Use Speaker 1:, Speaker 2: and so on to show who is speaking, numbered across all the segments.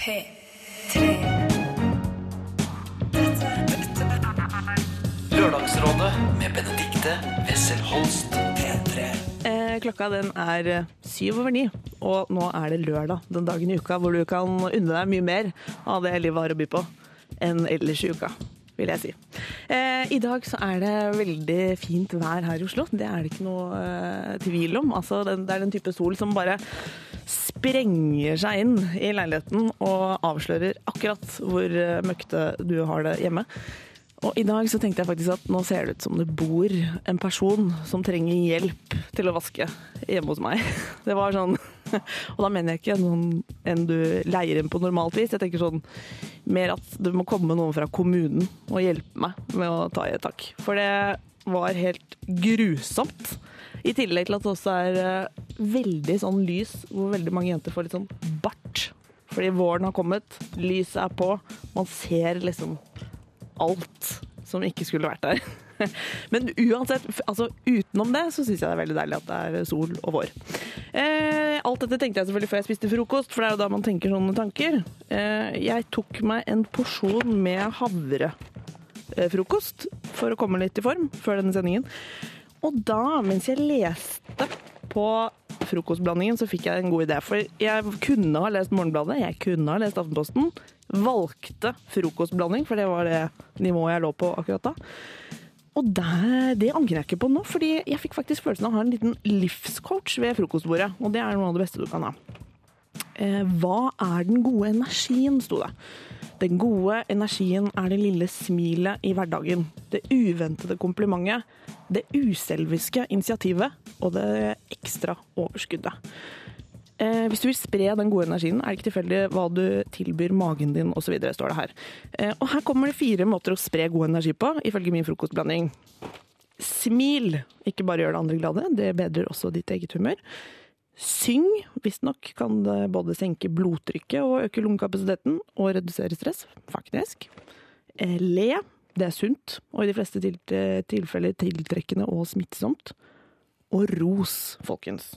Speaker 1: P3.
Speaker 2: Lørdagsrådet med Benedikte Wessel Holst. P3.
Speaker 3: Eh, klokka den er eh, syv over ni, og nå er det lørdag. Den dagen i uka hvor du kan unne deg mye mer av det livet har å by på enn ellers i uka, vil jeg si. Eh, I dag så er det veldig fint vær her i Oslo. Det er det ikke noe tvil om. Altså, det er den type sol som bare sprenger seg inn i leiligheten og avslører akkurat hvor eh, møkte du har det hjemme. Og i dag så tenkte jeg faktisk at nå ser det ut som det bor en person som trenger hjelp til å vaske hjemme hos meg. Det var sånn Og da mener jeg ikke noen en du leier inn på normalt vis. Jeg tenker sånn mer at det må komme noen fra kommunen og hjelpe meg med å ta i et tak. For det var helt grusomt. I tillegg til at det også er eh, veldig sånn lys, hvor veldig mange jenter får litt sånn bart. Fordi våren har kommet, lyset er på, man ser liksom alt som ikke skulle vært der. Men uansett, altså utenom det, så syns jeg det er veldig deilig at det er sol og vår. Eh, alt dette tenkte jeg selvfølgelig før jeg spiste frokost, for det er jo da man tenker sånne tanker. Eh, jeg tok meg en porsjon med havrefrokost for å komme litt i form før denne sendingen. Og da, mens jeg leste på frokostblandingen, så fikk jeg en god idé. For jeg kunne ha lest Morgenbladet, jeg kunne ha lest Aftenposten. Valgte frokostblanding, for det var det nivået jeg lå på akkurat da. Og der, det angrer jeg ikke på nå, fordi jeg fikk faktisk følelsen av å ha en liten livscoach ved frokostbordet. Og det er noe av det beste du kan ha. Eh, hva er den gode energien, sto det. Den gode energien er det lille smilet i hverdagen. Det uventede komplimentet. Det uselviske initiativet og det ekstra overskuddet. Eh, hvis du vil spre den gode energien, er det ikke tilfeldig hva du tilbyr magen din osv., står det her. Eh, og her kommer det fire måter å spre god energi på, ifølge min frokostblanding. Smil. Ikke bare gjør det andre glade, det bedrer også ditt eget humør. Syng. Visstnok kan det både senke blodtrykket og øke lungekapasiteten, og redusere stress, faktisk. Eh, Le. Det er sunt, og i de fleste tilfeller tiltrekkende og smittsomt. Og ros, folkens.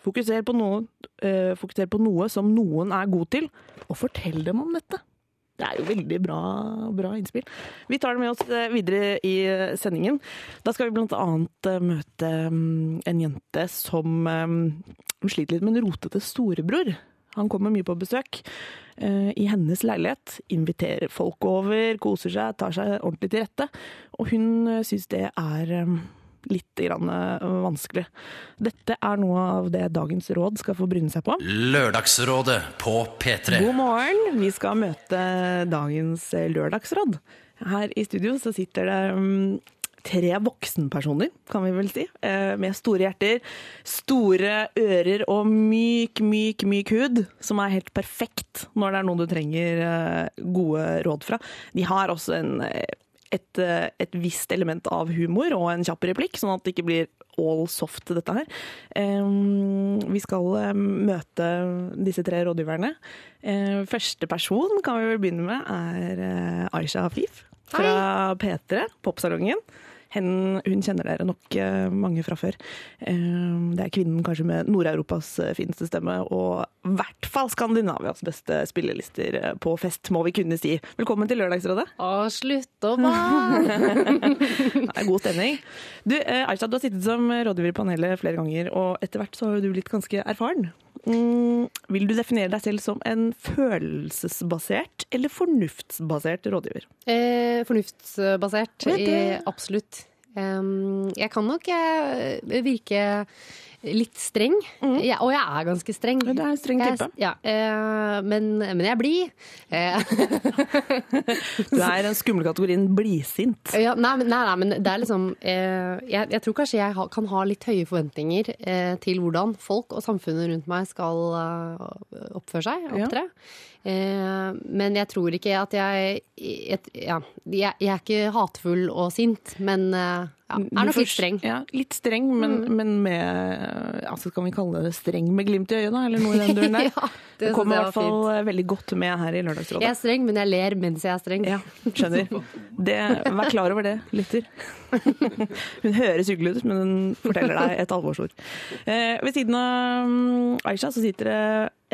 Speaker 3: Fokuser på, noe, eh, fokuser på noe som noen er god til, og fortell dem om dette. Det er jo veldig bra, bra innspill. Vi tar det med oss eh, videre i eh, sendingen. Da skal vi annet eh, møte mm, en jente som sliter litt med en rotete storebror. Han kommer mye på besøk i hennes leilighet, inviterer folk over, koser seg, tar seg ordentlig til rette. Og hun syns det er litt grann, eh, vanskelig. Dette er noe av det dagens råd skal få bryne seg på.
Speaker 2: Lørdagsrådet på P3.
Speaker 3: God morgen! Vi skal møte dagens eh, lørdagsråd. Her i studio så sitter det mm, tre voksenpersoner, kan vi vel si, eh, med store hjerter, store ører og myk, myk, myk hud, som er helt perfekt når det er noen du trenger gode råd fra. De har også en, et, eh, et visst element av humor og en kjapp replikk, sånn at det ikke blir all soft, dette her. Vi skal eh, møte disse tre rådgiverne. Eh, første person kan vi vel begynne med, er Aisha Hafif fra P3, Popsalongen. Hen, hun kjenner dere nok eh, mange fra før. Eh, det er kvinnen kanskje med Nord-Europas eh, fineste stemme, og i hvert fall Skandinavias beste spillelister på fest, må vi kunne si. Velkommen til Lørdagsrådet.
Speaker 4: Å, slutt å banne!
Speaker 3: Det er god stemning. Du, Aisha, du har sittet som rådgiver i panelet flere ganger, og etter hvert så har du blitt ganske erfaren. Mm, vil du definere deg selv som en følelsesbasert eller fornuftsbasert rådgiver?
Speaker 4: Eh, fornuftsbasert, i, absolutt. Jeg kan nok eh, virke litt streng, jeg, og jeg er ganske streng.
Speaker 3: Ja, du er en streng
Speaker 4: Jeg-
Speaker 3: type.
Speaker 4: Ja, eh, men, men jeg er blid. Eh,
Speaker 3: Du er den skumle kategorien blidsint.
Speaker 4: ja, nei, nei, nei, men det er liksom eh, jeg, jeg tror kanskje jeg ha, kan ha litt høye forventninger eh, til hvordan folk og samfunnet rundt meg skal eh, oppføre seg, opptre. Eh, men jeg tror ikke at jeg, jeg Ja, jeg, jeg er ikke hatefull og sint, men eh, ja, er nok litt streng.
Speaker 3: Ja, litt streng, men, men med altså Kan vi kalle det streng med glimt i øyet, da? Eller noe i den duren der?
Speaker 4: Ja, det
Speaker 3: kommer i hvert fall eh, veldig godt med her i Lørdagsrådet.
Speaker 4: Jeg er streng, men jeg ler mens jeg er streng.
Speaker 3: Ja, skjønner. Det, vær klar over det, lytter. Hun høres hyggelig ut, men hun forteller deg et alvorsord. Eh, ved siden av mm, Aisha så sitter det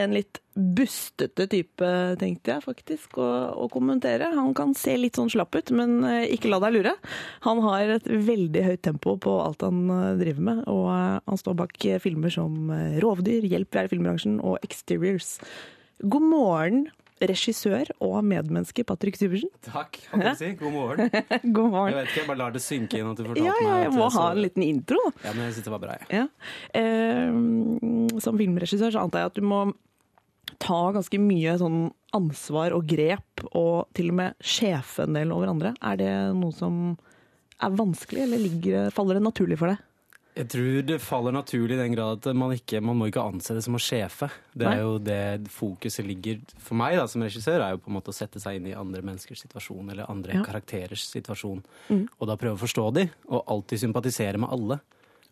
Speaker 3: en litt bustete type, tenkte jeg faktisk, å, å kommentere. Han kan se litt sånn slapp ut, men eh, ikke la deg lure. Han har et veldig høyt tempo på alt han eh, driver med, og eh, han står bak filmer som Rovdyr, Hjelp, vi er i filmbransjen og Exteriors. God morgen, regissør og medmenneske Patrick Syversen.
Speaker 1: Takk. Hva si? God morgen.
Speaker 3: God
Speaker 1: Jeg vet ikke, jeg bare lar det synke inn at du fortalte
Speaker 3: Ja, ja,
Speaker 1: meg
Speaker 3: jeg må
Speaker 1: jeg så-
Speaker 3: ha en liten intro.
Speaker 1: Ja, men jeg synes det var bra, jeg.
Speaker 3: Ja. Eh, som filmregissør så antar jeg at du må ta ganske mye sånn ansvar og grep, og til og med sjefe en del over andre. Er det noe som er vanskelig, eller ligger, faller det naturlig for deg?
Speaker 1: Jeg tror det faller naturlig i den grad at man ikke man må ikke anse det som å sjefe. Det
Speaker 3: Nei.
Speaker 1: er jo det fokuset ligger for meg da, som regissør, er jo på en måte å sette seg inn i andre menneskers situasjon, eller andre
Speaker 3: Ja.
Speaker 1: karakterers situasjon,
Speaker 3: Mm.
Speaker 1: og da prøve å forstå de, og alltid sympatisere med alle.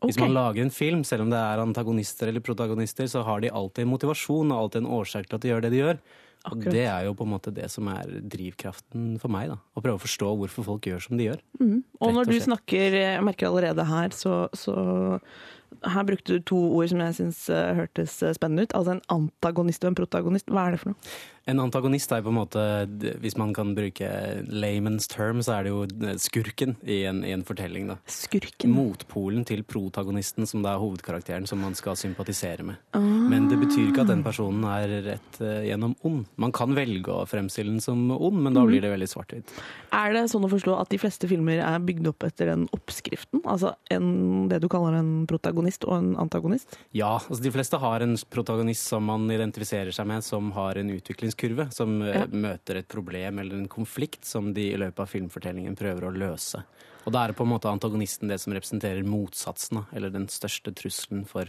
Speaker 1: Hvis man lager en film, selv om det er antagonister eller protagonister, så har de alltid en motivasjon og alltid en årsak til at de gjør det de gjør. Og det er jo på en måte det som er drivkraften for meg, da. Å prøve å forstå hvorfor folk gjør som de gjør.
Speaker 3: Og når
Speaker 1: og
Speaker 3: du snakker, jeg merker allerede her, så, så her brukte du to ord som jeg syns hørtes eh, spennende ut. Altså en antagonist og en protagonist. Hva er det for noe?
Speaker 1: En antagonist er på en måte, hvis man kan bruke layman's term, så er det jo skurken i en, i en fortelling. da.
Speaker 3: Skurken.
Speaker 1: Motpolen til protagonisten, som da er hovedkarakteren som man skal sympatisere med.
Speaker 3: Ah.
Speaker 1: Men det betyr ikke at den personen er rett eh, gjennom ond. Man kan velge å fremstille den som ond, men
Speaker 3: Mhm.
Speaker 1: da blir det veldig svart-hvitt.
Speaker 3: Er det sånn å forstå at de fleste filmer er bygd opp etter den oppskriften? Altså en, det du kaller en protagonist og en antagonist?
Speaker 1: Ja, altså de fleste har en protagonist som man identifiserer seg med, som har en utviklingskurve, som eh,
Speaker 3: Ja.
Speaker 1: møter et problem eller en konflikt som de i løpet av filmfortellingen prøver å løse. Og da er det på en måte antagonisten det som representerer motsatsen, eller den største trusselen for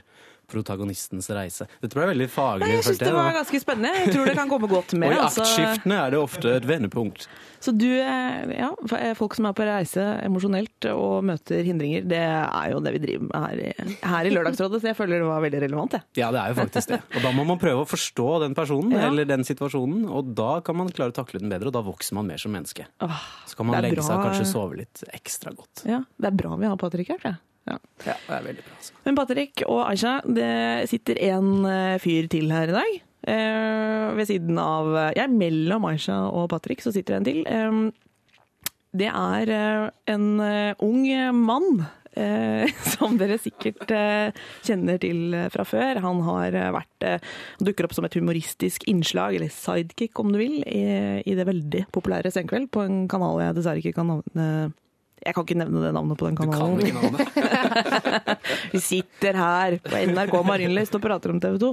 Speaker 1: protagonistens reise. Dette ble veldig faglig.
Speaker 3: Nei, jeg syns det var ganske spennende. Jeg tror det kan komme godt med.
Speaker 1: Og i
Speaker 3: altså.
Speaker 1: aktskiftene er det ofte et vendepunkt.
Speaker 3: Så du, eh, ja, folk som er på reise emosjonelt og møter hindringer, det er jo det vi driver med her i, her i Lørdagsrådet, så jeg føler det var veldig relevant, jeg.
Speaker 1: Ja, det er jo faktisk det. Og da må man prøve å forstå den personen
Speaker 3: Ja.
Speaker 1: eller den situasjonen, og da kan man klare å takle den bedre, og da vokser man mer som menneske.
Speaker 3: Åh,
Speaker 1: Så kan man legge bra. seg og kanskje sove litt ekstra godt.
Speaker 3: ja, det er bra vi har Patrick her, tror jeg. Ja.
Speaker 1: Ja, det er veldig bra. Altså.
Speaker 3: Men Patrick og Aisha, det sitter en eh, fyr til her i dag. Eh, ved siden av Ja, mellom Aisha og Patrick så sitter en til. Eh, det er eh, en eh, ung mann. Eh, som dere sikkert eh, kjenner til eh, fra før. Han har eh, vært eh, han dukker opp som et humoristisk innslag, eller sidekick om du vil, i, i det veldig populære Senkveld på en kanal jeg dessverre ikke kan navne Jeg kan ikke nevne det navnet på den kanalen.
Speaker 1: Du kan ikke navnet.
Speaker 3: Vi sitter her på NRK Marienlyst og prater om TV 2.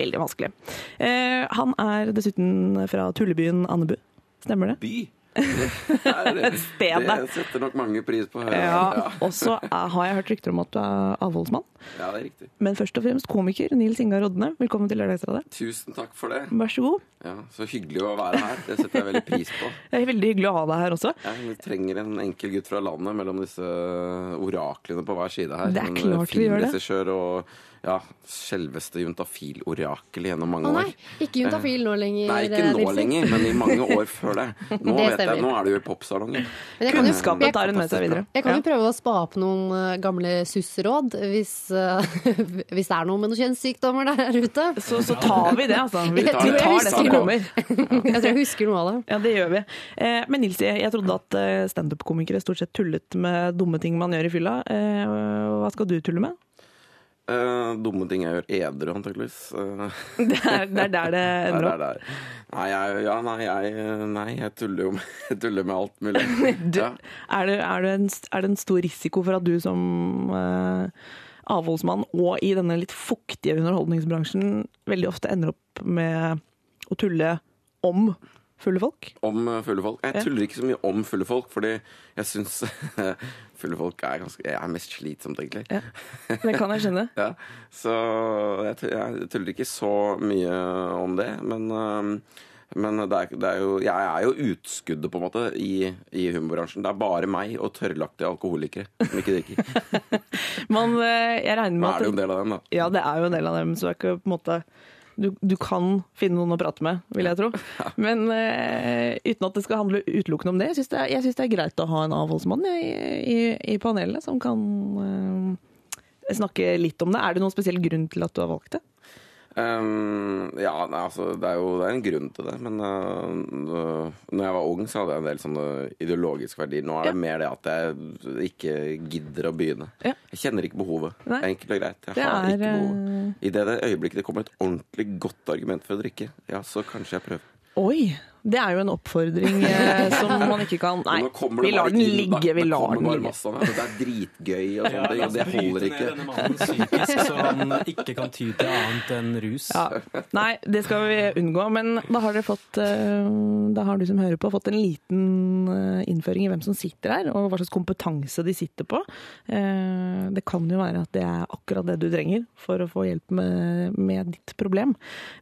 Speaker 3: Veldig vanskelig. Eh, han er dessuten fra tullebyen Andebu. Stemmer det?
Speaker 5: by. Det, er,
Speaker 3: Stedet.
Speaker 5: det setter nok mange pris på.
Speaker 3: Ja.
Speaker 5: Ja.
Speaker 3: Og så har jeg hørt rykter om at du er avholdsmann.
Speaker 5: ja, det er riktig.
Speaker 3: Men først og fremst komiker Nils Ingar Rodne. Velkommen til Lørdagsrådet.
Speaker 5: Tusen takk for det.
Speaker 3: Vær så god.
Speaker 5: Ja, så hyggelig å være her. Det setter jeg veldig pris på.
Speaker 3: Det er veldig hyggelig å ha deg her også.
Speaker 5: Ja, vi trenger en enkel gutt fra landet mellom disse oraklene på hver side her.
Speaker 3: Det er klart vi gjør det.
Speaker 5: og ja, selveste juntafil-orakelet gjennom mange
Speaker 4: Å nei,
Speaker 5: år.
Speaker 4: ikke juntafil nå lenger.
Speaker 5: Nei, ikke
Speaker 4: eh,
Speaker 5: nå lenger, men i mange år før det. Nå
Speaker 4: Det
Speaker 5: vet jeg, nå er det jo i popsalongen.
Speaker 4: Men jeg kan jo,
Speaker 3: Kunnskapen
Speaker 4: jeg,
Speaker 3: tar hun med seg videre.
Speaker 4: jeg kan jo prøve å spa opp noen gamle gamle susseråd hvis, uh, hvis det er noe med noen kjønnssykdommer der ute.
Speaker 3: Så, så tar vi det, altså. Vi,
Speaker 4: tar,
Speaker 3: vi tar det som kommer.
Speaker 4: Jeg tror jeg husker noe av det.
Speaker 3: Ja, det gjør vi. Eh, men Nils, jeg trodde at eh, standup-komikere stort sett tullet med dumme ting man gjør i fylla. Eh, hva skal du tulle med?
Speaker 5: Eh, dumme ting jeg gjør edru, antakeligvis. Uh,
Speaker 3: Det er, det er der det ender opp.
Speaker 5: der. Nei, jeg, ja, nei, jeg, nei, jeg tuller jo med, jeg tuller med alt mulig.
Speaker 3: Du,
Speaker 5: Ja.
Speaker 3: er, det, er, det en, er det en stor risiko for at du som uh, avholdsmann og i denne litt fuktige underholdningsbransjen veldig ofte ender opp med å tulle om fulle folk?
Speaker 5: Om eh, fulle folk. Jeg tuller ikke så mye om fulle folk, fordi jeg syns fulle folk er ganske Jeg er mest slitsomt, egentlig.
Speaker 3: Ja, det kan jeg skjønne.
Speaker 5: Ja, så jeg, jeg tuller ikke så mye om det, men men det er, det er jo, jeg er jo utskuddet på en måte i, i humorbransjen. Det er bare meg og tørrlagte alkoholikere som ikke drikker.
Speaker 3: Man, eh, jeg regner
Speaker 5: Nå
Speaker 3: at...
Speaker 5: er det jo en del av dem, da.
Speaker 3: Ja, det er jo en del av dem, så det er ikke på en måte du, du kan finne noen å prate med, vil jeg tro. Men uh, uten at det skal handle utelukkende om det. Jeg syns det, det er greit å ha en avholdsmann jeg, i, i panelet som kan uh, snakke litt om det. Er det noen spesiell grunn til at du har valgt det?
Speaker 5: Um, ja, nei, altså, det er jo det er en grunn til det. Men uh, når jeg var ung, så hadde jeg en del sånne ideologiske verdier. Nå er det
Speaker 3: Ja.
Speaker 5: mer det at jeg ikke gidder å begynne.
Speaker 3: Ja.
Speaker 5: Jeg kjenner ikke behovet.
Speaker 3: Nei.
Speaker 5: Enkelt og greit. Jeg
Speaker 3: Det
Speaker 5: har
Speaker 3: er,
Speaker 5: ikke behovet.
Speaker 3: eh,
Speaker 5: I det, det øyeblikket det kommer et ordentlig godt argument for å drikke, ja, så kanskje jeg prøver.
Speaker 3: Oi! Det er jo en oppfordring eh, som man ikke kan Nei, vi lar den ligge. Vi lar den ligge.
Speaker 5: av det. Er dritgøy og sånne ting, og det holder ikke.
Speaker 1: denne mannen psykisk, så han ikke kan ty til annet enn rus.
Speaker 3: Ja. Nei, det skal vi unngå. Men da har dere fått eh, Da har du som hører på, fått en liten eh, innføring i hvem som sitter her, og hva slags kompetanse de sitter på. Eh, Det kan jo være at det er akkurat det du trenger for å få hjelp med, med ditt problem.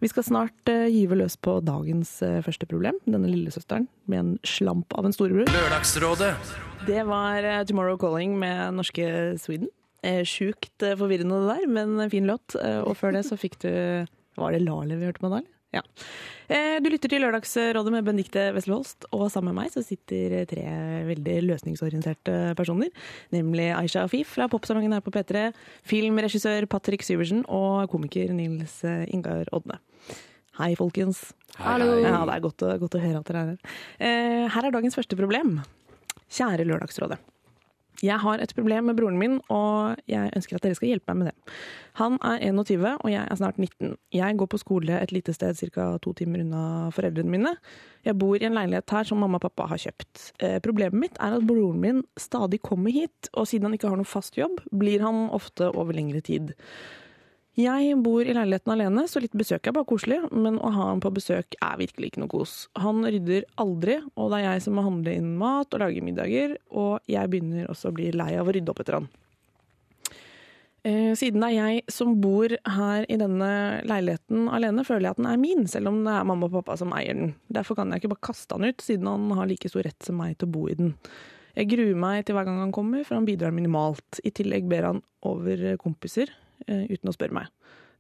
Speaker 3: Vi skal snart gyve løs på dagens første problem, denne lillesøsteren med en slamp av en storebror.
Speaker 2: Lørdagsrådet.
Speaker 3: Det var eh, Tomorrow Calling med norske Sweden. Eh, Sjukt eh, forvirrende det der, men en fin låt. Og før det så fikk du Var det Lale vi hørte på da? eller? Ja. Du lytter til Lørdagsrådet med Benedicte Wesselholst, og sammen med meg så sitter tre veldig løsningsorienterte personer. Nemlig Aisha Afif fra Popsalongen her på P3, filmregissør Patrick Syversen og komiker Nils Ingar Odne. Hei, folkens.
Speaker 4: Hallo.
Speaker 3: Ja, det er godt å, godt å høre at dere er her. Eh, her er dagens første problem. Kjære Lørdagsrådet. Jeg har et problem med broren min, og jeg ønsker at dere skal hjelpe meg med det. Han er 21, og jeg er snart 19. Jeg går på skole et lite sted ca. to timer unna foreldrene mine. Jeg bor i en leilighet her som mamma og pappa har kjøpt. Eh, problemet mitt er at broren min stadig kommer hit, og siden han ikke har noen fast jobb, blir han ofte over lengre tid. Jeg bor i leiligheten alene, så litt besøk er bare koselig, men å ha han på besøk er virkelig ikke noe kos. Han rydder aldri, og det er jeg som må handle inn mat og lage middager, og jeg begynner også å bli lei av å rydde opp etter han. Eh, Siden det er jeg som bor her i denne leiligheten alene, føler jeg at den er min, selv om det er mamma og pappa som eier den. Derfor kan jeg ikke bare kaste han ut, siden han har like stor rett som meg til å bo i den. Jeg gruer meg til hver gang han kommer, for han bidrar minimalt. I tillegg ber han over kompiser, uten å spørre meg.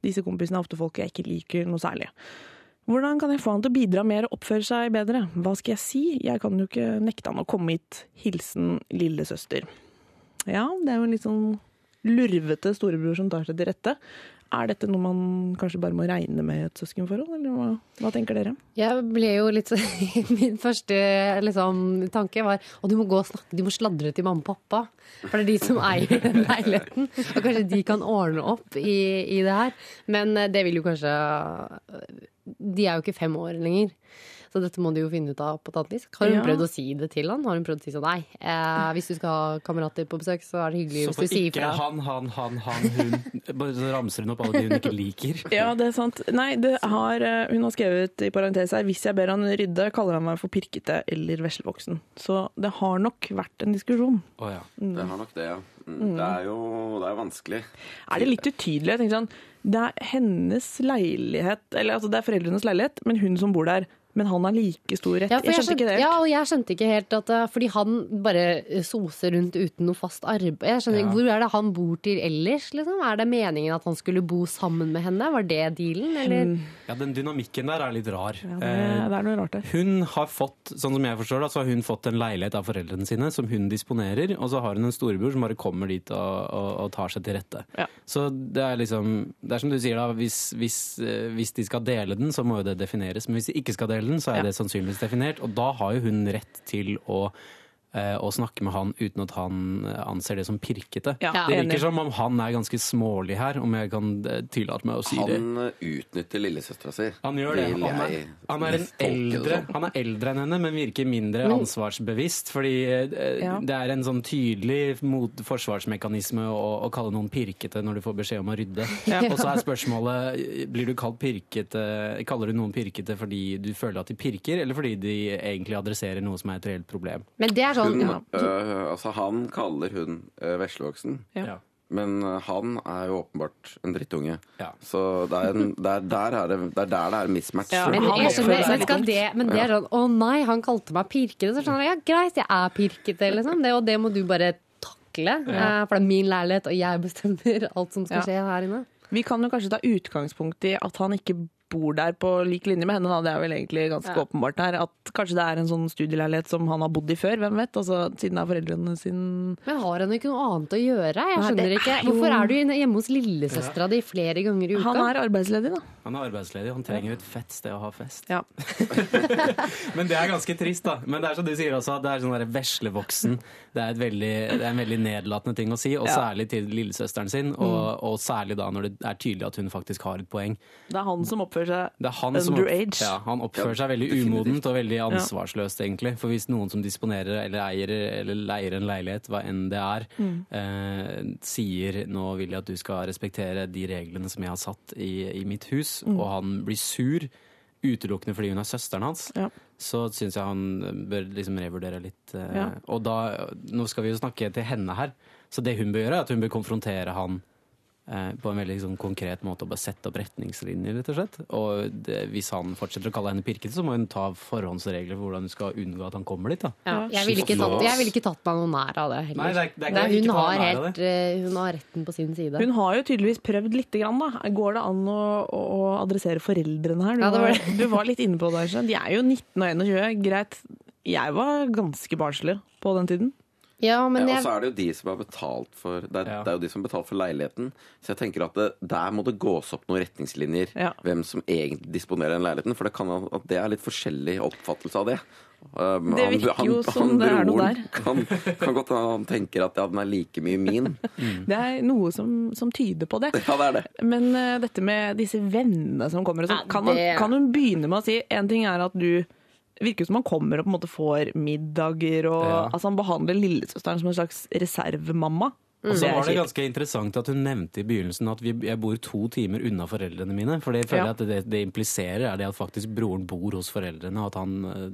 Speaker 3: Disse kompisene er ofte folk jeg ikke liker noe særlig. Hvordan kan jeg få han til å bidra mer og oppføre seg bedre? Hva skal jeg si? Jeg kan jo ikke nekte han å komme hit. Hilsen lillesøster. Ja, det er jo en litt sånn lurvete storebror som tar seg til rette. Er dette noe man kanskje bare må regne med i et søskenforhold, eller hva, hva tenker dere?
Speaker 4: Jeg ble jo litt Min første liksom, tanke var å du må gå og snakke, du må sladre til mamma og pappa. For det er de som eier den leiligheten. Og kanskje de kan ordne opp i, i det her. Men eh, det vil jo kanskje De er jo ikke fem år lenger. Så dette må de jo finne ut av på et annet vis. Har hun
Speaker 3: Ja.
Speaker 4: prøvd å si det til han? Har hun prøvd å si sånn nei, eh, hvis du skal ha kamerater på besøk, så er det hyggelig hvis du sier
Speaker 1: ikke han, han, han, han, hun Bare så ramser hun opp alle de hun ikke liker.
Speaker 3: Ja, det er sant. Nei, det har, eh, hun har skrevet i parentes her hvis jeg ber han rydde, kaller han meg for pirkete eller veslevoksen. Så det har nok vært en diskusjon.
Speaker 1: Å ja.
Speaker 5: Det har nok det, ja. Mm. Det er jo det er vanskelig.
Speaker 3: Er det litt utydelig? Jeg tenker sånn, det er hennes leilighet, eller altså det er foreldrenes leilighet, men hun som bor der. Men han har like stor rett.
Speaker 4: Ja,
Speaker 3: jeg skjønte ikke det.
Speaker 4: Ja, og jeg skjønte ikke helt at eh, Fordi han bare soser rundt uten noe fast arbeid. Jeg skjønner ikke,
Speaker 1: Ja.
Speaker 4: Hvor er det han bor til ellers? Liksom? Er det meningen at han skulle bo sammen med henne? Var det dealen, eller?
Speaker 1: ja, den dynamikken der er litt rar.
Speaker 3: Ja, det,
Speaker 1: Eh,
Speaker 3: det er noe rart der.
Speaker 1: Hun har fått sånn som jeg forstår det, så har hun fått en leilighet av foreldrene sine som hun disponerer, og så har hun en storebror som bare kommer dit og, og, og tar seg til rette.
Speaker 3: Ja.
Speaker 1: Så det er liksom Det er som du sier, da. Hvis, hvis, eh, hvis de skal dele den, så må jo det defineres. Men hvis de ikke skal dele den, så er
Speaker 3: Ja.
Speaker 1: det sannsynligvis definert. Og da har jo hun rett til å eh, å snakke med han uten at han eh, anser det som pirkete.
Speaker 3: Ja,
Speaker 1: det
Speaker 3: enig.
Speaker 1: virker som om han er ganske smålig her, om jeg kan eh, tillate meg å si det.
Speaker 5: Han utnytter lillesøstera si.
Speaker 1: Han gjør det. Han er, han er, en eldre, han er eldre enn henne, men virker mindre ansvarsbevisst. Fordi
Speaker 3: Ja.
Speaker 1: det er en sånn tydelig mot forsvarsmekanisme å, å kalle noen pirkete når du får beskjed om å rydde.
Speaker 3: Ja.
Speaker 1: Og så er spørsmålet blir du kalt pirkete, kaller du noen pirkete fordi du føler at de pirker, eller fordi de egentlig adresserer noe som er et reelt problem.
Speaker 4: Men det er sånn
Speaker 5: Hun,
Speaker 4: ja.
Speaker 5: øh, altså han kaller hun øh, veslevoksen,
Speaker 3: Ja.
Speaker 1: Ja.
Speaker 5: men øh, han er jo åpenbart en drittunge.
Speaker 1: Ja.
Speaker 5: Så det er, en, det, er der er det, det er der det er mismatch.
Speaker 3: Ja,
Speaker 4: Men, men, skal det, men det er sånn Å nei, han kalte meg pirkete. Så skjønner ja greit, jeg er pirkete, liksom. Det, og det må du bare takle. Ja. For det er min leilighet, og jeg bestemmer alt som skal
Speaker 3: Ja.
Speaker 4: skje her inne.
Speaker 3: Vi kan jo kanskje ta utgangspunkt i at han ikke bor der på lik linje med henne, da. Det er vel egentlig ganske
Speaker 4: Ja.
Speaker 3: åpenbart her. At kanskje det er en sånn studieleilighet som han har bodd i før, hvem vet? Altså, siden det er foreldrene sin
Speaker 4: Men har han ikke noe annet å gjøre? Jeg skjønner
Speaker 3: Nei,
Speaker 4: ikke.
Speaker 3: er
Speaker 4: Hvorfor er du hjemme hos lillesøstera di flere ganger i uka?
Speaker 3: Han er arbeidsledig, da.
Speaker 1: Han er arbeidsledig, han trenger jo et fett sted å ha fest.
Speaker 3: Ja.
Speaker 1: Men det er ganske trist, da. Men det er som du sier også, at det er sånn der veslevoksen. Det er, et veldig, det er en veldig nedlatende ting å si, og
Speaker 3: Ja.
Speaker 1: særlig til lillesøsteren sin. Og, og særlig da når det er tydelig at hun faktisk har et poeng.
Speaker 3: Det er han som oppfører seg
Speaker 1: Det er han som opp,
Speaker 3: Underage.
Speaker 1: ja, han oppfører seg veldig umodent og veldig ansvarsløst, egentlig. For hvis noen som disponerer eller eier eller leier en leilighet, hva enn det er,
Speaker 3: Mm.
Speaker 1: eh, sier 'nå vil jeg at du skal respektere de reglene som jeg har satt i, i mitt hus',
Speaker 3: Mm.
Speaker 1: og han blir sur utelukkende fordi hun er søsteren hans,
Speaker 3: Ja.
Speaker 1: så syns jeg han bør liksom revurdere litt. eh,
Speaker 3: Ja.
Speaker 1: Og da, nå skal vi jo snakke til henne her, så det hun bør gjøre, er at hun bør konfrontere han på en veldig liksom, konkret måte å bare sette opp retningslinjer, rett og slett. Og det, hvis han fortsetter å kalle henne pirkete, så må hun ta forhåndsregler for hvordan hun skal unngå at han kommer dit. da.
Speaker 4: Ja, jeg ville ikke, vil jeg ikke tatt meg noe nær av det heller.
Speaker 1: Nei, det er- det er
Speaker 4: Nei, hun, har helt, eh, hun har retten på sin side.
Speaker 3: Hun har jo tydeligvis prøvd lite grann, da. Går det an å, å, adressere foreldrene her? Du,
Speaker 4: Ja, det var
Speaker 3: du var litt inne på det. De er jo 19 og 21. Greit. Jeg var ganske barnslig på den tiden.
Speaker 4: Ja, men jeg,
Speaker 5: og så er det jo de som har betalt for det er,
Speaker 1: Ja.
Speaker 5: det er jo de som har betalt for leiligheten. Så jeg tenker at det, der må det gås opp noen retningslinjer
Speaker 3: Ja.
Speaker 5: hvem som egentlig disponerer den leiligheten. For det kan at det er litt forskjellig oppfattelse av det. Um,
Speaker 3: Det virker jo som det er noe der.
Speaker 5: Kan, kan godt hende han tenker at ja, den er like mye min.
Speaker 3: Det er noe som, som tyder på det.
Speaker 5: Ja, det er det.
Speaker 3: Men uh, dette med disse vennene som kommer og sånn,
Speaker 4: Ja,
Speaker 3: kan,
Speaker 4: det-
Speaker 3: kan hun begynne med å si En ting er at du virker som han kommer og på en måte får middager og
Speaker 1: Ja.
Speaker 3: Altså han behandler lillesøsteren som en slags reservemamma.
Speaker 1: Og så var det ganske interessant at hun nevnte i begynnelsen at vi, jeg bor to timer unna foreldrene mine. For det føler
Speaker 3: Ja.
Speaker 1: at det, det impliserer er det at faktisk broren bor hos foreldrene, og at han eh,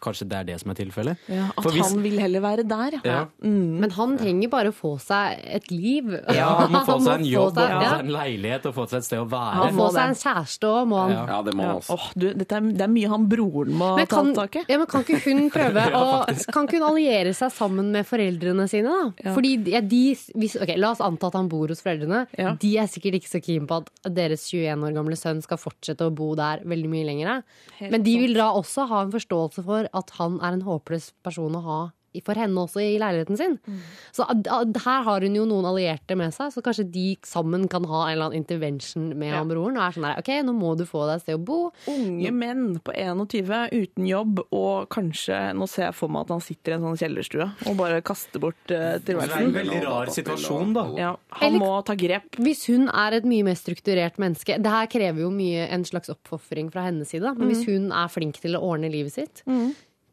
Speaker 1: Kanskje det er det som er tilfellet.
Speaker 3: Ja, at
Speaker 1: For hvis-
Speaker 3: han vil heller være der, ja.
Speaker 1: Ja.
Speaker 4: men han trenger bare å få seg et liv.
Speaker 1: Ja, han må få seg en jobb,
Speaker 4: seg-
Speaker 1: og få
Speaker 4: ja.
Speaker 1: seg en leilighet og få seg et sted å være.
Speaker 4: Han
Speaker 3: må
Speaker 4: få seg en kjæreste òg, må han.
Speaker 1: Ja.
Speaker 5: Det må han også.
Speaker 3: Oh, du, dette er, det er mye han broren må
Speaker 4: Men
Speaker 3: ta
Speaker 4: kan,
Speaker 3: tak i.
Speaker 4: ja, men kan ikke hun prøve å Kan ikke hun alliere seg sammen med foreldrene sine, da?
Speaker 3: Ja.
Speaker 4: Fordi ja, de hvis, ok, La oss anta at han bor hos foreldrene.
Speaker 3: Ja.
Speaker 4: De er sikkert ikke så keen på at deres 21 år gamle sønn skal fortsette å bo der veldig mye lenger. Men de vil da også ha en forståelse for at han er en håpløs person å ha for henne også i leiligheten sin.
Speaker 3: Mm.
Speaker 4: Så her har hun jo noen allierte med seg, så kanskje de sammen kan ha en eller annen intervention med
Speaker 3: Ja.
Speaker 4: han broren. Og er sånn der, ok, nå må du få deg et sted å bo.
Speaker 3: Unge menn på 21 uten jobb, og kanskje Nå ser jeg for meg at han sitter i en sånn kjellerstue og bare kaster bort uh,
Speaker 1: Det er en veldig rar situasjon, da.
Speaker 3: Ja, han
Speaker 4: Eller-
Speaker 3: må ta grep.
Speaker 4: Hvis hun er et mye mer strukturert menneske Det her krever jo mye en slags oppofring fra hennes side. da. Men hvis hun er flink til å ordne livet sitt,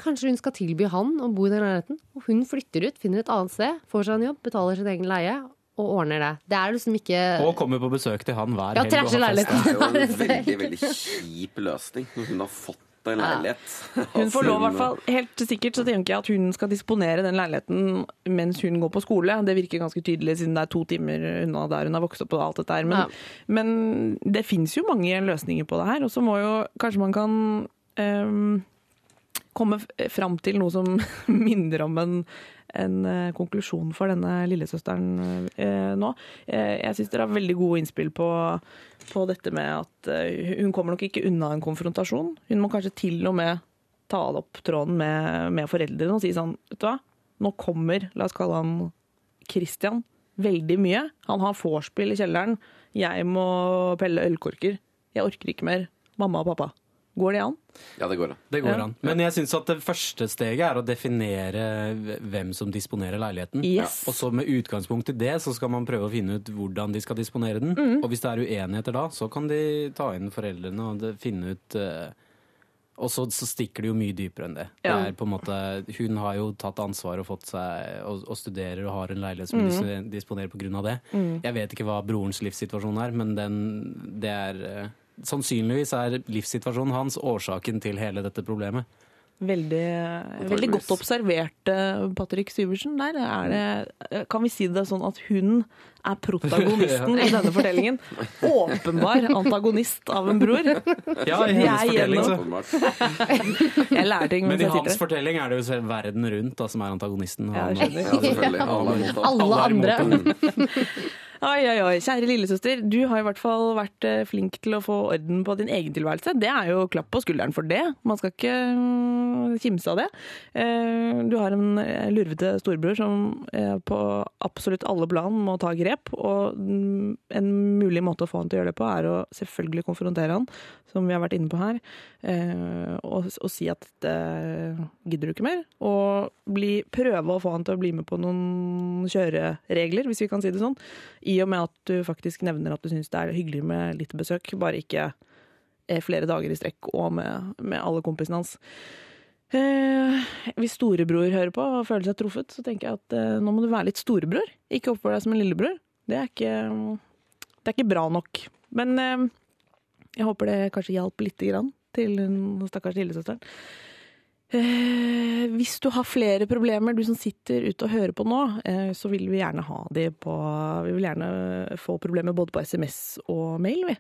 Speaker 4: kanskje hun skal tilby han å bo i den leiligheten. Og hun flytter ut, finner et annet sted, får seg en jobb, betaler sin egen leie og ordner det. Det er liksom ikke
Speaker 1: Og kommer på besøk til han hver
Speaker 4: Ja,
Speaker 1: helg.
Speaker 5: Det er jo en veldig, veldig kjip løsning når hun har fått en leilighet.
Speaker 3: Hun får lov, i hvert fall. Helt sikkert så tenker jeg at hun skal disponere den leiligheten mens hun går på skole. Det virker ganske tydelig siden det er to timer unna der hun har vokst opp og alt dette her. Men,
Speaker 4: Ja.
Speaker 3: men det fins jo mange løsninger på det her. Og så må jo kanskje man kan ehm, komme fram til noe som minner om en, en eh, konklusjon for denne lillesøsteren eh, nå. Eh, jeg syns dere har veldig gode innspill på, på dette med at eh, hun kommer nok ikke unna en konfrontasjon. Hun må kanskje til og med ta opp tråden med, med foreldrene og si sånn, vet du hva, nå kommer, la oss kalle han Christian, veldig mye. Han har vorspiel i kjelleren. Jeg må pelle ølkorker. Jeg orker ikke mer. Mamma og pappa. Går det an?
Speaker 5: Ja, det går an.
Speaker 1: Det går
Speaker 3: Ja.
Speaker 1: an. Men jeg syns at det første steget er å definere hvem som disponerer leiligheten.
Speaker 3: Yes.
Speaker 1: Og så med utgangspunkt i det, så skal man prøve å finne ut hvordan de skal disponere den.
Speaker 3: Mm.
Speaker 1: Og hvis det er uenigheter da, så kan de ta inn foreldrene og finne ut eh, Og så, så stikker det jo mye dypere enn det.
Speaker 3: Ja.
Speaker 1: det er på en måte, hun har jo tatt ansvar og fått seg og, og studerer og har en leilighet som
Speaker 3: Mm.
Speaker 1: hun disponerer av det. Jeg vet ikke hva brorens livssituasjon er, men den, det er eh, Sannsynligvis er livssituasjonen hans årsaken til hele dette problemet.
Speaker 3: Veldig, veldig godt observert, Patrick Syversen. Der er det, kan vi si det sånn at hun er protagonisten i denne fortellingen. Åpenbar antagonist av en bror.
Speaker 1: Ja, i hennes fortelling, så.
Speaker 3: Jeg lærer ting
Speaker 1: Men i hans fortelling er det jo selv verden rundt da, som er antagonisten.
Speaker 3: Ja,
Speaker 1: Han-.
Speaker 5: Ja, selvfølgelig. Alle.
Speaker 4: Alle
Speaker 1: Alle
Speaker 4: andre.
Speaker 3: Oi, oi, oi. Kjære lillesøster, du har i hvert fall vært eh, flink til å få orden på din egen tilværelse. Det er jo klapp på skulderen for det. Man skal ikke mm, kimse av det. Eh, Du har en eh, lurvete storebror som på absolutt alle plan må ta grep. Og mm, en mulig måte å få han til å gjøre det på, er å selvfølgelig konfrontere han, som vi har vært inne på her, og, og si at det gidder du ikke mer. Og bli, prøve å få han til å bli med på noen kjøreregler, hvis vi kan si det sånn. I og med at du faktisk nevner at du syns det er hyggelig med litt besøk, bare ikke eh, flere dager i strekk og med, med alle kompisene hans. Eh, hvis storebror hører på og føler seg truffet, så tenker jeg at eh, nå må du være litt storebror. Ikke oppfør deg som en lillebror. Det er ikke, det er ikke bra nok. Men jeg håper det kanskje hjalp lite grann til den stakkars lillesøsteren. Eh, hvis du har flere problemer, du som sitter ute og hører på nå, eh, så vil vi gjerne ha de på Vi vil gjerne få problemer både på SMS og mail, vi.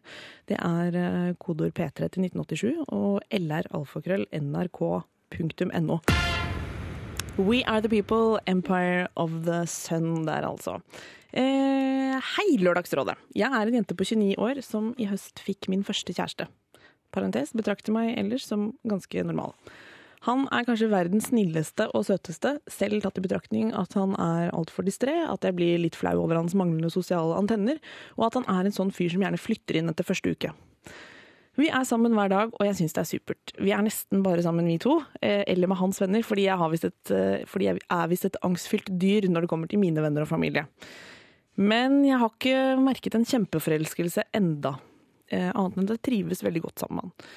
Speaker 3: Det er eh, kodeord P3 til 1987 og lralfakrøll.nrk.no. We are the people, empire of the sun der, altså. Eh, hei, Lørdagsrådet. Jeg er en jente på 29 år som i høst fikk min første kjæreste. Parentes betrakter meg ellers som ganske normal. Han er kanskje verdens snilleste og søteste, selv tatt i betraktning at han er altfor distré, at jeg blir litt flau over hans manglende sosiale antenner, og at han er en sånn fyr som gjerne flytter inn etter første uke. Vi er sammen hver dag, og jeg syns det er supert. Vi er nesten bare sammen, vi to, eh, eller med hans venner, fordi jeg, har visst et, eh, fordi jeg er visst et angstfylt dyr når det kommer til mine venner og familie. Men jeg har ikke merket en kjempeforelskelse enda, eh, annet enn at jeg trives veldig godt sammen med han.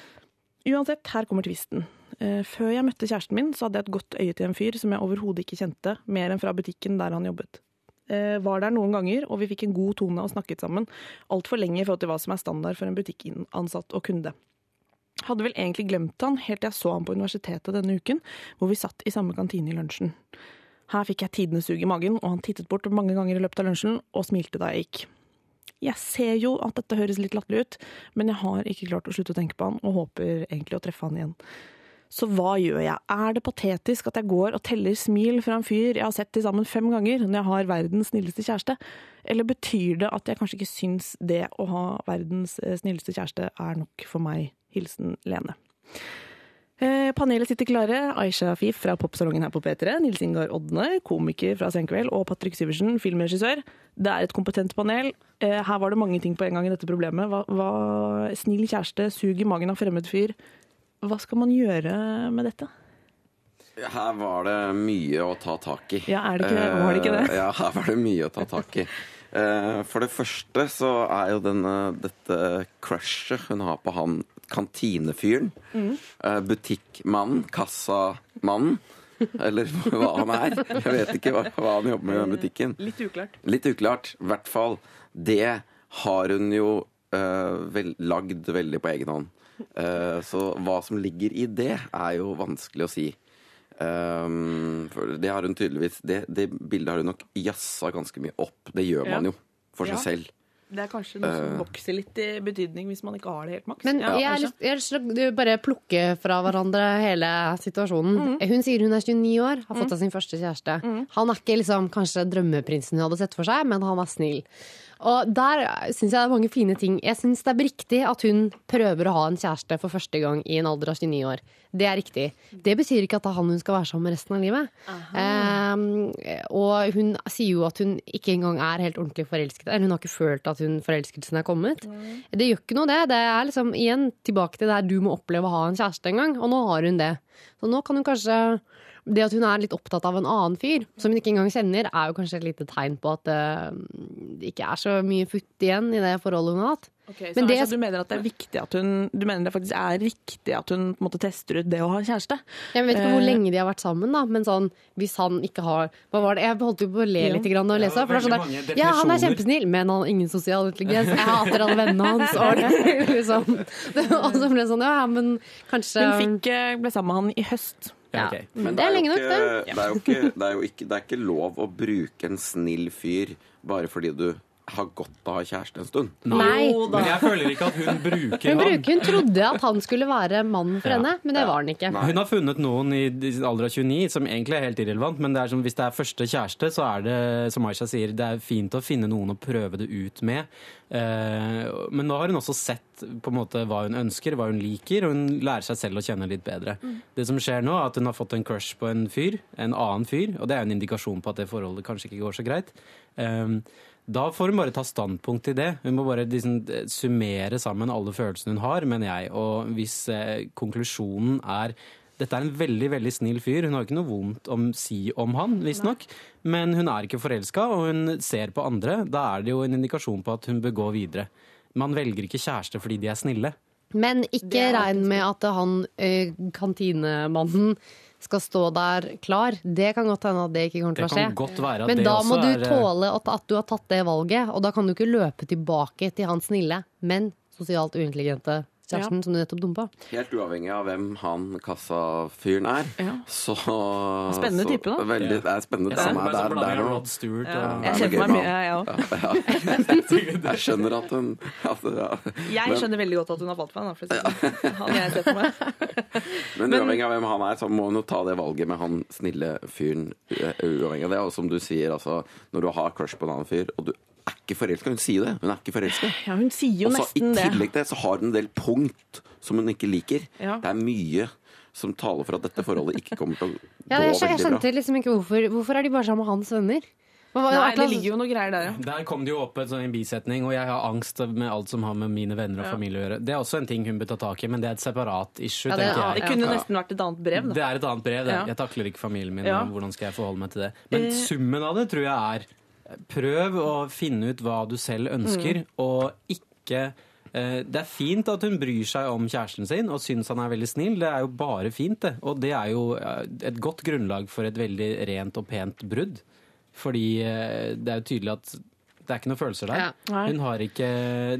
Speaker 3: Uansett, her kommer tvisten. Eh, Før jeg møtte kjæresten min, så hadde jeg et godt øye til en fyr som jeg overhodet ikke kjente, mer enn fra butikken der han jobbet. Eh, Var der noen ganger, og vi fikk en god tone og snakket sammen. Altfor lenge i forhold til hva som er standard for en butikkansatt og kunde. Hadde vel egentlig glemt han helt til jeg så han på universitetet denne uken, hvor vi satt i samme kantine i lunsjen. Her fikk jeg tidenes sug i magen, og han tittet bort mange ganger i løpet av lunsjen og smilte da jeg gikk. Jeg ser jo at dette høres litt latterlig ut, men jeg har ikke klart å slutte å tenke på han, og håper egentlig å treffe han igjen. Så hva gjør jeg? Er det patetisk at jeg går og teller smil fra en fyr jeg har sett til sammen fem ganger, når jeg har verdens snilleste kjæreste? Eller betyr det at jeg kanskje ikke syns det å ha verdens eh, snilleste kjæreste er nok for meg? Hilsen Lene. Eh, Panelet sitter klare. Aisha Fif fra Popsalongen her på P3. Nils Ingar Odne, komiker fra Senkveld. Og Patrick Syversen, filmregissør. Det er et kompetent panel. Eh, Her var det mange ting på en gang i dette problemet. Hva, hva, snill kjæreste, sug i magen av fremmed fyr. Hva skal man gjøre med dette?
Speaker 5: Her var det mye å ta tak i.
Speaker 3: Ja, er det ikke? Var det ikke det?
Speaker 5: Eh, Ja, her var det mye å ta tak i. Eh, For det første så er jo denne, dette crushet hun har på han kantinefyren,
Speaker 3: Mm.
Speaker 5: eh, butikkmannen, kassamannen, eller hva han er. Jeg vet ikke hva, hva han jobber med i den butikken.
Speaker 3: Litt uklart.
Speaker 5: Litt uklart, i hvert fall. Det har hun jo uh, vel, lagd veldig på egen hånd. Eh, så hva som ligger i det, er jo vanskelig å si. Um, for det har hun tydeligvis Det, det bildet har hun nok jazza ganske mye opp. Det gjør man jo for
Speaker 3: Ja.
Speaker 5: seg selv.
Speaker 3: Det er kanskje noe som
Speaker 5: Eh.
Speaker 3: vokser litt i betydning hvis man ikke har det helt maks.
Speaker 4: Men
Speaker 3: Ja,
Speaker 4: jeg har lyst, jeg har lyst til å bare plukke fra hverandre hele situasjonen. Hun sier hun er 29 år, har fått seg sin første kjæreste. Han er ikke liksom kanskje drømmeprinsen hun hadde sett for seg, men han er snill. Og der syns jeg det er mange fine ting. Jeg syns det er riktig at hun prøver å ha en kjæreste for første gang i en alder av 29 år. Det er riktig. Det betyr ikke at det er han hun skal være sammen med resten av livet. Um, og hun sier jo at hun ikke engang er helt ordentlig forelsket. Eller hun har ikke følt at hun forelskelsen er kommet. Det gjør ikke noe, det. Det er liksom igjen tilbake til der du må oppleve å ha en kjæreste en gang, og nå har hun det. Så nå kan hun kanskje det at hun er litt opptatt av en annen fyr, som hun ikke engang kjenner, er jo kanskje et lite tegn på at eh, det ikke er så mye futt igjen i det forholdet hun har hatt.
Speaker 3: Okay, så
Speaker 4: Men det-
Speaker 3: altså, du mener at det er viktig at hun Du mener det faktisk er riktig at hun på en måte tester ut det å ha kjæreste?
Speaker 4: Jeg vet ikke hvor
Speaker 3: Eh.
Speaker 4: lenge de har vært sammen, da, men sånn, hvis han ikke har Hva var det? Jeg holdt jo på å le
Speaker 3: Ja.
Speaker 4: litt grann når jeg leste, for det er sånn der, Ja, han er kjempesnill, men han har ingen sosial intelligens. Jeg hater alle vennene hans. Og, det, liksom. og så ble det sånn, ja, men kanskje
Speaker 3: Hun fikk, eh, ble sammen med han i høst.
Speaker 1: Ja, okay.
Speaker 5: Men
Speaker 4: Det er lenge nok, det.
Speaker 5: Det er jo ikke, det er jo ikke, det er ikke lov å bruke en snill fyr bare fordi du har godt av å ha kjæreste en stund.
Speaker 4: Nei.
Speaker 3: Jo da.
Speaker 1: Men jeg føler ikke at hun bruker
Speaker 4: Hun, bruker, hun trodde at han skulle være mannen for
Speaker 1: Ja.
Speaker 4: henne, men det var han ikke.
Speaker 1: Hun har funnet noen i alder av 29 som egentlig er helt irrelevant, men det er som, hvis det er første kjæreste, så er det, som Aisha sier, det er fint å finne noen å prøve det ut med. Eh, men nå har hun også sett på en måte hva hun ønsker, hva hun liker, og hun lærer seg selv å kjenne litt bedre. Det som skjer nå, er at hun har fått en crush på en fyr, en annen fyr, og det er en indikasjon på at det forholdet kanskje ikke går så greit. Eh, da får hun bare ta standpunkt til det. Hun må bare liksom summere sammen alle følelsene hun har, mener jeg. Og hvis eh, konklusjonen er dette er en veldig veldig snill fyr. Hun har ikke noe vondt å si om han, visstnok. Men hun er ikke forelska, og hun ser på andre. Da er det jo en indikasjon på at hun bør gå videre. Man velger ikke kjæreste fordi de er snille.
Speaker 4: Men ikke regn med at han eh, kantinemannen skal stå der klar. Det kan godt hende at det ikke kommer til å skje. Men da må du
Speaker 1: eh,
Speaker 4: tåle at, at du har tatt det valget, og da kan du ikke løpe tilbake til han snille, men sosialt uintelligente kjæresten som du nettopp dumpa.
Speaker 5: Helt uavhengig av hvem han kassafyren er.
Speaker 3: Ja.
Speaker 5: Så
Speaker 3: Spennende
Speaker 5: så,
Speaker 3: type, da.
Speaker 5: Veldig, det er spennende.
Speaker 1: Ja. Meg
Speaker 5: er
Speaker 1: som
Speaker 5: der, der og
Speaker 1: Stewart
Speaker 3: Ja. Jeg
Speaker 5: er
Speaker 3: for meg mye, jeg òg.
Speaker 5: Jeg skjønner at hun at, ja.
Speaker 3: Jeg skjønner veldig godt at hun har valgt meg, da, sånn. Han jeg ser for meg.
Speaker 5: Men uavhengig av hvem han er, så må hun jo ta det valget med han snille fyren. Uavhengig av det. Og som du sier, altså, når du har crush på en annen fyr, og du er ikke forelska Hun sier det. Hun er ikke forelska.
Speaker 3: Ja, hun sier jo
Speaker 5: Også, I
Speaker 3: nesten det.
Speaker 5: tillegg til det så har hun en del punkt som hun ikke liker.
Speaker 3: Ja.
Speaker 5: Det er mye som taler for at dette forholdet ikke kommer til å gå
Speaker 4: Ja, jeg, jeg
Speaker 5: veldig bra.
Speaker 4: skjønte liksom ikke hvorfor. Hvorfor er de bare sammen med hans venner? Hva-
Speaker 3: Nei, det ligger jo noe greier der, ja.
Speaker 1: Der kom det jo opp en sånn bisetning, og jeg har angst med alt som har med mine venner og
Speaker 3: Ja.
Speaker 1: familie å gjøre. Det er også en ting hun bør ta tak i, men det er et separat issue,
Speaker 4: Ja, det er-
Speaker 1: tenker
Speaker 3: Det kunne nesten vært et annet brev.
Speaker 1: Det er et annet brev. Det. Jeg takler ikke familien min.
Speaker 3: Ja.
Speaker 1: Hvordan skal jeg forholde meg til det? Men
Speaker 3: Eh.
Speaker 1: summen av det tror jeg er prøv å finne ut hva du selv ønsker, og ikke eh, det er fint at hun bryr seg om kjæresten sin og syns han er veldig snill. Det er jo bare fint, det. Og det er jo eh, et godt grunnlag for et veldig rent og pent brudd. Fordi eh, det er jo tydelig at det er ikke noen følelser der.
Speaker 4: Ja.
Speaker 1: Hun har ikke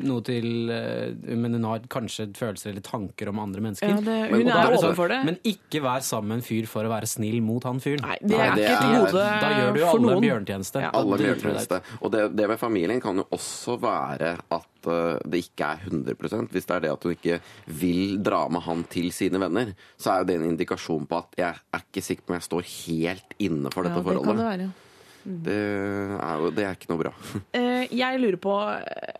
Speaker 1: noe til eh, Men hun har kanskje følelser eller tanker om andre mennesker.
Speaker 3: Ja, det, hun
Speaker 5: men,
Speaker 3: er
Speaker 5: det
Speaker 3: overfor det.
Speaker 1: Men ikke vær sammen med en fyr for å være snill mot han fyren.
Speaker 3: Nei, det
Speaker 5: Nei,
Speaker 3: er
Speaker 5: det
Speaker 3: ikke et
Speaker 5: er-
Speaker 3: gode
Speaker 1: Da gjør du jo alle en
Speaker 3: noen.
Speaker 1: bjørnetjeneste.
Speaker 3: Ja.
Speaker 5: Alle bjørnetjeneste. Og det, det med familien kan jo også være at eh, det ikke er 100 Hvis det er det at hun ikke vil dra med han til sine venner, så er jo det en indikasjon på at jeg er ikke sikker på om jeg står helt inne for dette
Speaker 3: Ja,
Speaker 5: det
Speaker 3: det kan det
Speaker 5: være,
Speaker 3: være.
Speaker 5: Det er jo det er ikke noe bra.
Speaker 3: Eh, jeg lurer på,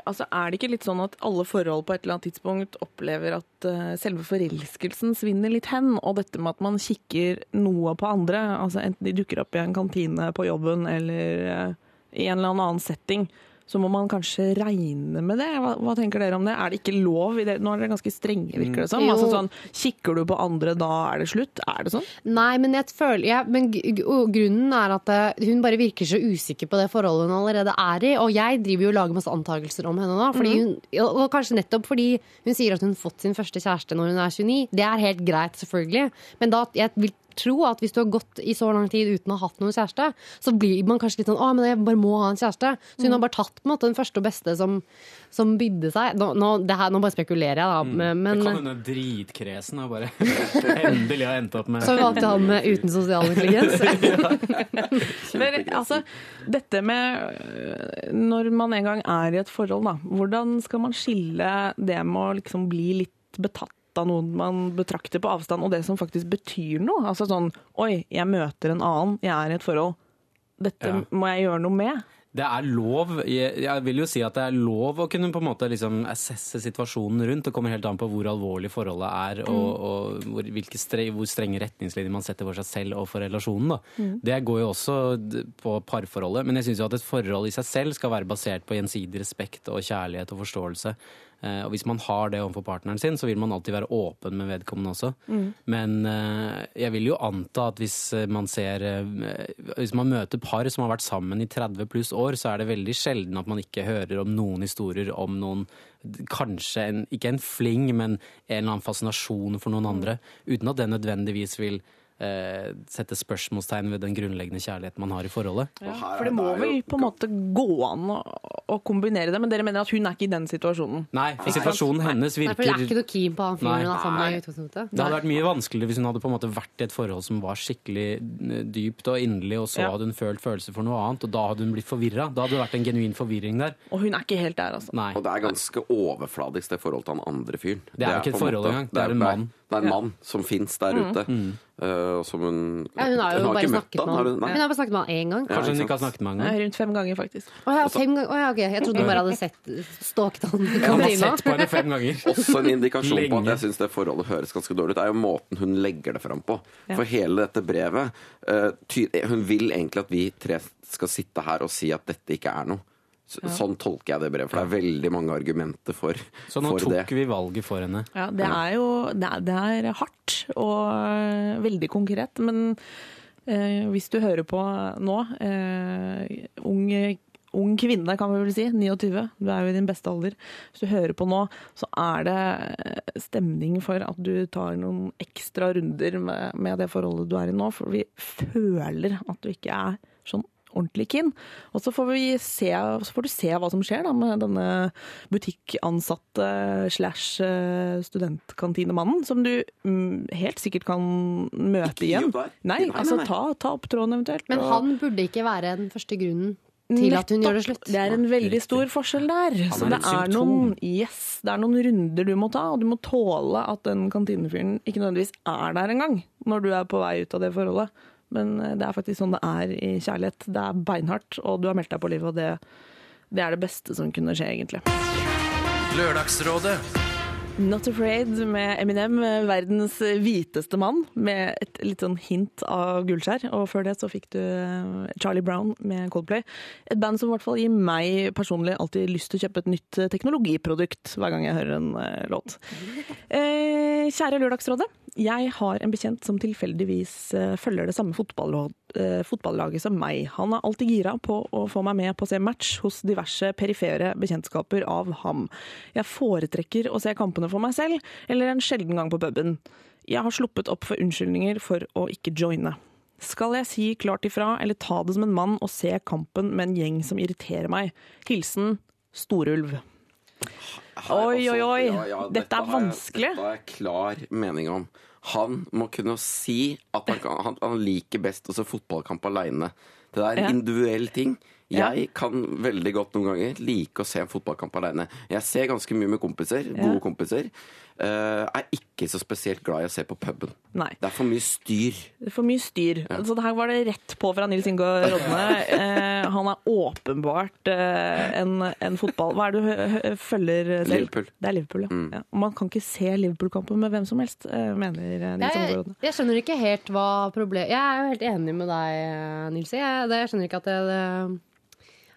Speaker 3: altså Er det ikke litt sånn at alle forhold på et eller annet tidspunkt opplever at eh, selve forelskelsen svinner litt hen? Og dette med at man kikker noe på andre, altså enten de dukker opp i en kantine på jobben eller eh, i en eller annen setting, så må man kanskje regne med det. Hva, hva tenker dere om det? Er det ikke lov? I det? Nå er dere ganske strenge, virker det som.
Speaker 4: Jo.
Speaker 3: Altså sånn, Kikker du på andre, da er det slutt? Er det sånn?
Speaker 4: Nei, men føler ja, men grunnen er at eh, hun bare virker så usikker på det forholdet hun allerede er i. Og jeg driver jo og lager masse antakelser om henne nå. Fordi hun, og kanskje nettopp fordi hun sier at hun har fått sin første kjæreste når hun er 29. Det er helt greit, selvfølgelig. Men da, jeg vil tro at hvis du har gått i så lang tid uten å ha hatt noen kjæreste, så blir man kanskje litt sånn å, men jeg bare må ha en kjæreste. Så hun har bare tatt på en måte den første og beste som, som bydde seg. Nå, nå, det her, nå bare spekulerer jeg, da. Men,
Speaker 1: Det kan hende dritkresen har bare endelig har endt opp med
Speaker 4: så valgte han med uten sosial intelligens.
Speaker 3: Men, altså, dette med øh, Når man en gang er i et forhold, da, hvordan skal man skille det med å liksom bli litt betatt av noen man betrakter på avstand, og det som faktisk betyr noe? Altså sånn Oi, jeg møter en annen, jeg er i et forhold. Dette
Speaker 1: Ja.
Speaker 3: må jeg gjøre noe med.
Speaker 1: Det er lov, jeg, vil jo si at det er lov å kunne på en måte liksom assesse situasjonen rundt. Det kommer helt an på hvor alvorlig forholdet er, og, og hvor, hvilke stre, hvor strenge retningslinjer man setter for seg selv og for relasjonen. Da. Det går jo også på parforholdet, men jeg syns at et forhold i seg selv skal være basert på gjensidig respekt og kjærlighet og forståelse. Eh, og hvis man har det overfor partneren sin, så vil man alltid være åpen med vedkommende også. Men eh, jeg vil jo anta at hvis eh, man ser Hvis man møter par som har vært sammen i 30 pluss år, så er det veldig sjelden at man ikke hører om noen historier om noen Kanskje en, ikke en fling, men en eller annen fascinasjon for noen andre. Uten at det nødvendigvis vil eh, sette spørsmålstegn ved den grunnleggende kjærligheten man har i forholdet.
Speaker 3: Ja, for det må
Speaker 5: det
Speaker 3: vel på en måte gå an å, å kombinere det, men dere mener at hun er ikke i den situasjonen?
Speaker 1: Nei, for situasjonen hennes virker
Speaker 4: Nei, for jeg er ikke noe keen på han fyren hun er sammen med i utgangspunktet.
Speaker 1: Det hadde vært mye vanskeligere hvis hun hadde på en måte vært i et forhold som var skikkelig eh, dypt og inderlig, og så
Speaker 3: Ja.
Speaker 1: hadde hun følt følelser for noe annet, og da hadde hun blitt forvirra. Da hadde det vært en genuin forvirring der.
Speaker 3: Og hun er ikke helt der, altså.
Speaker 1: Nei.
Speaker 5: Og det er ganske overfladisk, det forholdet til han andre fyren.
Speaker 1: Det er jo ikke et forhold engang, det er en mann.
Speaker 5: Det er en mann som fins der ute. Uh, som hun
Speaker 4: Ja, hun har jo
Speaker 5: ikke
Speaker 4: bare
Speaker 5: møtt
Speaker 4: snakket med han.
Speaker 5: hun?
Speaker 4: Hun har bare snakket med han én gang.
Speaker 5: Ja,
Speaker 1: Kanskje hun
Speaker 5: ikke
Speaker 1: har snakket med
Speaker 3: han
Speaker 1: engang?
Speaker 3: rundt fem ganger, faktisk.
Speaker 4: Å ja, fem ganger. Å ja, ok. Jeg trodde hun bare hadde sett stalket han Ja,
Speaker 1: Han har sett på henne fem ganger.
Speaker 5: Også en indikasjon på at jeg syns det forholdet høres ganske dårlig ut, er jo måten hun legger det fram på.
Speaker 3: Ja.
Speaker 5: For hele dette brevet uh, ty Hun vil egentlig at vi tre skal sitte her og si at dette ikke er noe. Så, Sånn tolker jeg det brevet, for det er veldig mange argumenter for, det.
Speaker 1: Så nå tok
Speaker 5: det.
Speaker 1: vi valget for henne.
Speaker 3: Ja, det er jo det er, det er hardt og øh, veldig konkret, men eh, hvis du hører på nå, eh, ung, ung kvinne kan vi vel si, 29, du er jo i din beste alder. Hvis du hører på nå, så er det øh, stemning for at du tar noen ekstra runder med, med det forholdet du er i nå, for vi føler at du ikke er sånn ordentlig keen. Og så får, vi se, så får du se hva som skjer da, med denne butikkansatte slash eh, studentkantinemannen, som du mm, helt sikkert kan møte
Speaker 5: Ikke
Speaker 3: igjen.
Speaker 5: Ikke der.
Speaker 3: Nei, altså
Speaker 5: nei.
Speaker 3: ta, ta opp tråden eventuelt.
Speaker 4: Men
Speaker 3: og-
Speaker 4: han burde ikke være den første grunnen til at hun gjør det slutt.
Speaker 3: Det er en veldig stor forskjell der. Så det er, noen, yes, det er noen runder du må ta, og du må tåle at den kantinefyren ikke nødvendigvis er der engang når du er på vei ut av det forholdet. Men eh, det er faktisk sånn det er i kjærlighet. Det er beinhardt, og du har meldt deg på livet, og det, det er det beste som kunne skje, egentlig.
Speaker 2: Lørdagsrådet
Speaker 3: Not Afraid med Eminem, verdens hviteste mann, med et litt sånn hint av gullskjær. Og før det så fikk du eh, Charlie Brown med Coldplay. Et band som i hvert fall gir meg personlig alltid lyst til å kjøpe et nytt teknologiprodukt hver gang jeg hører en eh, låt. Eh, kjære Lørdagsrådet. Jeg har en bekjent som tilfeldigvis eh, følger det samme eh, fotballaget som meg. Han er alltid gira på å få meg med på å se match hos diverse perifere bekjentskaper av ham. Jeg foretrekker å se kampene for meg selv, eller en sjelden gang på puben. Jeg har sluppet opp for unnskyldninger for å ikke joine. Skal jeg si klart ifra, eller ta det som en mann og se kampen med en gjeng som irriterer meg? Hilsen Storulv. Oi,
Speaker 5: altså,
Speaker 3: oi, oi.
Speaker 5: ja, ja,
Speaker 3: Dette er vanskelig.
Speaker 5: Dette har jeg klar mening om. Han må kunne si at han, kan, han, han liker best å se fotballkamp aleine. Det er en
Speaker 3: Ja.
Speaker 5: individuell ting. Jeg kan veldig godt noen ganger like å se en fotballkamp aleine. Jeg ser ganske mye med kompiser, gode kompiser. Eh, er ikke så spesielt glad i å se på puben.
Speaker 3: Nei.
Speaker 5: Det er for mye styr.
Speaker 3: Det er For mye styr. Så det her var det rett på fra Nils Inge Rodne. Eh, han er åpenbart eh, en, en fotball... Hva er det du følger selv?
Speaker 5: Liverpool.
Speaker 3: Det er Liverpool, ja. ja. Og man kan ikke se Liverpool-kampen med hvem som helst, eh, mener eh, Nils Inge
Speaker 4: Jeg,
Speaker 3: Rodne.
Speaker 4: jeg skjønner ikke helt hva problemet Jeg er jo helt enig med deg, Nils. Jeg, jeg skjønner ikke at det, det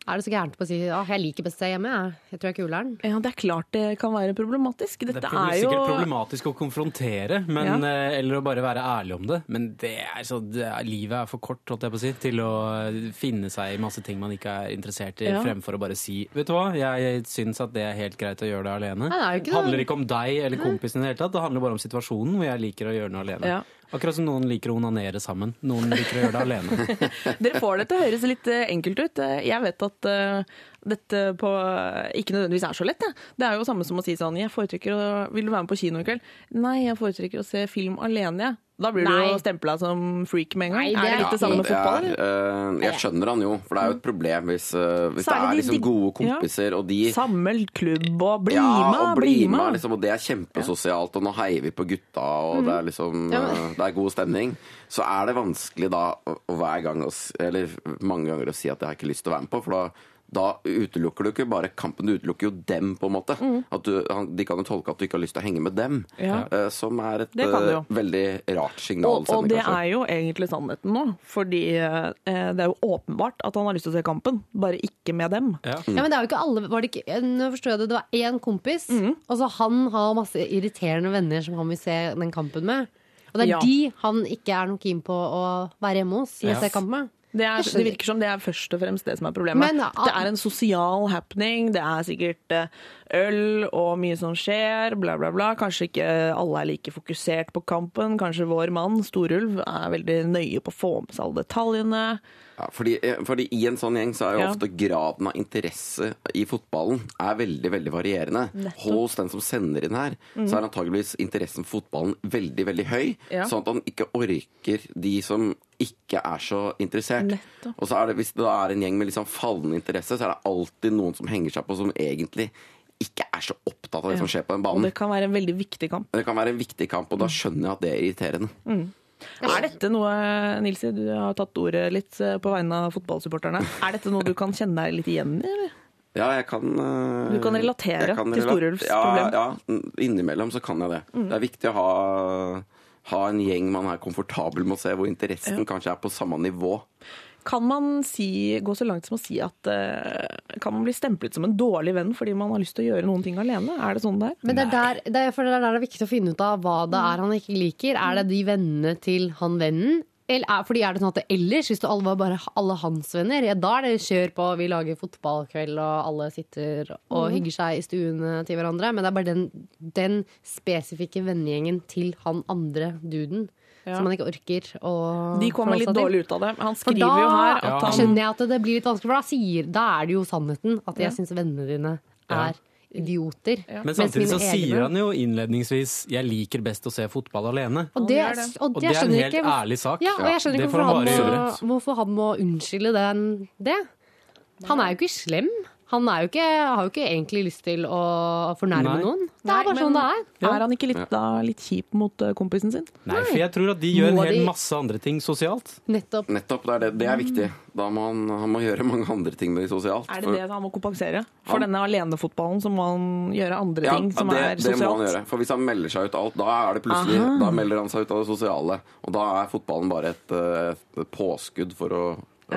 Speaker 4: Er det så gærent på å si at jeg liker best å se hjemme? Jeg, jeg tror jeg er kuleren.
Speaker 3: Ja, det er klart det kan være problematisk.
Speaker 1: Det er
Speaker 3: er jo
Speaker 1: sikkert problematisk å konfrontere, men,
Speaker 3: Ja.
Speaker 1: eh, eller å bare være ærlig om det. Men det er så, det er, livet er for kort holdt jeg på å si, til å finne seg i masse ting man ikke er interessert i,
Speaker 3: Ja.
Speaker 1: fremfor å bare si Vet du hva, jeg syns at det er helt greit å gjøre det alene.
Speaker 4: Nei, det er jo ikke
Speaker 1: det handler ikke om deg eller kompisen i det hele tatt, det handler bare om situasjonen hvor jeg liker å gjøre noe alene.
Speaker 3: Ja.
Speaker 1: Akkurat som noen liker å onanere sammen. Noen liker å gjøre det alene.
Speaker 3: Dere får det til å høres litt eh, enkelt ut. Eh, Jeg vet at eh, dette på, ikke nødvendigvis er så lett. Ja. Det er jo samme som å si sånn Jeg foretrekker å Vil du være med på kino i kveld? Nei, jeg foretrekker å se film alene, jeg. Da blir du
Speaker 4: Nei.
Speaker 3: jo stempla som freak med en gang.
Speaker 4: Nei, det
Speaker 3: er det
Speaker 4: er-
Speaker 3: litt det samme med fotball?
Speaker 5: er, eh, jeg skjønner han jo, for det er jo et problem hvis, uh, hvis det er liksom
Speaker 3: gode
Speaker 5: gode
Speaker 3: Ja.
Speaker 5: kompiser, og de
Speaker 3: Samme klubb og bli
Speaker 5: ja,
Speaker 3: med,
Speaker 5: og
Speaker 3: bli med!
Speaker 5: med, liksom, og det er kjempesosialt, og nå heier vi på gutta, og det er liksom uh, Det er god stemning. Så er det vanskelig da hver gang, eller mange ganger, å si at jeg har ikke lyst til å være med på, for da da utelukker du ikke bare kampen, du utelukker jo dem, på en måte. At du, han, de kan jo tolke at du ikke har lyst til å henge med dem.
Speaker 3: Ja.
Speaker 5: uh, Som er et
Speaker 3: Det kan du jo.
Speaker 5: veldig rart signal
Speaker 3: Og, og det
Speaker 5: kanskje.
Speaker 3: er jo egentlig sannheten nå. Fordi uh, det er jo åpenbart at han har lyst til å se kampen, bare ikke med dem.
Speaker 1: Ja.
Speaker 5: Mm.
Speaker 4: Ja, men det er jo ikke alle var det ikke, Nå forstår jeg det, det var én kompis,
Speaker 3: Mm.
Speaker 4: og så han har masse irriterende venner som han vil se den kampen med. Og det er
Speaker 3: Ja.
Speaker 4: de han ikke er noe keen på å være hjemme hos
Speaker 1: Ja.
Speaker 4: se kampen med.
Speaker 3: Det, er, det virker som det er først og fremst det som er problemet.
Speaker 4: Men, uh,
Speaker 3: det er en sosial happening, det er sikkert eh, øl og mye som skjer, bla, bla, bla. Kanskje ikke alle er like fokusert på kampen. Kanskje vår mann, Storulv, er veldig nøye på å få med seg alle detaljene.
Speaker 5: Ja, fordi, eh, fordi i en sånn gjeng så er jo
Speaker 3: Ja.
Speaker 5: ofte graden av interesse i fotballen er veldig veldig varierende. Hos den som sender inn her, så er antageligvis interessen for fotballen veldig veldig høy.
Speaker 3: Ja.
Speaker 5: Sånn at han ikke orker de som ikke er så interessert.
Speaker 3: Nettopp.
Speaker 5: Og så er det, hvis det da er en gjeng med liksom fallende interesse, så er det alltid noen som henger seg på som egentlig ikke er så opptatt av det som skjer på den
Speaker 3: Og
Speaker 5: banen.
Speaker 3: det kan være en veldig viktig kamp.
Speaker 5: Det kan være en viktig kamp, og da skjønner jeg at det er irriterende.
Speaker 3: Er dette noe, Nilsi, du har tatt ordet litt eh, på vegne av fotballsupporterne. Er dette noe du kan kjenne deg litt igjen i, eller?
Speaker 5: Ja, jeg kan eh,
Speaker 3: Du kan relatere
Speaker 5: kan
Speaker 3: til Storulfs
Speaker 5: ja,
Speaker 3: problem. Mm.
Speaker 5: Ja, innimellom så kan jeg det. Det er viktig å ha, ha en gjeng man er komfortabel med å se, hvor interessen kanskje er på samme nivå.
Speaker 3: Kan man si, gå så langt som å si at uh, Kan man bli stemplet som en dårlig venn fordi man har lyst til å gjøre noen ting alene? Er det sånn det er?
Speaker 4: Men det er, der, det er, for det er der det er viktig å finne ut av hva det er han ikke liker. Er det de vennene til han vennen? Eller er, fordi er det sånn at det ellers, hvis du alle var bare alle hans venner, ja, da er det kjør på, vi lager fotballkveld og alle sitter og
Speaker 3: Mm.
Speaker 4: hygger seg i stuene til hverandre. Men det er bare den, den spesifikke vennegjengen til han andre duden
Speaker 3: Ja.
Speaker 4: som man ikke orker å
Speaker 3: De kommer litt dårlig ut av det. Han
Speaker 4: skriver
Speaker 3: skriver jo her
Speaker 1: Ja.
Speaker 3: at han
Speaker 4: skjønner jeg at det blir litt vanskelig, for da, sier, da er det jo sannheten. At jeg syns vennene dine
Speaker 1: Ja.
Speaker 4: er idioter.
Speaker 1: Men samtidig så sier han jo innledningsvis 'jeg liker best å se fotball alene'.
Speaker 4: Og det,
Speaker 3: og det.
Speaker 4: og det
Speaker 1: er en helt
Speaker 4: ikke
Speaker 1: ærlig sak.
Speaker 4: Ja, og jeg skjønner ikke hvorfor
Speaker 1: han
Speaker 4: han, må, hvorfor han må unnskylde den, det. Han er jo ikke slem. Han er jo ikke, har jo ikke egentlig lyst til å fornærme
Speaker 1: Nei.
Speaker 4: noen. Det er bare sånn det er.
Speaker 1: Ja.
Speaker 3: Er han ikke litt, da, litt kjip mot eh, kompisen sin?
Speaker 1: Nei, for jeg tror at de gjør en hel
Speaker 4: de-
Speaker 1: masse andre ting sosialt.
Speaker 4: Nettopp.
Speaker 5: Nettopp, det er, det. Det er viktig. Da må han, han må gjøre mange andre ting med de sosialt.
Speaker 3: Er det
Speaker 5: For-
Speaker 3: det han må kompensere? For
Speaker 5: ja.
Speaker 3: denne alenefotballen så må han gjøre andre
Speaker 5: Ja,
Speaker 3: ting som
Speaker 5: det,
Speaker 3: er
Speaker 5: det må han gjøre. For hvis han melder seg ut alt, da er det plutselig Da melder han seg ut av det sosiale. Og da er fotballen bare et, eh, et påskudd for å,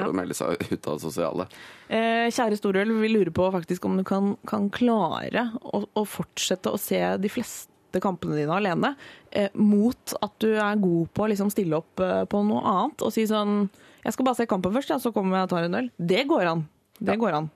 Speaker 3: Ja.
Speaker 5: å melde seg ut av sosiale.
Speaker 3: Eh, kjære Storøl, vi lurer på faktisk om du kan, kan klare å, å fortsette å se de fleste kampene dine alene, eh, mot at du er god på å liksom stille opp eh, på noe annet og si sånn Jeg skal bare se kampen først, ja, så kommer jeg og tar en øl. Det går an. Det går an.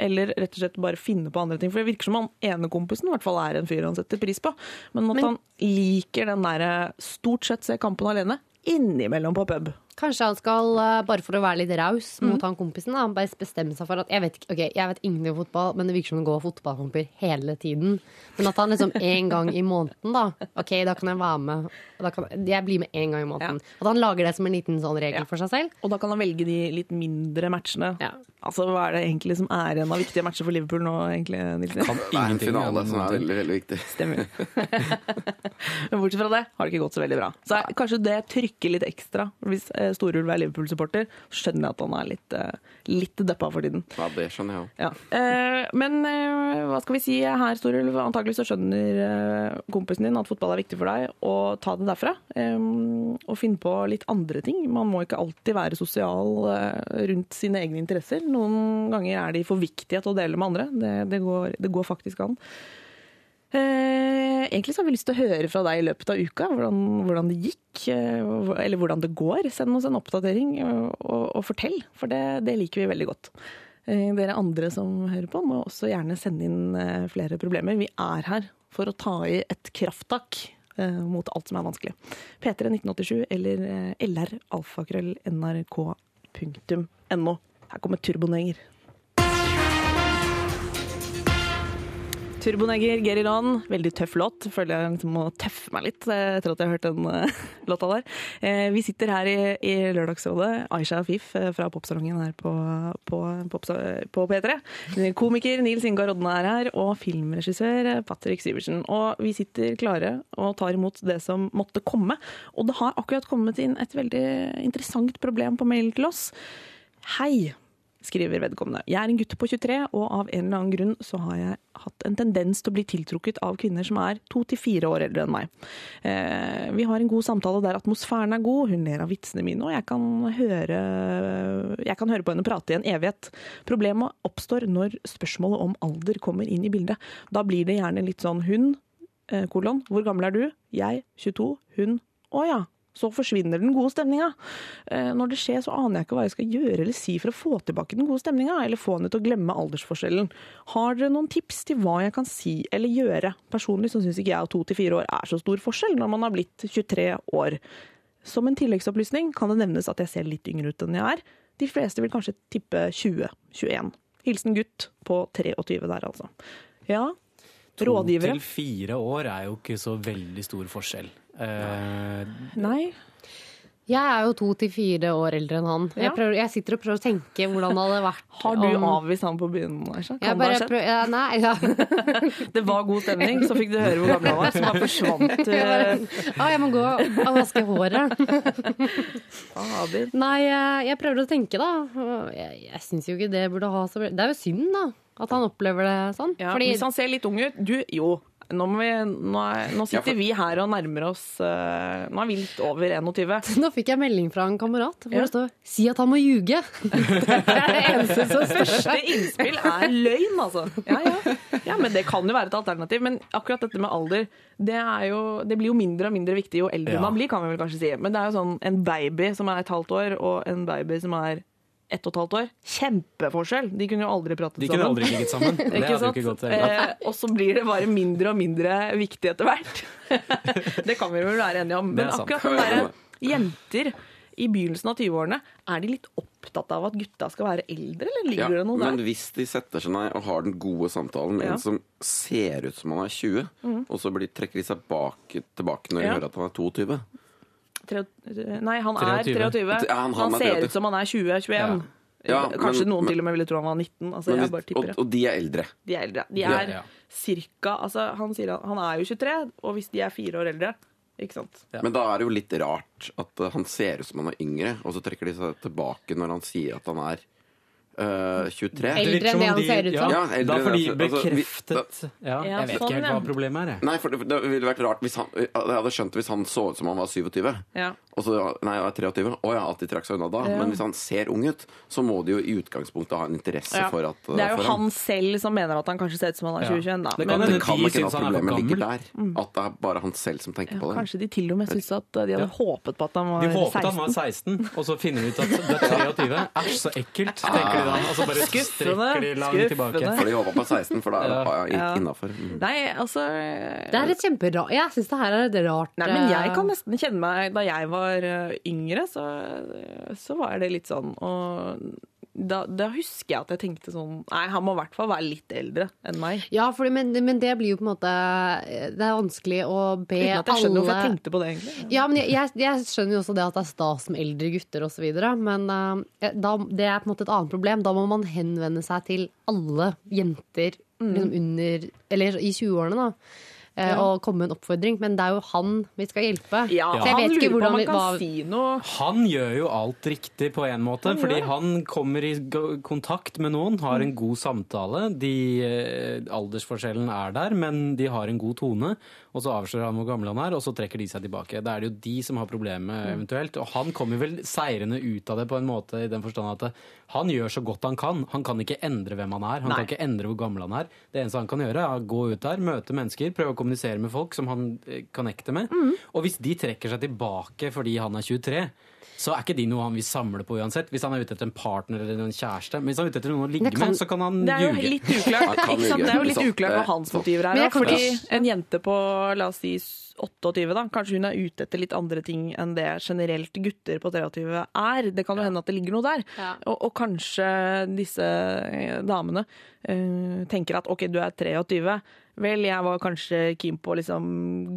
Speaker 3: Eller rett og slett bare finne på andre ting. For det virker som han ene kompisen i hvert fall er en fyr han setter pris på. Men at
Speaker 4: Men-
Speaker 3: han liker den derre stort sett se kampen alene, innimellom på pub.
Speaker 4: Kanskje han skal, eh, bare for å være litt raus
Speaker 3: Mm.
Speaker 4: mot han kompisen, da, bare bestemme seg for at jeg vet, ikke- ok, jeg vet ingenting om fotball, men det virker som det går fotballkamper hele tiden. Men at han liksom en gang i måneden, da. Ok, da kan jeg være med. Da kan, jeg blir med en gang i måneden. At han lager det som en liten sånn regel
Speaker 3: Ja.
Speaker 4: for seg selv.
Speaker 3: Og da kan han velge de litt mindre matchene.
Speaker 4: Ja.
Speaker 3: Altså, Hva er det egentlig som er igjen av viktige matcher for Liverpool nå, egentlig, Nilsen?
Speaker 1: Kan
Speaker 5: Det er en
Speaker 1: ingenting
Speaker 5: finale
Speaker 1: om
Speaker 5: som er veldig, veldig viktig.
Speaker 3: Stemmer. Men bortsett fra det har det ikke gått så veldig bra. Så jeg- kanskje det trykker litt ekstra. Hvis eh, Storulv er Liverpool-supporter, så skjønner jeg at han er litt, eh, litt deppa for tiden.
Speaker 5: Ja, det skjønner jeg òg.
Speaker 3: Ja. Eh, men eh, hva skal vi si her, Storulv? Antagelig så skjønner kompisen din at fotball er viktig for deg, og ta det derfra. Og finne på litt andre ting. Man må ikke alltid være sosial rundt sine egne interesser. Noen ganger er de for viktige til å dele med andre. Det, det, går, det går faktisk an. Eh, egentlig så har vi lyst til å høre fra deg i løpet av uka hvordan, hvordan det gikk, eh, eller hvordan det går. Send oss en oppdatering og, og, og fortell, for det, det liker vi veldig godt. Eh, Dere andre som hører på, må også gjerne sende inn eh, flere problemer. Vi er her for å ta i et krafttak eh, mot alt som er vanskelig. P3 1987 eller eh, lr alfakrøll nrk.no. Her kommer Turboneger. Turboneger, Get It. Veldig tøff låt. Føler jeg liksom må tøffe meg litt eh, etter at jeg har hørt den eh, låta der. Eh, vi sitter her i, i Lørdagsrådet, Aisha Afif fra popsalongen her på, på, på, på P3. Komiker Nils Ingar Rodne er her, og filmregissør Patrick Syversen. Og vi sitter klare og tar imot det som måtte komme. Og det har akkurat kommet inn et veldig interessant problem på mail til oss. Hei, skriver vedkommende. Jeg er en gutt på 23, og av en eller annen grunn så har jeg hatt en tendens til å bli tiltrukket av kvinner som er to til fire år eldre enn meg. Eh, vi har en god samtale der atmosfæren er god, hun ler av vitsene mine, og jeg kan høre, jeg kan høre på henne prate i en evighet. Problemet oppstår når spørsmålet om alder kommer inn i bildet. Da blir det gjerne litt sånn hun, eh, kolon, hvor gammel er du? Jeg, 22, hun, å ja, så forsvinner den gode stemninga. Eh, Når det skjer, så aner jeg ikke hva jeg skal gjøre eller si for å få tilbake den gode stemninga, eller få henne til å glemme aldersforskjellen. Har dere noen tips til hva jeg kan si eller gjøre? Personlig så syns ikke jeg at to til fire år er så stor forskjell når man har blitt 23 år. Som en tilleggsopplysning kan det nevnes at jeg ser litt yngre ut enn jeg er. De fleste vil kanskje tippe 20-21. Hilsen gutt på 23 der, altså. Ja,
Speaker 1: To
Speaker 3: rådgivere?
Speaker 1: til fire år er jo ikke så veldig stor forskjell. Eh,
Speaker 3: Nei.
Speaker 4: Jeg er jo to til fire år eldre enn han.
Speaker 3: Ja.
Speaker 4: Jeg, prøver, jeg sitter og prøver å tenke hvordan det hadde vært.
Speaker 3: Har du
Speaker 4: om-
Speaker 3: avvist han på byen, Kan
Speaker 4: Jeg
Speaker 3: det
Speaker 4: bare
Speaker 3: ha skjedd?
Speaker 4: ja, nei, ja.
Speaker 3: Det var god stemning, så fikk du høre hvor gammel han var, så bare forsvant
Speaker 4: Jeg,
Speaker 3: uh,
Speaker 4: å, jeg må gå og vaske håret. Nei, jeg, jeg prøver å tenke, da. Jeg, jeg syns jo ikke det burde ha så Det er jo synd, da. At han opplever det sånn.
Speaker 3: Ja,
Speaker 4: Fordi
Speaker 3: Hvis han ser litt ung ut Du, jo. Nå, må vi, nå, er, nå sitter
Speaker 5: Ja, for-
Speaker 3: vi her og nærmer oss uh, Nå er vi litt over 21.
Speaker 4: nå fikk jeg melding fra en kamerat hvor
Speaker 3: Ja.
Speaker 4: det står 'si at han må ljuge'. det er det eneste som står
Speaker 3: Første innspill er løgn, altså. Ja, ja. ja, men det kan jo være et alternativ. Men akkurat dette med alder, det, er jo, det blir jo mindre og mindre viktig jo eldre
Speaker 1: Ja.
Speaker 3: man blir, kan vi vel kanskje si. Men det er jo sånn en baby som er et halvt år, og en baby som er ett og et halvt år. Kjempeforskjell! De kunne jo aldri pratet
Speaker 1: de
Speaker 3: sammen.
Speaker 1: kunne aldri ligget sammen. Det
Speaker 3: Ikke
Speaker 1: hadde jo
Speaker 3: sant?
Speaker 1: ikke gått.
Speaker 3: Eh, og så blir det bare mindre og mindre viktig etter hvert. det kan vi vel være enige om. Men akkurat den derre jenter i begynnelsen av 20-årene, er de litt opptatt av at gutta skal være eldre, eller ligger
Speaker 5: Ja,
Speaker 3: det noe der?
Speaker 5: men hvis de setter seg ned og har den gode samtalen med
Speaker 3: Ja. Mm.
Speaker 5: en som ser ut som han er 20, og så blir, trekker de seg bak, tilbake når de
Speaker 3: Ja.
Speaker 5: hører at han er 22
Speaker 3: Tre- Nei, han er
Speaker 1: 23.
Speaker 3: 23.
Speaker 5: Ja, han-
Speaker 3: Han,
Speaker 5: han er
Speaker 3: ser ut som han er 20-21.
Speaker 5: Ja,
Speaker 3: Kanskje
Speaker 5: men-
Speaker 3: noen
Speaker 5: men-
Speaker 3: til og med ville tro han var 19. Altså,
Speaker 5: Men
Speaker 3: jeg bare
Speaker 5: og, og de er eldre.
Speaker 3: De er eldre. De
Speaker 5: Ja,
Speaker 3: er
Speaker 1: ja.
Speaker 3: cirka altså, Han sier at han er jo 23, og hvis de er fire år eldre Ikke sant?
Speaker 1: Ja.
Speaker 5: Men da er det jo litt rart at uh, han ser ut som han er yngre, og så trekker de seg tilbake når han sier at han er uh, 23.
Speaker 4: Eldre enn det han ser ut som.
Speaker 1: Ja,
Speaker 5: Ja, eldre
Speaker 1: da får de
Speaker 5: bekreftet det. Altså, vi-
Speaker 1: da, ja, Jeg vet
Speaker 3: sånn,
Speaker 1: ikke helt hva problemet er. jeg.
Speaker 5: Nei, for det, det ville vært rart hvis han Jeg hadde skjønt det hvis han så ut som han var 27.
Speaker 3: Ja.
Speaker 5: Og så, nei, jeg er 23. Å ja, at de trakk seg unna da.
Speaker 3: Ja.
Speaker 5: Men hvis han ser ung ut, så må de jo i utgangspunktet ha en interesse
Speaker 3: Ja.
Speaker 5: for at
Speaker 3: Det er jo
Speaker 5: han. ham.
Speaker 3: han selv som mener at han kanskje ser ut som han er
Speaker 1: Ja.
Speaker 3: 2021. Da.
Speaker 1: Det
Speaker 3: Men
Speaker 1: kan
Speaker 5: Det kan
Speaker 1: de
Speaker 5: ikke
Speaker 1: at
Speaker 5: problemet ligger der. At det er bare han selv som tenker
Speaker 3: ja,
Speaker 5: på det.
Speaker 3: kanskje de til og med syns at de hadde
Speaker 1: Ja.
Speaker 3: håpet på at han var 16.
Speaker 1: De håpet
Speaker 3: 16.
Speaker 1: han var 16, og så finner de ut at det er 23. Æsj, så ekkelt, tenker de da. Og så bare
Speaker 3: Skuffende,
Speaker 1: strekker de langt
Speaker 3: skuffende.
Speaker 1: tilbake.
Speaker 5: For de håper på 16, for da er det
Speaker 1: Ja.
Speaker 5: ja.
Speaker 3: Ja.
Speaker 5: innafor. Mm.
Speaker 3: Nei, altså
Speaker 4: Det er et kjemperart Jeg syns det her er et rart
Speaker 3: Nei, men jeg
Speaker 4: eh,
Speaker 3: kan nesten kjenne meg Da jeg var eh, yngre, så, så var det litt sånn Og da, da husker jeg at jeg tenkte sånn Nei, han må i hvert fall være litt eldre enn meg.
Speaker 4: Ja, fordi, men, men det blir jo på en måte Det er vanskelig å be
Speaker 3: Uten at jeg skjønner hvorfor jeg tenkte på det, egentlig.
Speaker 4: Ja, men jeg, jeg, jeg skjønner jo også det at det er stas med eldre gutter osv., men uh, da, det er på en måte et annet problem. Da må man henvende seg til alle jenter
Speaker 3: Mm.
Speaker 4: liksom under Eller i 20-årene, da. Eh,
Speaker 3: Ja.
Speaker 4: Og komme med en oppfordring. Men det er jo han vi skal hjelpe.
Speaker 3: Ja,
Speaker 4: Så jeg
Speaker 3: han
Speaker 4: vet ikke
Speaker 3: lurer på om
Speaker 4: hvordan vi- hva-
Speaker 3: si noe
Speaker 1: Han gjør jo alt riktig på en måte,
Speaker 3: Han
Speaker 1: fordi
Speaker 3: det.
Speaker 1: han kommer i kontakt med noen, har en god samtale. De, eh, aldersforskjellen er der, men de har en god tone. Og så avslører han hvor gammel han er, og så trekker de seg tilbake. Da er det jo de som har problemet eventuelt. Og han kommer vel seirende ut av det på en måte i den forstand at han gjør så godt han kan. Han kan ikke endre hvem han er. Han
Speaker 3: Nei.
Speaker 1: kan ikke endre hvor gammel han er. Det eneste han kan gjøre, er å gå ut der, møte mennesker, prøve å kommunisere med folk som han eh, connecter med. Og hvis de trekker seg tilbake fordi han er 23, så er ikke de noe han vil samle på uansett. Hvis han er ute etter en partner eller en kjæreste. Men hvis han er ute etter noen å ligge
Speaker 4: kan-
Speaker 1: med, så kan han
Speaker 3: Det er jo
Speaker 1: ljuge.
Speaker 3: litt uklart,
Speaker 5: ljuge,
Speaker 3: Det er jo litt uklart hva hans
Speaker 5: sant.
Speaker 3: motiver
Speaker 4: Men
Speaker 3: er.
Speaker 4: jeg kan
Speaker 3: Fordi
Speaker 4: ikke-
Speaker 3: en jente på la oss si 28, da, kanskje hun er ute etter litt andre ting enn det generelt gutter på 23 er. Det kan jo hende at det ligger noe der.
Speaker 4: Ja.
Speaker 3: Og, og kanskje disse eh, damene uh, tenker at OK, du er 23. Vel, jeg var kanskje keen på å liksom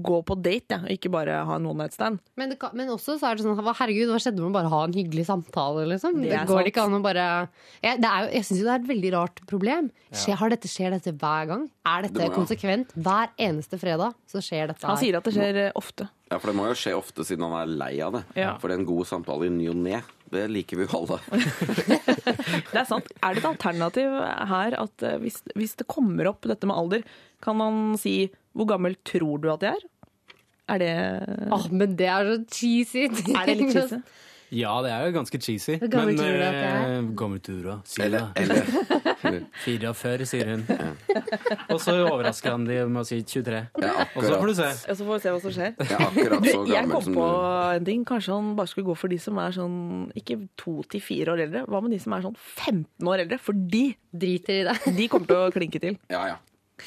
Speaker 3: gå på date, ja, ikke bare ha en one night stand.
Speaker 4: Men, det kan, men også så er det sånn Herregud, hva skjedde med å bare ha en hyggelig samtale, liksom?
Speaker 3: Det
Speaker 4: Det, går
Speaker 3: sant.
Speaker 4: ikke an å bare Jeg, er jeg syns jo det er et veldig rart problem. Skjer, har dette, skjer dette hver gang? Er dette
Speaker 5: Det må ja.
Speaker 4: konsekvent? Hver eneste fredag så skjer dette
Speaker 3: Han sier at det skjer eh, ofte.
Speaker 5: Ja, for det må jo skje ofte siden han er lei av det.
Speaker 3: Ja.
Speaker 5: For det er en god samtale i ny og ne, det liker vi jo alle.
Speaker 3: Det er sant. Er det et alternativ her at eh, hvis, hvis det kommer opp dette med alder, kan man si 'hvor gammel tror du at jeg er'? Er det
Speaker 4: ah, men det er så cheesy.
Speaker 3: Er det litt cheesy?
Speaker 1: Ja, det er jo ganske cheesy.
Speaker 4: Hvor gammel
Speaker 1: men
Speaker 4: tror du at det er?
Speaker 1: eh, gammel tura, sier
Speaker 5: hun.
Speaker 1: det.
Speaker 5: eller
Speaker 1: 44, sier hun. Og så overrasker han de med å si 23.
Speaker 5: jeg er
Speaker 1: Og så får du se.
Speaker 3: Og så får vi se hva som skjer.
Speaker 5: jeg
Speaker 3: Du, jeg kom på en ting. Kanskje han bare skulle gå for de som er sånn ikke to til fire år eldre. Hva med de som er sånn 15 år eldre? For de,
Speaker 4: Driter i det.
Speaker 3: de kommer til å klinke til.
Speaker 5: Ja, ja.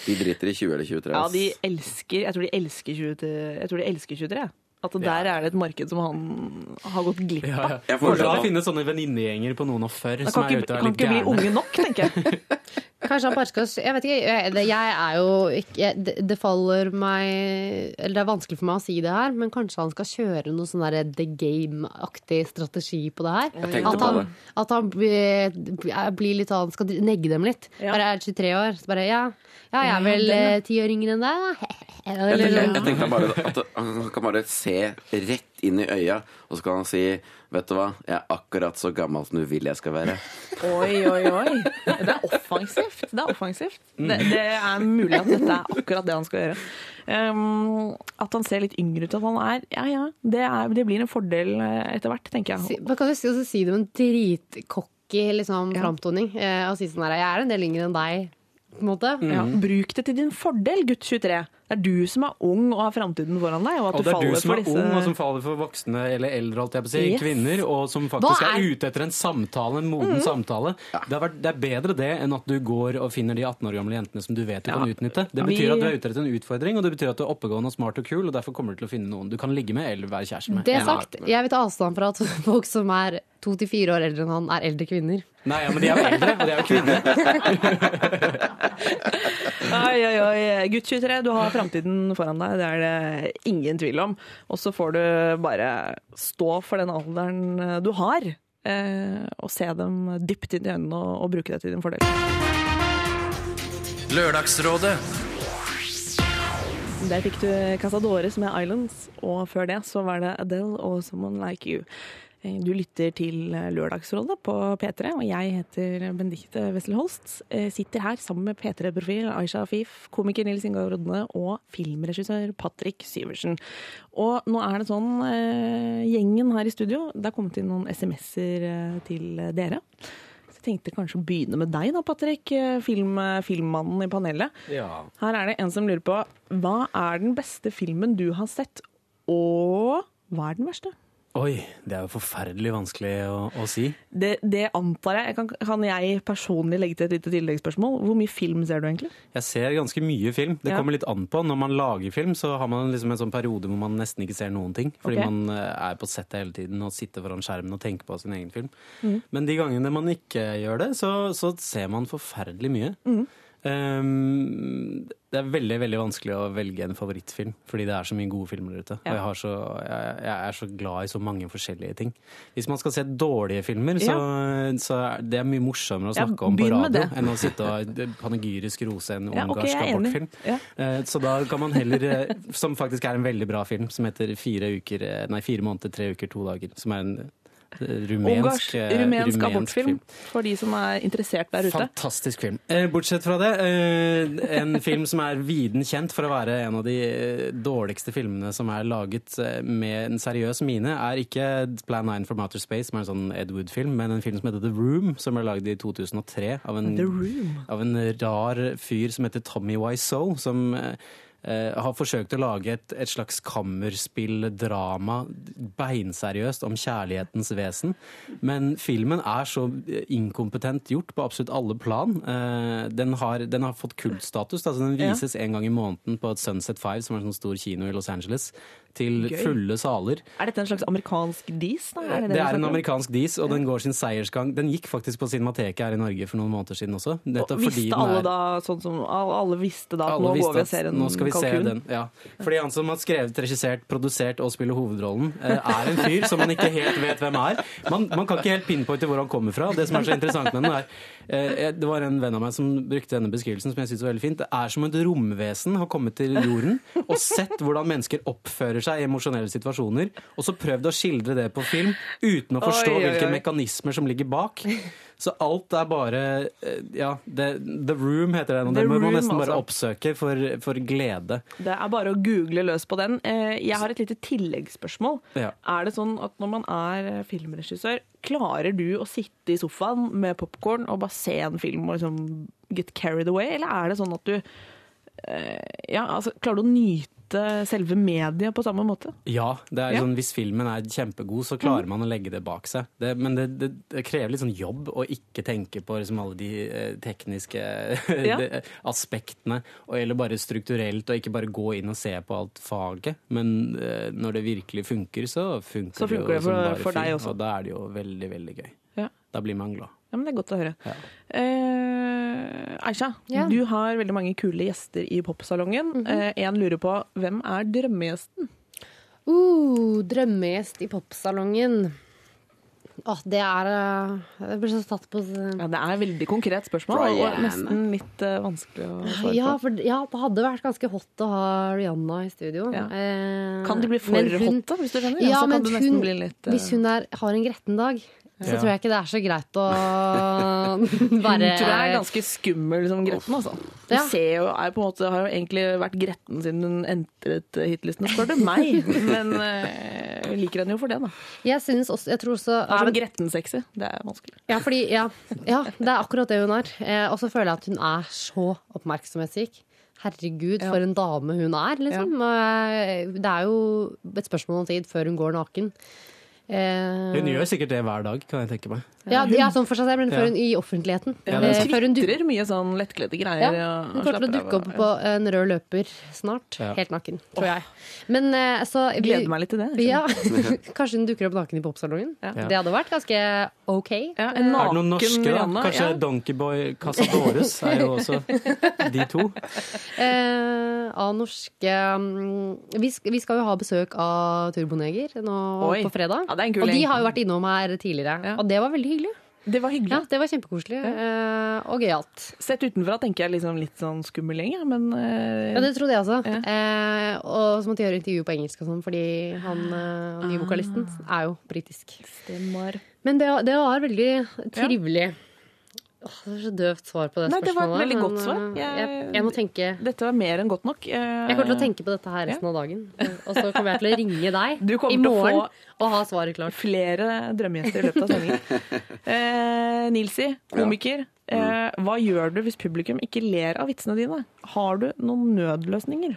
Speaker 5: De driter i 20 eller 23.
Speaker 3: Ja, de elsker Jeg tror de elsker 20, jeg tror de elsker 23. At der er det et marked som han har gått glipp av.
Speaker 1: ja.
Speaker 5: Jeg
Speaker 1: da
Speaker 5: da-
Speaker 1: finne sånne venninnegjenger på noen og før som er ute og er
Speaker 3: kan
Speaker 1: litt
Speaker 3: ikke bli unge nok, tenker jeg.
Speaker 4: Kanskje han bare skal Jeg vet ikke, jeg, det- jeg er jo ikke det, det faller meg Eller det er vanskelig for meg å si det her, men kanskje han skal kjøre noe sånn derre The Game-aktig strategi på det her.
Speaker 5: Jeg
Speaker 4: At han, at han blir, blir litt sånn Skal negge dem litt.
Speaker 3: Ja.
Speaker 4: Bare er 23 år, så bare ja. Ja, jeg er vel
Speaker 3: ja.
Speaker 4: eh, ti år yngre enn deg, da.
Speaker 5: Jeg
Speaker 4: sånn.
Speaker 5: jeg tenkte bare at han kan bare se rett inn i øya, og så kan han si Vet du hva, jeg er akkurat så gammel som du vil jeg skal være.
Speaker 3: Oi, oi, oi. Det er offensivt. Det er offensivt. Det, det er mulig at dette er akkurat det han skal gjøre. Um, at han ser litt yngre ut. At han er Ja, ja. Det, er, det blir en fordel eh, etter hvert, tenker jeg.
Speaker 4: Hva kan du si, også si det med en dritcocky liksom,
Speaker 3: Ja.
Speaker 4: framtoning. Eh, og si sånn her Jeg er en del yngre enn deg, på en måte.
Speaker 3: Ja, bruk det til din fordel, gutt 23. Det er du som er ung og har framtiden foran deg. Og at
Speaker 1: Og det er du
Speaker 3: faller
Speaker 1: som er
Speaker 3: disse
Speaker 1: ung, og som faller for voksne eller eldre, alt jeg på å si,
Speaker 3: Yes.
Speaker 1: kvinner, og som faktisk er...
Speaker 4: er-
Speaker 1: ute etter en samtale, en moden samtale. Det, er, vært- det er bedre det enn at du går og finner de 18 år gamle jentene som du vet du
Speaker 3: Ja.
Speaker 1: kan utnytte. Det betyr at du er ute etter en utfordring, og det betyr at du er oppegående og smart og kul, og derfor kommer du til å finne noen du kan ligge med eller være kjæreste med.
Speaker 4: Det
Speaker 1: Ja.
Speaker 4: sagt, jeg vil ta avstand fra at folk som er to til fire år eldre enn han, er eldre kvinner.
Speaker 1: Nei, ja, men de er jo eldre, og de er jo kvinner.
Speaker 3: Oi, oi, oi. Gutt 23, du har framtiden foran deg. Det er det ingen tvil om. Og så får du bare stå for den alderen du har. Eh, og se dem dypt inn i øynene og bruke det til din fordel.
Speaker 2: Lørdagsrådet.
Speaker 3: Der fikk du Casadores med Islands, og før det så var det Adele og Someone Like You. Eh, Du lytter til Lørdagsrådet på P3, og jeg heter Benedicte Wessel Holst. Eh, Sitter her sammen med P3-profil Aisha Afif, komiker Nils Ingar Rodne og filmregissør Patrick Syversen. Og nå er det sånn, eh, gjengen her i studio, det er kommet inn noen SMS-er eh, til dere. Så jeg tenkte kanskje å begynne med deg da, Patrick, eh, film, filmmannen i panelet.
Speaker 1: Ja.
Speaker 3: Her er det en som lurer på hva er den beste filmen du har sett, og hva er den verste?
Speaker 1: Oi, det er jo forferdelig vanskelig å, å si.
Speaker 3: Det, det antar jeg. Kan, kan jeg personlig legge til et lite tilleggsspørsmål? Hvor mye film ser du egentlig?
Speaker 1: Jeg ser ganske mye film. Det
Speaker 3: Ja.
Speaker 1: kommer litt an på. Når man lager film, så har man liksom en sånn periode hvor man nesten ikke ser noen ting. Fordi
Speaker 3: okay.
Speaker 1: man eh, er på settet hele tiden og sitter foran skjermen og tenker på sin egen film.
Speaker 3: Mm.
Speaker 1: Men de gangene man ikke gjør det, så, så ser man forferdelig mye.
Speaker 3: Mm.
Speaker 1: Um, det er veldig veldig vanskelig å velge en favorittfilm, fordi det er så mye gode filmer der ute. Og jeg, har så, jeg, jeg er så glad i så mange forskjellige ting. Hvis man skal se dårlige filmer, så, så er det mye morsommere å
Speaker 3: Ja,
Speaker 1: snakke om på radio enn å sitte og panegyrisk rose en
Speaker 3: Ja,
Speaker 1: ungarsk
Speaker 3: er
Speaker 1: abortfilm.
Speaker 3: Ja.
Speaker 1: Eh, Så da kan man heller, eh, som faktisk er en veldig bra film, som heter Fire uker, eh, nei, fire måneder, tre uker, to dager. Som er en rumensk, eh,
Speaker 3: rumensk
Speaker 1: rumensk
Speaker 3: abortfilm,
Speaker 1: film.
Speaker 3: for de som er interessert der ute.
Speaker 1: Fantastisk film. Eh, Bortsett fra det, eh, en film som er viden kjent for å være en av de dårligste filmene som er laget med en seriøs mine, er ikke Plan 9 from Outer Space, som er en sånn Ed Wood-film, men en film som heter The Room, som ble laget i 2003 av en, av en rar fyr som heter Tommy Wiseau, som har forsøkt å lage et, et slags kammerspill-drama, beinseriøst, om kjærlighetens vesen. Men filmen er så eh, inkompetent gjort på absolutt alle plan. Eh, den, har, den har fått kultstatus. Altså den
Speaker 3: Ja.
Speaker 1: vises en gang i måneden på et Sunset Five, som er en sånn stor kino i Los Angeles, til
Speaker 3: Gøy.
Speaker 1: fulle saler.
Speaker 3: Er dette en slags amerikansk dis? Da?
Speaker 1: Det,
Speaker 3: det
Speaker 1: er en amerikansk dis, og den går sin seiersgang. Den gikk faktisk på Cinemateket her i Norge for noen måneder siden også.
Speaker 3: Og
Speaker 1: fordi
Speaker 3: visste alle
Speaker 1: er-
Speaker 3: da, sånn som alle visste da at nå går vi og ser en
Speaker 1: nå skal vi se den. Ja. Fordi han som har skrevet, regissert, produsert og spiller hovedrollen, eh, er en fyr som man ikke helt vet hvem er. Man, man kan ikke helt pinpointe hvor han kommer fra. Det som er så interessant med den er eh, Det var en venn av meg som brukte denne beskrivelsen som jeg synes var veldig fint. Det er som et romvesen har kommet til jorden og sett hvordan mennesker oppfører seg i emosjonelle situasjoner, og så prøvd å skildre det på film uten å forstå
Speaker 3: Oi, oi,
Speaker 1: hvilke mekanismer som ligger bak. Så alt er bare eh, Ja, det, The Room heter den, og
Speaker 3: den
Speaker 1: det må man nesten bare
Speaker 3: altså.
Speaker 1: oppsøke for, for glede.
Speaker 3: Det er bare å google løs på den. Eh, Jeg har et lite tilleggsspørsmål.
Speaker 1: Ja.
Speaker 3: Er det sånn at når man er eh, filmregissør, klarer du å sitte i sofaen med popkorn og bare se en film og liksom get carried away, eller er det sånn at du ja, altså, Klarer du å nyte selve mediet på samme måte?
Speaker 1: Ja, det er
Speaker 3: Ja.
Speaker 1: sånn, hvis filmen er kjempegod, så klarer man å legge det bak seg. Det, men det, det, det krever litt sånn jobb å ikke tenke på liksom alle de eh, tekniske
Speaker 3: Ja.
Speaker 1: aspektene, og, eller bare strukturelt, og ikke bare gå inn og se på alt faget. Men eh, når det virkelig funker, så funker,
Speaker 3: Så funker det for- for deg også.
Speaker 1: Og da er det jo veldig, veldig gøy.
Speaker 3: Ja.
Speaker 1: Da blir man glad.
Speaker 3: Ja, men Det er godt å høre.
Speaker 1: Ja.
Speaker 3: Eh, Aisha,
Speaker 4: Ja.
Speaker 3: du har veldig mange kule gjester i popsalongen. Eh, en lurer på hvem er drømmegjesten?
Speaker 4: Uh, drømmegjest i popsalongen. Åh, det er eh, Jeg blir så tatt på
Speaker 3: Ja, Det er et veldig konkret spørsmål, og nesten litt uh, vanskelig å svare
Speaker 4: ja,
Speaker 3: på.
Speaker 4: for, ja, det hadde vært ganske hot å ha Rihanna i studio.
Speaker 3: Ja.
Speaker 4: Eh,
Speaker 3: Kan det bli for
Speaker 4: hun-
Speaker 3: hot, da, hvis du skjønner?
Speaker 4: Ja, men hun,
Speaker 3: litt uh...
Speaker 4: hvis hun er, har en gretten dag, så tror jeg ikke det er så greit å være
Speaker 3: tror jeg er ganske skummel som gretten, altså.
Speaker 4: Ja.
Speaker 3: ser jo, er på en måte, har jo egentlig vært gretten siden hun entret hitlistene, spør du meg. Men eh, jeg liker henne jo for det, da.
Speaker 4: Jeg synes også, jeg tror også
Speaker 3: Er hun gretten sexy? Det er vanskelig.
Speaker 4: Ja, fordi, ja, ja, det er akkurat det hun er. Eh, og så føler jeg at hun er så oppmerksomhetsrik. Herregud,
Speaker 3: Ja.
Speaker 4: for en dame hun er, liksom. Ja. Det er jo et spørsmål om tid før hun går naken. Eh,
Speaker 1: Hun gjør sikkert det hver dag, kan jeg tenke meg.
Speaker 4: ja, ja, sånn for seg selv, men
Speaker 1: Ja.
Speaker 4: før hun, i offentligheten.
Speaker 1: Ja,
Speaker 3: Hun
Speaker 1: det er
Speaker 4: Eh, hun
Speaker 3: tvitrer mye sånn lettkledde greier.
Speaker 4: ja, hun kommer til å dukke opp på en rød løper snart.
Speaker 1: Ja.
Speaker 4: Helt naken, tror jeg. Men eh, så vi-
Speaker 3: Gleder meg litt til det.
Speaker 4: Ja, Kanskje hun dukker opp naken i popsalongen.
Speaker 3: Ja.
Speaker 4: Det hadde vært ganske OK.
Speaker 3: Ja, en
Speaker 1: Er det noen norske, da? Kanskje
Speaker 3: ja.
Speaker 1: Donkeyboy Casadores er jo også de to.
Speaker 4: Eh, av norske mm, vi, vi skal jo ha besøk av Turboneger nå
Speaker 3: Oi.
Speaker 4: på fredag.
Speaker 3: Ja, det er en kul
Speaker 4: og de har jo vært innom her tidligere,
Speaker 3: Ja.
Speaker 4: og det var veldig hyggelig.
Speaker 3: Det var hyggelig.
Speaker 4: Ja, Det var kjempekoselig eh, og gøyalt.
Speaker 3: Sett utenfra tenker jeg liksom litt sånn skummel gjeng, ja, men eh,
Speaker 4: Ja, det trodde jeg også.
Speaker 3: Ja.
Speaker 4: Eh, og så måtte jeg gjøre intervju på engelsk og sånn, fordi han eh, nye vokalisten er jo britisk.
Speaker 3: stemmer.
Speaker 4: Men det, det var veldig trivelig. Åh, det var så døvt svar på det
Speaker 3: Nei, det var et veldig godt svar.
Speaker 4: eh,
Speaker 3: Jeg-
Speaker 4: Jeg, jeg må tenke
Speaker 3: Dette var mer enn godt nok. Eh,
Speaker 4: Jeg kommer til å tenke på dette her resten av dagen. Og så kommer jeg til å ringe deg
Speaker 3: Du kommer
Speaker 4: i
Speaker 3: til å
Speaker 4: morgen
Speaker 3: få-
Speaker 4: og ha svaret klart.
Speaker 3: flere drømmegjester i løpet av sendingen. Eh, Nilsi, komiker. Eh, hva gjør du hvis publikum ikke ler av vitsene dine? Har du noen nødløsninger?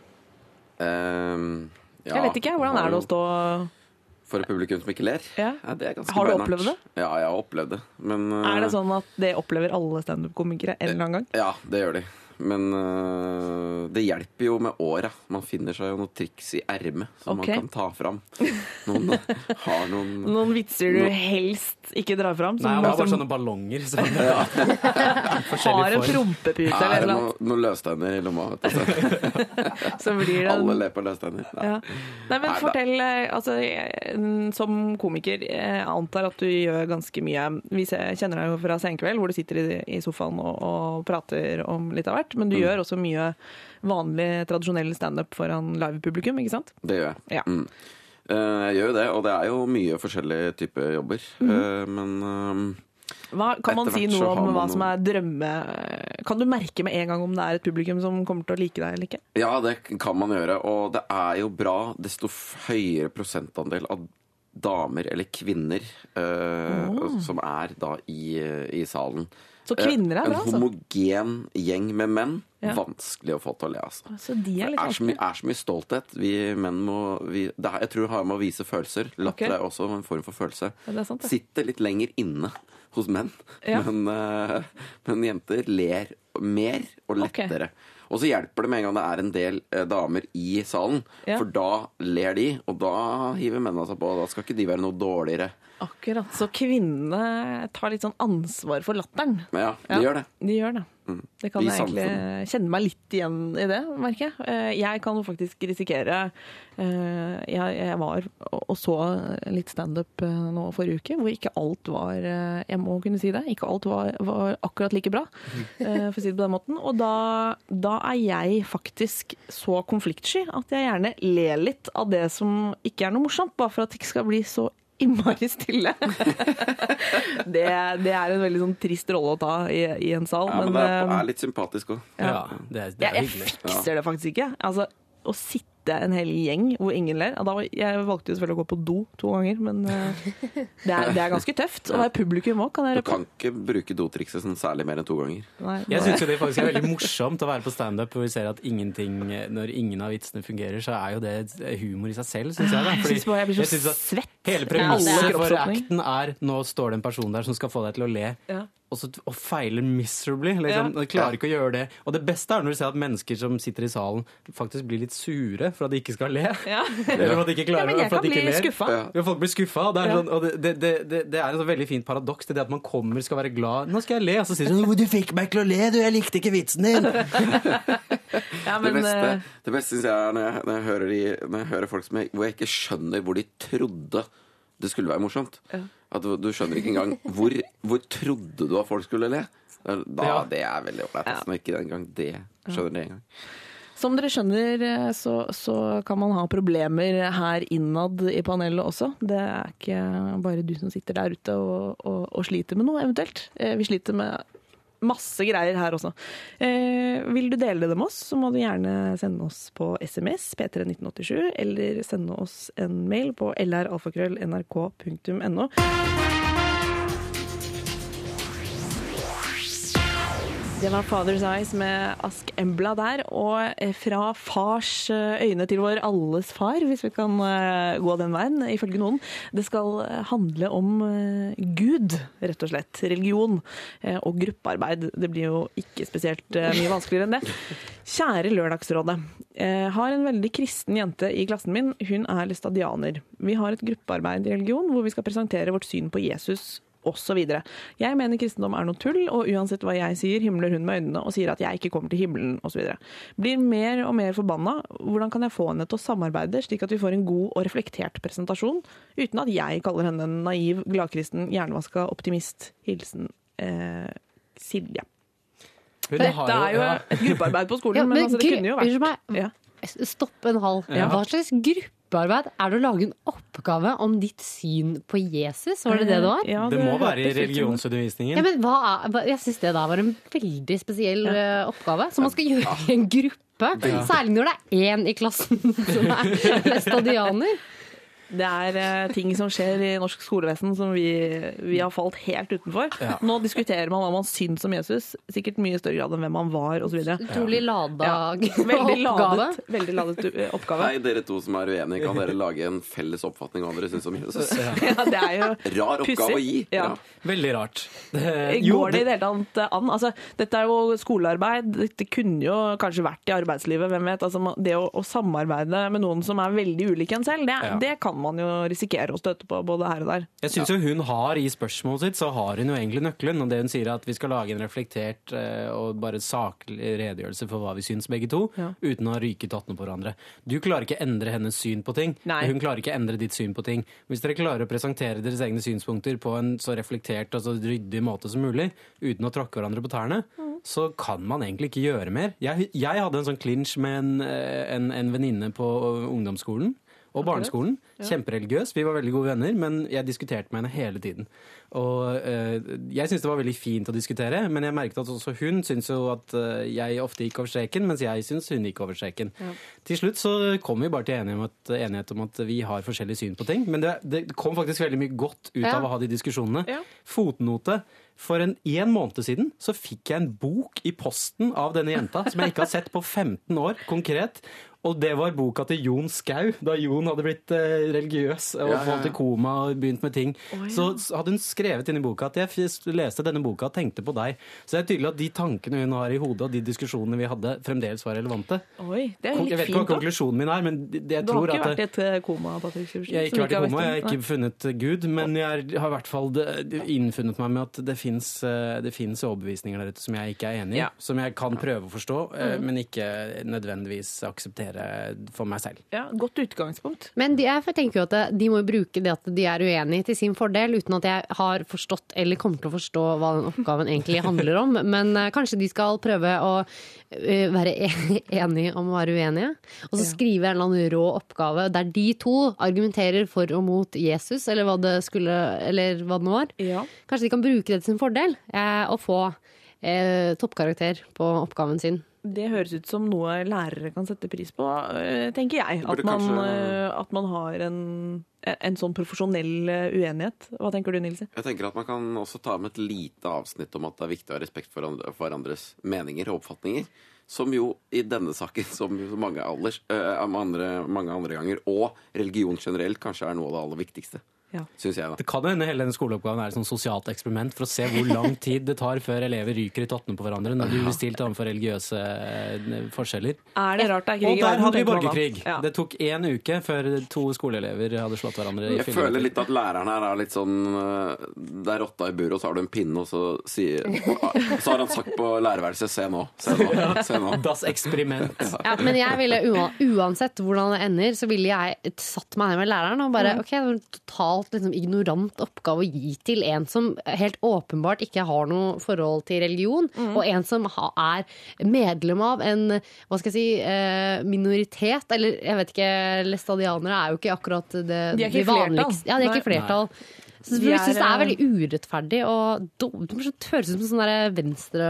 Speaker 5: Um, ja,
Speaker 3: Jeg vet ikke. Hvordan er det å stå
Speaker 5: For et publikum som ikke ler?
Speaker 3: Ja.
Speaker 5: det er ganske
Speaker 3: Har du
Speaker 5: beinart.
Speaker 3: opplevd det?
Speaker 5: Ja, jeg har opplevd det. Men eh,
Speaker 3: Er det sånn at det opplever alle standup-komikere en eller annen gang?
Speaker 5: Ja, det gjør de. Men eh, det hjelper jo med åra. Man finner seg jo noen triks i ermet som
Speaker 3: okay.
Speaker 5: man kan ta fram. Noen har noen
Speaker 3: Noen vitser du
Speaker 5: noen...
Speaker 3: helst ikke drar fram?
Speaker 1: Nei, det var bare
Speaker 3: som
Speaker 1: sånne ballonger. Som,
Speaker 3: har en prompepute
Speaker 5: Er
Speaker 3: eller noe
Speaker 5: noen noe løstenner i lomma? vet du, så
Speaker 3: blir det
Speaker 5: Alle ler på løstenner. Nei.
Speaker 3: Ja. Nei, men
Speaker 5: Nei,
Speaker 3: fortell, eh, altså, jeg- som komiker, jeg antar at du gjør ganske mye. Vi kjenner deg jo fra Senkveld, hvor du sitter i, i sofaen og, og prater om litt av hvert. Men du
Speaker 5: Mm.
Speaker 3: gjør også mye vanlig, tradisjonell standup foran livepublikum, ikke sant?
Speaker 5: Det gjør jeg.
Speaker 3: Ja.
Speaker 5: Mm. Eh, jeg gjør jo det, og det er jo mye forskjellige typer jobber. Eh, men eh,
Speaker 3: Hva, kan man si noe om hva som er drømme... Kan du merke med en gang om det er et publikum som kommer til å like deg eller ikke?
Speaker 5: ja, det kan man gjøre. Og det er jo bra desto høyere prosentandel av damer eller kvinner eh, som er da i, i salen.
Speaker 3: Så kvinner er bra, altså?
Speaker 5: En
Speaker 3: altså.
Speaker 5: homogen gjeng med menn,
Speaker 3: Ja.
Speaker 5: vanskelig å få til å le, altså.
Speaker 3: Så de er
Speaker 5: Det er så, mye, er så mye stolthet. Vi menn må vi, er, Jeg tror det har med å vise følelser. Latter
Speaker 3: okay.
Speaker 5: er også en form for følelse.
Speaker 3: Ja, det sant, det.
Speaker 5: Sitter litt lenger inne hos menn,
Speaker 3: Ja.
Speaker 5: men, uh, men jenter ler mer og
Speaker 3: lettere.
Speaker 5: lettere. Og så hjelper det med en gang det er en del eh, damer i salen,
Speaker 3: Ja.
Speaker 5: for da ler de, og da hiver mennene seg på. Da skal ikke de være noe dårligere.
Speaker 3: Akkurat. Så kvinnene tar litt sånn ansvar for latteren.
Speaker 5: Ja, de
Speaker 3: Ja.
Speaker 5: gjør det.
Speaker 3: De gjør det. Det kan
Speaker 5: I
Speaker 3: jeg egentlig
Speaker 5: samfunnet.
Speaker 3: kjenne meg litt igjen i det, merker jeg. Eh, Jeg kan jo faktisk risikere eh, Jeg, var og så litt standup eh, nå forrige uke, hvor ikke alt var Jeg må kunne si det. Ikke alt var, var akkurat like bra, eh, for å si det på den måten. Og da, da er jeg faktisk så konfliktsky at jeg gjerne ler litt av det som ikke er noe morsomt, bare for at det ikke skal bli så innmari stille. det, det er en veldig sånn trist rolle å ta i, i en sal.
Speaker 5: Ja, men det er,
Speaker 3: eh,
Speaker 5: er litt sympatisk òg.
Speaker 1: Ja, det er,
Speaker 3: jeg, jeg fikser det faktisk ikke. Altså, å sitte en hel gjeng hvor ingen ler Jeg valgte jo selvfølgelig å gå på do to ganger, men eh, det, er, det er ganske tøft. Å være publikum òg, kan jeg
Speaker 5: Du kan ikke bruke dotrikset sånn særlig mer enn to ganger.
Speaker 3: Nei,
Speaker 1: Jeg syns jo det faktisk er veldig morsomt å være på standup hvor vi ser at ingenting Når ingen av vitsene fungerer, så er jo det humor i seg selv, syns jeg. Da.
Speaker 3: jeg synes bare jeg blir så
Speaker 1: jeg
Speaker 3: svett.
Speaker 1: Hele
Speaker 3: Alle
Speaker 1: premisset for acten er nå står det en person der som skal få deg til å le.
Speaker 3: Ja.
Speaker 1: Og, så, og feiler miserably. Liksom.
Speaker 3: Ja.
Speaker 1: Klarer ikke å gjøre det. Og det beste er når du ser at mennesker som sitter i salen, faktisk blir litt sure for at de ikke skal le.
Speaker 3: Ja.
Speaker 1: Eller for at de ikke
Speaker 3: Ja, men jeg kan
Speaker 1: de ikke
Speaker 3: bli skuffa.
Speaker 5: Ja.
Speaker 1: Ja, folk blir skuffa. Det er
Speaker 3: Ja.
Speaker 1: sånn, og det, det, det, det, det er et sånn veldig fint paradoks det at man kommer skal være glad. 'Nå skal jeg le', og så sier de sånn 'Du fikk meg til å le, du. Jeg likte ikke vitsen din'.
Speaker 3: Ja,
Speaker 5: Det
Speaker 3: men,
Speaker 5: beste,
Speaker 3: eh,
Speaker 5: det beste synes jeg er når jeg, når jeg, hører, de, når jeg hører folk som jeg, hvor jeg ikke skjønner hvor de trodde det skulle være morsomt. At du, du skjønner ikke engang hvor, hvor trodde du at folk skulle le. Da,
Speaker 1: Ja.
Speaker 5: Det er veldig ålreit. Ja. Når ikke engang det skjønner det engang.
Speaker 3: Som dere skjønner, eh, så, så kan man ha problemer her innad i panelet også. Det er ikke bare du som sitter der ute og, og, og sliter med noe, eventuelt. Eh, Vi sliter med masse greier her også. Eh, vil du dele det med oss, så må du gjerne sende oss på SMS P31987, eller sende oss en mail på lralfakrøll.nrk.no. Det var Father's Eyes med Ask Embla der, og eh, fra fars eh, øyne til vår alles far, hvis vi kan eh, gå den veien, ifølge noen. Det skal handle om Gud, rett og slett. Religion og gruppearbeid. Det blir jo ikke spesielt mye vanskeligere enn det. Kjære Lørdagsrådet. Jeg har en veldig kristen jente i klassen min. Hun er læstadianer. Vi har et gruppearbeid i religion hvor vi skal presentere vårt syn på Jesus osv. Jeg mener kristendom er noe tull, og uansett hva jeg sier, himler hun med øynene og sier at jeg ikke kommer til himmelen osv. Blir mer og mer forbanna. Hvordan kan jeg få henne til å samarbeide, slik at vi får en god og reflektert presentasjon, uten at jeg kaller henne en naiv, gladkristen, hjernevaska optimist? Hilsen eh, Silje.
Speaker 1: Hun
Speaker 3: Dette
Speaker 1: har
Speaker 3: er jo
Speaker 1: ja.
Speaker 3: et gruppearbeid på skolen,
Speaker 4: Ja,
Speaker 3: men,
Speaker 4: men
Speaker 3: altså, det kunne jo
Speaker 4: unnskyld
Speaker 3: vært
Speaker 4: meg.
Speaker 3: ja.
Speaker 4: Stopp en halv.
Speaker 1: Ja.
Speaker 4: Hva slags gruppearbeid er det å lage en oppgave om ditt syn på Jesus? Var det det det var?
Speaker 3: Ja,
Speaker 1: Det må være i
Speaker 3: det.
Speaker 1: religionsundervisningen.
Speaker 4: Ja, men hva er, Jeg syns det da var en veldig spesiell ja. oppgave, som man skal gjøre i en gruppe. Særlig når det er én i klassen som er læstadianer.
Speaker 3: Det er eh, ting som skjer i norsk skolevesen som vi, vi har falt helt utenfor.
Speaker 1: Ja.
Speaker 3: Nå diskuterer man hva man syns om Jesus, sikkert mye større grad enn hvem han var osv.
Speaker 4: Utrolig lada
Speaker 3: Veldig
Speaker 4: oppgave.
Speaker 3: ladet, veldig ladet uh, oppgave.
Speaker 5: Nei, dere to som er uenige, kan dere lage en felles oppfatning av hva dere syns om Jesus?
Speaker 3: Ja, det er jo
Speaker 5: Rar oppgave å gi.
Speaker 3: Ja.
Speaker 5: Ja.
Speaker 1: Veldig rart. Det- jo,
Speaker 3: Går det i det hele tatt an? Altså, dette er jo skolearbeid. Dette kunne jo kanskje vært i arbeidslivet, hvem vet. Altså, det å, å samarbeide med noen som er veldig ulik en selv, det,
Speaker 1: Ja.
Speaker 3: det kan man jo risikere å støte på både her og der.
Speaker 1: Jeg syns jo hun har i spørsmålet sitt, så har hun jo egentlig nøkkelen. Og det hun sier er at vi skal lage en reflektert eh, og bare saklig redegjørelse for hva vi syns begge to,
Speaker 3: Ja.
Speaker 1: uten å ha ryket hattene på hverandre. Du klarer ikke endre hennes syn på ting.
Speaker 3: Nei.
Speaker 1: Hun klarer ikke endre ditt syn på ting. Hvis dere klarer å presentere deres egne synspunkter på en så reflektert og så ryddig måte som mulig, uten å tråkke hverandre på tærne, så kan man egentlig ikke gjøre mer. Jeg, jeg hadde en sånn clinch med en, eh, en, en venninne på ungdomsskolen. Og barneskolen. Kjempereligiøs. Vi var veldig gode venner, men jeg diskuterte med henne hele tiden. Og eh, jeg syntes det var veldig fint å diskutere, men jeg merket at også hun syntes jo at eh, jeg ofte gikk over streken, mens jeg syntes hun gikk over streken. Til slutt så kom vi bare til enighet om, at, vi har forskjellig syn på ting. Men det, det kom faktisk veldig mye godt ut
Speaker 4: Ja.
Speaker 1: av å ha de diskusjonene.
Speaker 3: Ja.
Speaker 1: Fotnote. For en, en måned siden så fikk jeg en bok i posten av denne jenta som jeg ikke har sett på 15 år, konkret. Og det var boka til Jon Skau, da Jon hadde blitt eh, religiøs og
Speaker 5: Ja, ja,
Speaker 1: falt i koma og begynt med ting.
Speaker 3: Å, ja.
Speaker 1: Så hadde hun skrevet inn i boka at jeg leste denne boka og tenkte på deg. Så det er tydelig at de tankene hun har i hodet og de diskusjonene vi hadde, fremdeles var relevante.
Speaker 3: Oi, det er litt
Speaker 1: Jeg vet ikke hva konklusjonen min er, men jeg tror at
Speaker 3: Du har ikke vært i et eh, koma, Patrick Syversen?
Speaker 1: jeg har ikke vært i koma, jeg har ikke funnet Gud, men jeg har i hvert fall innfunnet meg med at det fins finnes overbevisninger der ute som jeg ikke er enig i.
Speaker 3: Ja.
Speaker 1: Som jeg kan prøve å forstå, eh, men ikke nødvendigvis akseptere for meg selv.
Speaker 3: Ja, godt utgangspunkt.
Speaker 4: Men de, jeg tenker jo at de må bruke det at de er uenige til sin fordel, uten at jeg har forstått eller kommer til å forstå hva den oppgaven egentlig handler om. Men eh, kanskje de skal prøve å eh, være e- enige om å være uenige. Og så
Speaker 3: Ja.
Speaker 4: skrive en eller annen rå oppgave der de to argumenterer for og mot Jesus, eller hva det skulle Eller hva det nå var.
Speaker 3: Ja.
Speaker 4: Kanskje de kan bruke det til sin fordel, eh, og få eh, toppkarakter på oppgaven sin.
Speaker 3: Det høres ut som noe lærere kan sette pris på, øh, tenker jeg. At man,
Speaker 5: kanskje-
Speaker 3: øh, at man har en, en sånn profesjonell øh, uenighet. Hva tenker du, Nilsi?
Speaker 5: Jeg tenker at Man kan også ta med et lite avsnitt om at det er viktig å ha respekt for andre- hverandres meninger og oppfatninger. Som jo i denne saken, som jo mange, alders, andre, mange andre ganger, og religion generelt, kanskje er noe av det aller viktigste.
Speaker 3: Ja.
Speaker 5: Syns jeg, da.
Speaker 1: Det kan hende hele denne skoleoppgaven er et sånn sosialt eksperiment for å se hvor lang tid det tar før elever ryker i tottene på hverandre når de blir stilt overfor religiøse eh, forskjeller.
Speaker 3: Er det rart det er krig
Speaker 1: Og der hadde vi borgerkrig.
Speaker 3: Ja.
Speaker 1: Det tok én uke før to skoleelever hadde slått hverandre. i
Speaker 5: Jeg føler litt at læreren her er litt sånn øh, Det er rotta i buret, og så har du en pinne, og så, sier, så har han sagt på lærerværelset Se nå, se nå. Se nå.
Speaker 1: Das eksperiment.
Speaker 4: Ja, men jeg ville uansett hvordan det ender, så ville jeg satt meg ned med læreren og bare Ok, det var en totalt liksom, ignorant oppgave å gi til en som helt åpenbart ikke har noe forhold til religion, og en som er medlem av en hva skal jeg si, eh, minoritet. Eller jeg vet ikke, læstadianere er jo ikke akkurat det
Speaker 3: De er ikke
Speaker 4: de vanligste-
Speaker 3: flertall.
Speaker 4: Ja, de er ikke flertall. Så jeg syns det
Speaker 3: er,
Speaker 4: er veldig urettferdig og dumt. Det høres ut som sånn venstre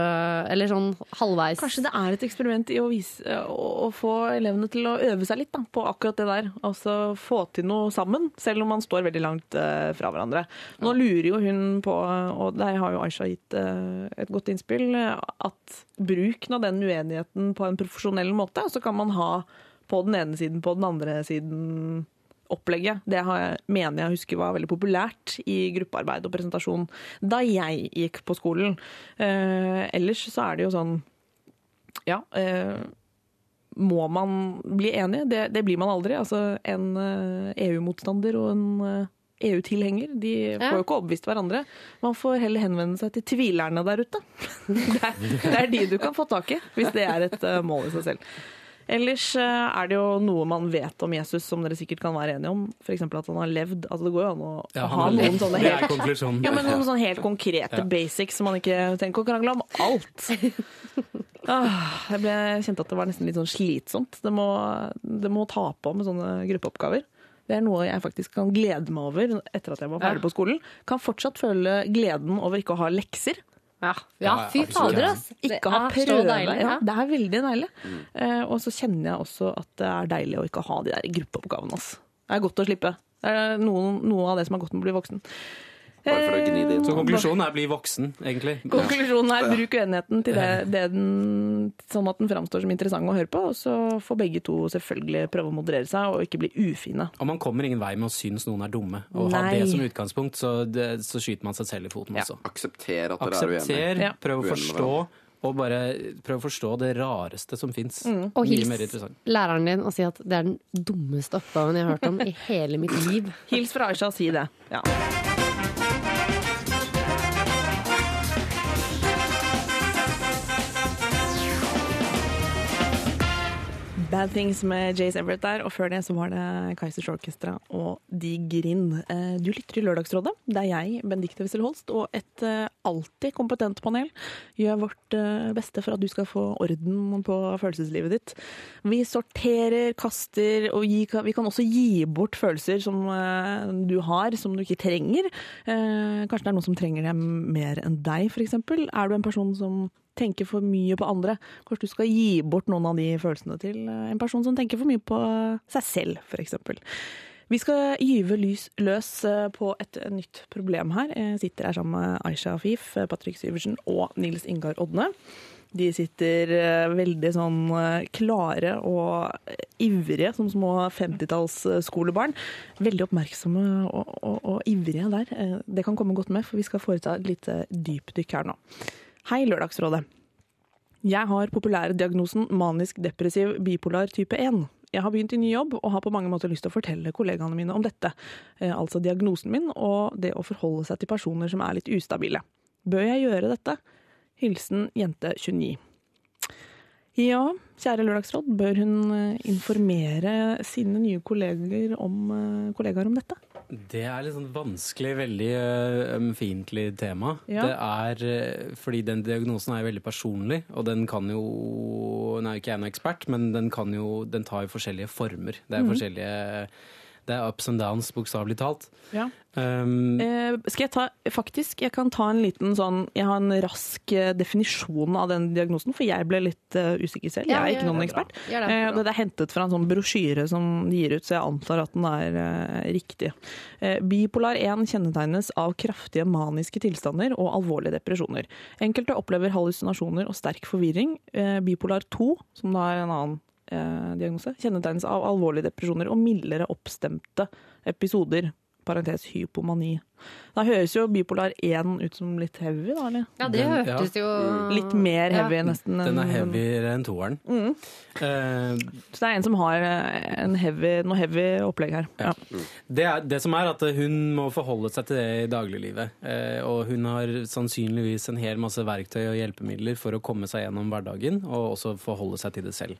Speaker 4: Eller sånn halvveis
Speaker 3: Kanskje det er et eksperiment i å, vise, å, å få elevene til å øve seg litt da, på akkurat det der. Altså få til noe sammen, selv om man står veldig langt uh, fra hverandre. Nå lurer jo hun på, og der har jo Aisha gitt uh, et godt innspill, eh, at bruken av den uenigheten på en profesjonell måte, så kan man ha på den ene siden, på den andre siden opplegget. Det har jeg, mener jeg husker var veldig populært i gruppearbeid og presentasjon da jeg gikk på skolen. Eh, ellers så er det jo sånn Ja. Eh, må man bli enig? Det, det blir man aldri. Altså, en eh, EU-motstander og en eh, EU-tilhenger de får jo ikke overbevist hverandre. Man får heller henvende seg til tvilerne der ute. Det er, det er de du kan få tak i, hvis det er et eh, mål i seg selv. Ellers eh, er det jo noe man vet om Jesus som dere sikkert kan være enige om. F.eks. at han har levd. Altså, det går jo an å,
Speaker 1: Ja,
Speaker 3: ha noen sånne helt ja, men noen sånne helt konkrete
Speaker 1: Ja.
Speaker 3: basics som man ikke trenger å krangle om alt. Ah, jeg ble, kjente at det var nesten litt sånn slitsomt. Det må, det må ta på med sånne gruppeoppgaver. Det er noe jeg faktisk kan glede meg over etter at jeg var ferdig på skolen. Kan fortsatt føle gleden over ikke å ha lekser.
Speaker 4: Ja,
Speaker 1: Ja,
Speaker 4: fy fader, altså.
Speaker 3: Ikke ha
Speaker 4: Det
Speaker 3: prøve.
Speaker 4: deilig,
Speaker 3: ja,
Speaker 4: ja.
Speaker 3: det er veldig deilig. Eh, og så kjenner jeg også at det er deilig å ikke ha de der gruppeoppgavene. Altså. Det er godt å slippe. Det er noen, noe av det som er godt med å bli voksen.
Speaker 5: Bare for å gni det inn.
Speaker 1: Så konklusjonen er bli voksen, egentlig.
Speaker 3: Konklusjonen er bruk uenigheten til det, det den, sånn at den framstår som interessant å høre på, og så får begge to selvfølgelig prøve å moderere seg og ikke bli ufine.
Speaker 1: Og man kommer ingen vei med å synes noen er dumme. Og ha det som utgangspunkt, så, det, så skyter man seg selv i foten
Speaker 3: Ja.
Speaker 1: også.
Speaker 5: Aksepter at dere er uenige.
Speaker 1: Aksepter,
Speaker 3: Ja.
Speaker 1: prøv å forstå, og bare prøv å forstå det rareste som fins.
Speaker 4: Og hils læreren din og si at det er den dummeste oppgaven jeg har hørt om i hele mitt liv.
Speaker 3: Hils fra Aisha, si det. Ja. Bad Things med Jace Everett der, og før det så var det Kaizers Orchestra og De Grind. Eh, Du lytter til Lørdagsrådet. Det er jeg, Benedicte Wessel Holst, og et eh, alltid kompetent panel gjør vårt eh, beste for at du skal få orden på følelseslivet ditt. Vi sorterer, kaster, og vi kan også gi bort følelser som du har, som du ikke trenger. Kanskje det er noen som trenger dem mer enn deg, f.eks. Er du en person som tenker for mye på andre. Kanskje du skal gi bort noen av de følelsene til eh, en person som tenker for mye på seg selv, f.eks. Vi skal gyve lys løs eh, på et nytt problem her. Jeg sitter her sammen med Aisha Afif, eh, Patrick Syversen og Nils Ingar Odne. De sitter eh, veldig sånn eh, klare og eh, ivrige som små 50-tallsskolebarn. Veldig oppmerksomme og, og, og ivrige der. Eh, Det kan komme godt med, for vi skal foreta et lite dypdykk her nå. Hei, Lørdagsrådet. Jeg har populærdiagnosen manisk depressiv bipolar type 1. Jeg har begynt i ny jobb og har på mange måter lyst til å fortelle kollegaene mine om dette. Eh, altså diagnosen min og det å forholde seg til personer som er litt ustabile. Bør jeg gjøre dette? Hilsen jente 29. Ja, kjære Lørdagsråd, bør hun eh, informere sine nye kolleger om, eh, kollegaer om dette?
Speaker 1: Det er litt sånn vanskelig, veldig ømfintlig tema.
Speaker 3: Ja.
Speaker 1: Det er eh, fordi den diagnosen er veldig personlig, og den kan jo Nå er ikke jeg noen ekspert, men den kan jo Den tar jo forskjellige former. Det er
Speaker 3: Mhm.
Speaker 1: forskjellige Det er ups and downs, bokstavelig talt.
Speaker 3: Ja.
Speaker 1: Um,
Speaker 3: Eh, skal jeg ta Faktisk, jeg kan ta en liten sånn Jeg har en rask eh, definisjon av den diagnosen, for jeg ble litt uh, usikker selv.
Speaker 4: Ja,
Speaker 3: jeg er ikke noen
Speaker 4: det.
Speaker 3: ekspert.
Speaker 4: Det, det.
Speaker 3: Eh, det er hentet fra en sånn brosjyre som de gir ut, så jeg antar at den er uh, riktig. Eh, bipolar 1 kjennetegnes av kraftige maniske tilstander og alvorlige depresjoner. Enkelte opplever hallusinasjoner og sterk forvirring. Eh, bipolar 2, som da er en annen diagnose, kjennetegnes av alvorlige depresjoner og mildere oppstemte episoder. Parentes hypomani. Da høres jo bipolar 1 ut som litt heavy, da, eller?
Speaker 4: Ja, det
Speaker 1: Den-
Speaker 4: hørtes jo
Speaker 3: Litt mer heavy,
Speaker 4: Ja.
Speaker 3: nesten.
Speaker 1: den er heavyere enn toeren.
Speaker 3: Mm.
Speaker 1: Uh,
Speaker 3: Så det er en som har eh, en heavy, noe heavy opplegg her. Ja.
Speaker 1: Det, er, det som er at hun må forholde seg til det i dagliglivet. Uh, og hun har sannsynligvis en hel masse verktøy og hjelpemidler for å komme seg gjennom hverdagen, og også forholde seg til det selv.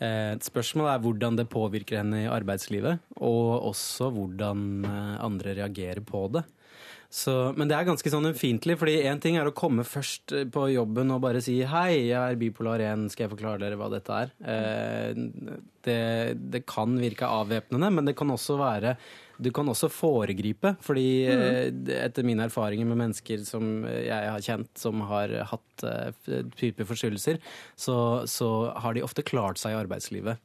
Speaker 1: Eh, spørsmålet er hvordan det påvirker henne i arbeidslivet, og også hvordan andre reagerer på det. Så, men det er ganske sånn ømfintlig, fordi én ting er å komme først eh, på jobben og bare si 'hei, jeg er bipolar 1, skal jeg forklare dere hva dette er'? Eh, det, det kan virke avvæpnende, men det kan også være du kan også foregripe, fordi eh, etter mine erfaringer med mennesker som jeg har kjent, som har hatt eh, type forstyrrelser, så, så har de ofte klart seg i arbeidslivet.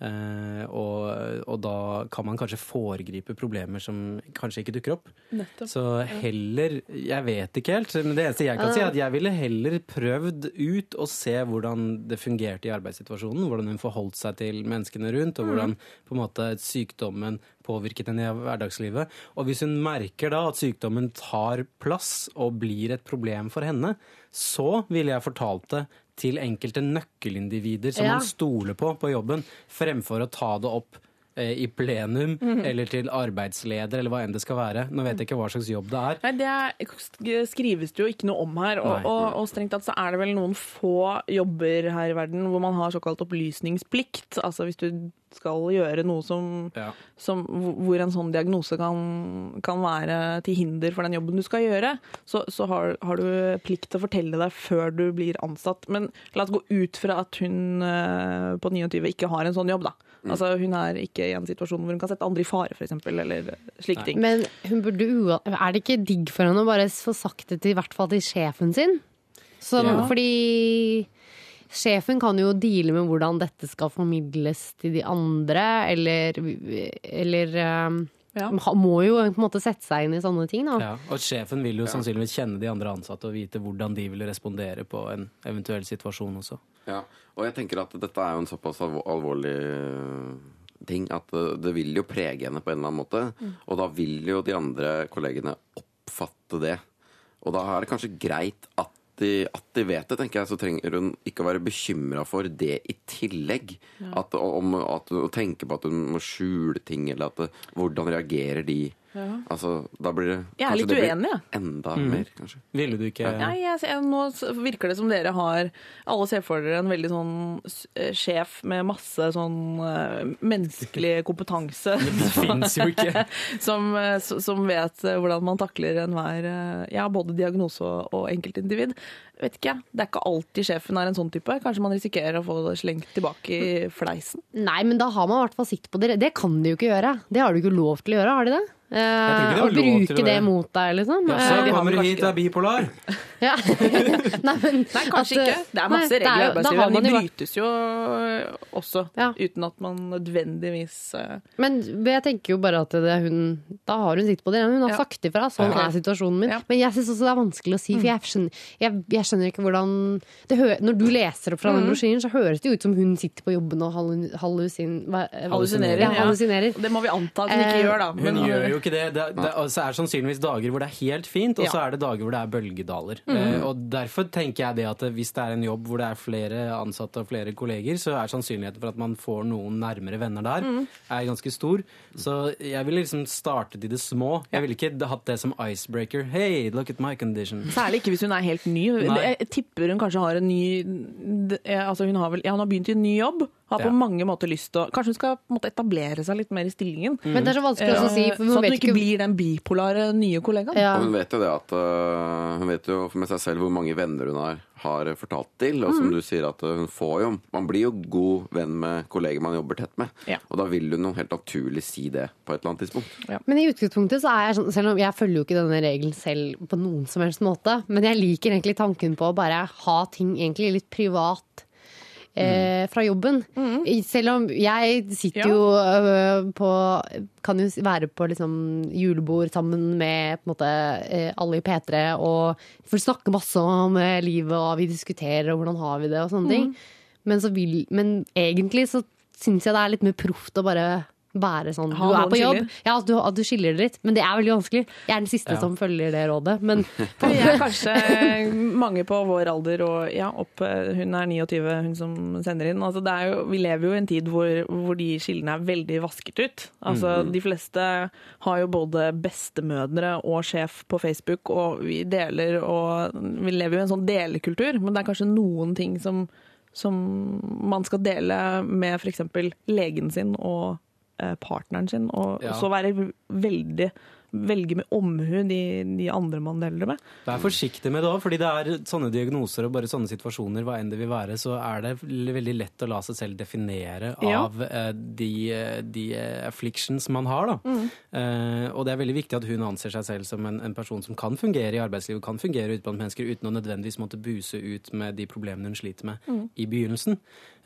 Speaker 1: Eh, og, og da kan man kanskje foregripe problemer som kanskje ikke dukker opp. Så heller Jeg vet ikke helt, men det eneste jeg kan si, er at jeg ville heller prøvd ut og se hvordan det fungerte i arbeidssituasjonen. Hvordan hun forholdt seg til menneskene rundt, og hvordan på en måte sykdommen påvirket henne i hverdagslivet. Og hvis hun merker da at sykdommen tar plass og blir et problem for henne, så ville jeg fortalt det til enkelte nøkkelindivider som
Speaker 4: Ja.
Speaker 1: man stoler på på jobben, fremfor å ta det opp i plenum eller til arbeidsleder eller hva enn det skal være. Nå vet jeg ikke hva slags jobb det er.
Speaker 3: Nei, Det er, skrives det jo ikke noe om her. Og, og, og strengt tatt så er det vel noen få jobber her i verden hvor man har såkalt opplysningsplikt. Altså hvis du skal gjøre noe som,
Speaker 1: Ja.
Speaker 3: som hvor en sånn diagnose kan, kan være til hinder for den jobben du skal gjøre, så, så har, har du plikt til å fortelle deg før du blir ansatt. Men la oss gå ut fra at hun eh, på 29 ikke har en sånn jobb, da. Altså Hun er ikke i en situasjon hvor hun kan sette andre i fare, f.eks., eller slike ting.
Speaker 4: Men hun burde er det ikke digg for henne å bare få sagt det til, i hvert fall til sjefen sin? Som,
Speaker 1: Ja.
Speaker 4: Fordi sjefen kan jo deale med hvordan dette skal formidles til de andre, eller, eller um,
Speaker 3: Ja.
Speaker 4: må jo på en måte sette seg inn i sånne ting, da.
Speaker 1: Ja, og sjefen vil jo sannsynligvis kjenne de andre ansatte og vite hvordan de vil respondere på en eventuell situasjon også.
Speaker 5: Ja, og jeg tenker at dette er jo en såpass alvorlig øh, ting at øh, det vil jo prege henne på en eller annen måte. Og da vil jo de andre kollegene oppfatte det. Og da er det kanskje greit at de, at de vet det, tenker jeg. Så trenger hun ikke å være bekymra for det i tillegg. At, om, at, å tenke på at hun må skjule ting, eller at hvordan reagerer de. Altså, da blir det
Speaker 3: Jeg er litt uenig, jeg.
Speaker 5: Enda mer, kanskje.
Speaker 1: Ville du ikke
Speaker 3: Nei, jeg jeg, nå virker det som dere har Alle ser for dere en veldig sånn eh, sjef med masse sånn eh, menneskelig kompetanse.
Speaker 1: Det fins jo ikke.
Speaker 3: som, eh, som vet hvordan man takler enhver Ja, både diagnose og, og enkeltindivid. Vet ikke. Det er ikke alltid sjefen er en sånn type. Kanskje man risikerer å få det slengt tilbake i fleisen.
Speaker 4: Nei, men da har man i hvert fall sitt på det. Det kan de jo ikke gjøre. Det har du ikke lov til å gjøre, har de det? Eh,
Speaker 1: lov til å
Speaker 4: bruke det
Speaker 1: det
Speaker 4: mot deg, liksom.
Speaker 1: Ja, så
Speaker 4: Eh,
Speaker 1: kommer du hit og er bipolar.
Speaker 4: Ja. Nei, men,
Speaker 3: Nei, kanskje
Speaker 4: at,
Speaker 3: ikke. Det er masse
Speaker 4: nei,
Speaker 3: regler i arbeidslivet. De brytes jo øh, også,
Speaker 4: Ja.
Speaker 3: uten at man nødvendigvis uh...
Speaker 4: Men jeg tenker jo bare at det er hun Da har hun sikt på det. Hun har
Speaker 3: Ja.
Speaker 4: sagt ifra. Sånn
Speaker 3: Ja.
Speaker 4: er situasjonen min.
Speaker 3: Ja. Mm.
Speaker 4: Men jeg syns også det er vanskelig å si, for jeg skjønner, jeg, jeg skjønner ikke hvordan det hø Når du leser opp fra den
Speaker 3: Mm.
Speaker 4: brosjyren, så høres det jo ut som hun sitter på jobben og hallu-
Speaker 3: hallusinerer.
Speaker 4: Ja, hallusinerer.
Speaker 3: Det må vi anta at hun ikke
Speaker 4: Eh,
Speaker 3: gjør, da.
Speaker 1: Hun gjør jo ikke det. Det, det altså, er sannsynligvis dager hvor det er helt fint, og så er det dager hvor det er bølgedaler. Eh, og Derfor tenker jeg det at hvis det er en jobb hvor det er flere ansatte og flere kolleger, så er sannsynligheten for at man får noen nærmere venner der, er ganske stor. Så jeg ville liksom startet i det små. Jeg ville ikke hatt det som icebreaker. Hey, look at my condition.
Speaker 3: Særlig ikke hvis hun er helt ny.
Speaker 1: Nei.
Speaker 3: Jeg tipper hun kanskje har en ny eh, altså hun, har vel, ja, hun har begynt i en ny jobb. Har på
Speaker 1: Ja.
Speaker 3: mange måter lyst til å Kanskje hun skal måte etablere seg litt mer i stillingen.
Speaker 4: Men det er så vanskelig å si, For hun sånn
Speaker 3: at hun ikke blir den bipolare nye kollegaen.
Speaker 4: ja.
Speaker 5: Og hun vet jo det at uh, Hun vet jo med seg selv hvor mange venner hun har, har fortalt til. Og
Speaker 3: Mm.
Speaker 5: som du sier at øh, hun får jo Man blir jo god venn med kolleger man jobber tett med.
Speaker 3: Ja.
Speaker 5: Og da vil hun jo helt naturlig si det på et eller annet tidspunkt.
Speaker 4: Men i utgangspunktet så er jeg sånn, selv om jeg følger jo ikke denne regelen selv på noen som helst måte, men jeg liker egentlig tanken på å bare ha ting egentlig litt privat. Eh, fra jobben. Selv om jeg sitter
Speaker 3: Mm. Ja.
Speaker 4: jo øh, på Kan jo være på liksom julebord sammen med på en måte, eh, alle i P3 og får snakke masse om eh, livet og vi diskuterer og hvordan har vi det og sånne
Speaker 3: Mm.
Speaker 4: ting. Men, så vil, men egentlig så syns jeg det er litt mer proft å bare være sånn
Speaker 3: Ha
Speaker 4: Du er på jobb. Ja, at du, at du skiller det litt. Men det er veldig vanskelig. Jeg er den siste
Speaker 1: Ja.
Speaker 4: som følger det rådet. Men
Speaker 3: Vi er kanskje mange på vår alder og ja, opp, hun er 29, hun som sender inn. Altså, det er jo, vi lever jo i en tid hvor, hvor de skillene er veldig vasket ut. Altså, De fleste har jo både bestemødre og sjef på Facebook, og vi deler og Vi lever jo i en sånn delekultur, men det er kanskje noen ting som, som man skal dele med f.eks. legen sin og partneren sin, og
Speaker 1: Ja.
Speaker 3: så være veldig velge med omhu de, de andre man deler med.
Speaker 1: Vær forsiktig med det òg, fordi det er sånne diagnoser og bare sånne situasjoner, hva enn det vil være, så er det veldig lett å la seg selv definere av ja. de, eh, de eh, afflictions man har. Da. Eh, og det er veldig viktig at hun anser seg selv som en, en person som kan fungere i arbeidslivet, kan fungere ute blant mennesker uten å nødvendigvis måtte buse ut med de problemene hun sliter med i begynnelsen.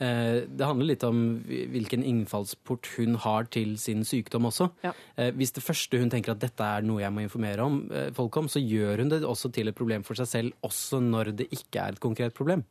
Speaker 1: Eh, det handler litt om hvilken innfallsport hun har til sin sykdom også.
Speaker 3: Ja.
Speaker 1: Eh, hvis det første hun tenker at dette er noe jeg må informere om, eh, folk om, så gjør hun det også til et problem for seg selv, også når det ikke er et konkret problem.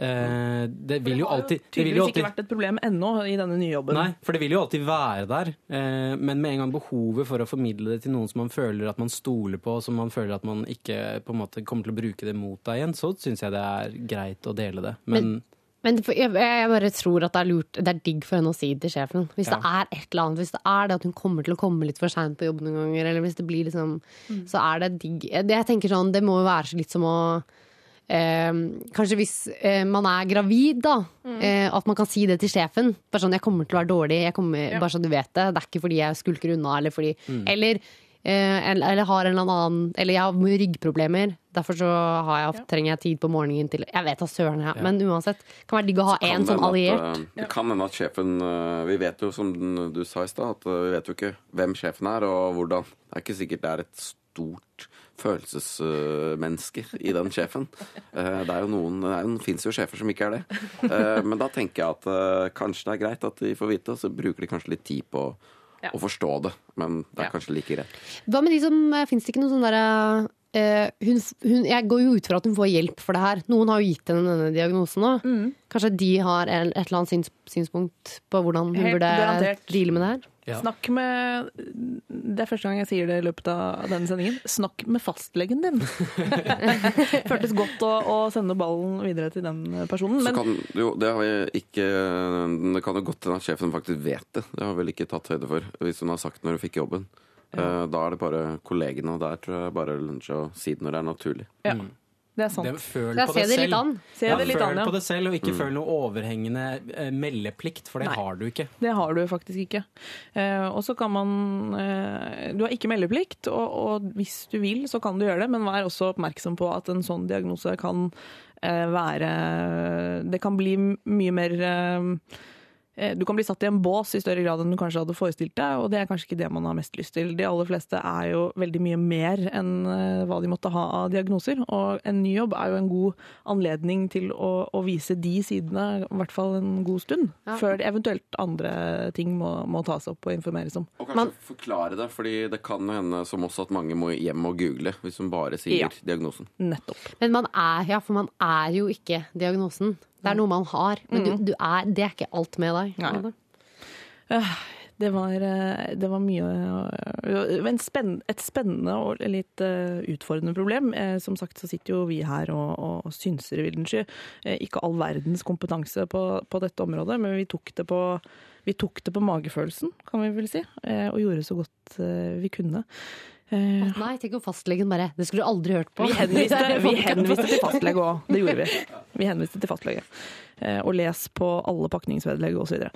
Speaker 1: Eh, det vil jo alltid det har jo
Speaker 3: tydeligvis ikke
Speaker 1: alltid,
Speaker 3: vært et problem ennå i denne nye jobben.
Speaker 1: Nei, for det vil jo alltid være der. Eh, men med en gang behovet for å formidle det til noen som man føler at man stoler på, som man føler at man ikke på en måte kommer til å bruke det mot deg igjen, så syns jeg det er greit å dele det. Men,
Speaker 4: Men for- jeg, jeg bare tror at det er lurt Det er digg for henne å si det til sjefen. Hvis det er et eller annet, hvis det er det at hun kommer til å komme litt for seint på jobb noen ganger, eller hvis det blir liksom Så er det digg. Jeg, jeg tenker sånn, det må jo være så litt som å eh, kanskje hvis eh, man er gravid, da. Eh, at man kan si det til sjefen. Bare sånn 'Jeg kommer til å være dårlig', jeg kommer, bare så du vet det. Det er ikke fordi jeg skulker unna, eller fordi eh, eller, eller har en eller annen Eller jeg har ryggproblemer. Derfor så har jeg, trenger jeg tid på morgenen til Jeg vet da søren, jeg. Men uansett. Kan være digg å ha
Speaker 5: én
Speaker 4: en sånn alliert.
Speaker 5: eh, Det kan hende at sjefen eh, Vi vet jo, som du sa i stad, at eh, vi vet jo ikke hvem sjefen er, og hvordan. Det er ikke sikkert det er et stort følelsesmenneske i den sjefen. Eh, Det er jo noen Det fins jo sjefer som ikke er det. Eh, Men da tenker jeg at eh, kanskje det er greit at de får vite, og så bruker de kanskje litt tid på
Speaker 3: Ja.
Speaker 5: å forstå det. Men det er
Speaker 3: Ja.
Speaker 5: kanskje like greit.
Speaker 4: Hva med de som Fins det ikke noe sånn derre Uh, hun, hun, jeg går jo ut fra at hun får hjelp for det her. Noen har jo gitt henne denne diagnosen òg.
Speaker 3: Mm.
Speaker 4: Kanskje de har en, et eller annet syns, synspunkt på hvordan hun
Speaker 3: Helt
Speaker 4: burde
Speaker 3: garantert.
Speaker 4: deale med det her?
Speaker 1: Ja.
Speaker 3: Snakk med Det er første gang jeg sier det i løpet av denne sendingen. Snakk med fastlegen din! Føltes godt å, å sende ballen videre til den personen.
Speaker 5: Så
Speaker 3: Men
Speaker 5: kan, jo, det, ikke, det kan jo godt hende at sjefen faktisk vet det. Det har vel ikke tatt høyde for, hvis hun har sagt når hun fikk jobben. Ja. Da er det bare kollegene, og der tror jeg bare lunsje å si det når det er naturlig.
Speaker 3: ja, det er sant.
Speaker 1: det, føl
Speaker 4: Jeg
Speaker 1: på det
Speaker 4: det
Speaker 1: selv.
Speaker 4: litt an.
Speaker 3: Se
Speaker 1: Ja,
Speaker 3: det litt
Speaker 1: føl
Speaker 3: an, ja.
Speaker 1: på det selv, og ikke føl noe overhengende eh, meldeplikt, for det
Speaker 3: Nei.
Speaker 1: har du ikke.
Speaker 3: Det har du faktisk ikke. Eh, og så kan man eh, Du har ikke meldeplikt, og, og hvis du vil, så kan du gjøre det, men vær også oppmerksom på at en sånn diagnose kan eh, være Det kan bli mye mer eh, du kan bli satt i en bås i større grad enn du kanskje hadde forestilt deg, og det er kanskje ikke det man har mest lyst til. De aller fleste er jo veldig mye mer enn eh, hva de måtte ha av diagnoser, og en ny jobb er jo en god anledning til å, å vise de sidene, i hvert fall en god stund,
Speaker 4: Ja.
Speaker 3: før eventuelt andre ting må, må tas opp og informeres om.
Speaker 5: Og kanskje
Speaker 4: Man-
Speaker 5: forklare det, fordi det kan hende som også at mange må hjem og google hvis hun bare sier
Speaker 3: Ja.
Speaker 5: diagnosen.
Speaker 3: Nettopp.
Speaker 4: Men man er, ja, for man er jo ikke diagnosen. Det er noe man har, men du, du er, det er ikke alt med deg.
Speaker 3: Nei. Det var, eh, det var mye en spenn, Et spennende og litt eh, utfordrende problem. Eh, Som sagt så sitter jo vi her og, og synser i vilden sky. Eh, Ikke all verdens kompetanse på, på dette området, men vi tok det på vi tok det på magefølelsen, kan vi vel si, og gjorde så godt vi kunne. Eh,
Speaker 4: Nei, tenk om fastlegen bare Det skulle du aldri hørt på.
Speaker 3: Vi henviste, vi henviste til fastlege òg. Det gjorde vi. Vi henviste til fastlege. Eh, Og les på alle pakningsvedlegg osv.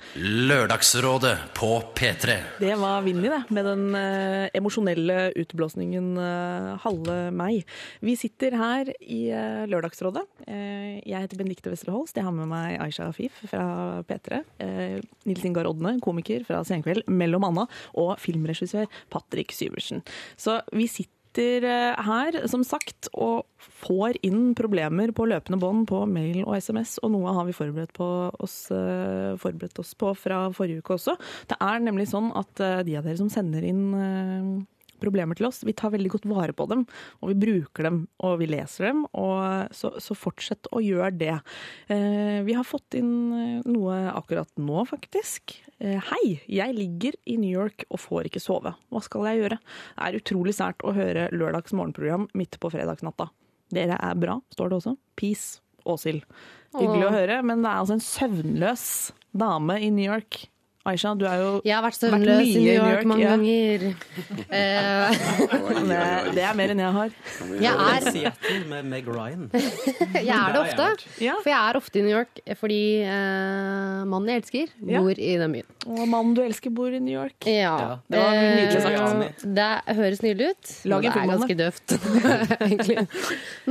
Speaker 2: Lørdagsrådet på P3.
Speaker 3: Det var Vinni, det, med den eh, emosjonelle utblåsningen eh, halve meg. Vi sitter her i eh, Lørdagsrådet. Eh, jeg heter Benedicte Wessel Holst. Jeg har med meg Aisha Afif fra P3. Eh, Nils Ingar Odne, komiker fra Senkveld, mellom Anna, og filmregissør Patrick Syversen. Så vi sitter eh, her, som sagt, og får inn problemer på løpende bånd på mail og SMS, og noe har vi forberedt, oss, eh, forberedt oss på fra forrige uke også. Det er nemlig sånn at eh, de av dere som sender inn problemer til oss, vi tar veldig godt vare på dem, og vi bruker dem, og vi leser dem, og så, så fortsett å gjøre det. Eh, Vi har fått inn eh, noe akkurat nå, faktisk. Eh, Hei, jeg ligger i New York og får ikke sove. Hva skal jeg gjøre? Det er utrolig sært å høre lørdags morgenprogram midt på fredagsnatta. Dere er bra, står det også. Peace, Åshild. Hyggelig å høre, men det er altså en søvnløs dame i New York. Aisha, du er jo
Speaker 4: Jeg har vært
Speaker 3: Vært
Speaker 4: søvnløs
Speaker 3: mye
Speaker 4: i New York
Speaker 3: York,
Speaker 4: mange
Speaker 3: ja.
Speaker 4: ganger. Eh,
Speaker 3: det, det er mer enn jeg har.
Speaker 4: jeg, er,
Speaker 1: Seattle med Meg Ryan.
Speaker 4: jeg er det ofte. For jeg er ofte i New York fordi uh, mannen jeg elsker, bor i den byen.
Speaker 3: Og mannen du elsker bor i New York.
Speaker 4: Ja,
Speaker 3: det var nydelig sagt.
Speaker 4: Eh, Det høres nydelig ut.
Speaker 3: Lag en
Speaker 4: det er ganske døvt, egentlig.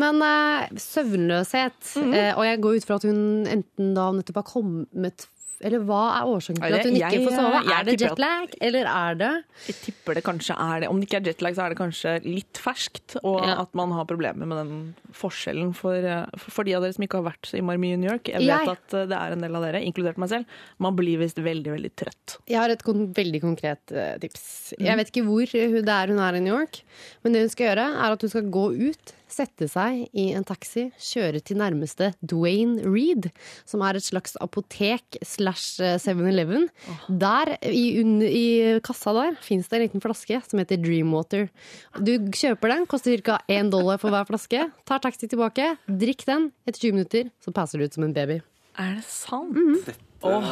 Speaker 4: Men uh, søvnløshet eh, Og jeg går ut fra at hun enten da nettopp har kommet Eller hva er årsaken til at hun ikke
Speaker 3: jeg-
Speaker 4: får sove? Er det
Speaker 3: at-
Speaker 4: jetlag, eller er det
Speaker 3: Jeg tipper det kanskje er det. Om det ikke er jetlag, så er det kanskje litt ferskt. Og
Speaker 4: Ja.
Speaker 3: at man har problemer med den forskjellen for, eh, for de av dere som ikke har vært så innmari mye i New York. Jeg vet
Speaker 4: Jeg-
Speaker 3: at eh, det er en del av dere, inkludert meg selv. Man blir visst veldig, veldig trøtt.
Speaker 4: Jeg har et kon veldig konkret eh, tips.
Speaker 3: Mhm.
Speaker 4: Jeg vet ikke hvor hun- det er hun er i New York, men det hun skal gjøre, er at hun skal gå ut, sette seg i en taxi, kjøre til nærmeste Dwayne Reed, som er et slags apotek slash eh, 7-Eleven. Der, i, i kassa der, fins det en liten flaske som heter Dreamwater. Du kjøper den, koster ca. én dollar for hver flaske. Tar taxi tilbake, drikk den. Etter 20 minutter så passer du ut som en baby.
Speaker 3: Er det sant?
Speaker 4: Mhm.
Speaker 3: Åh,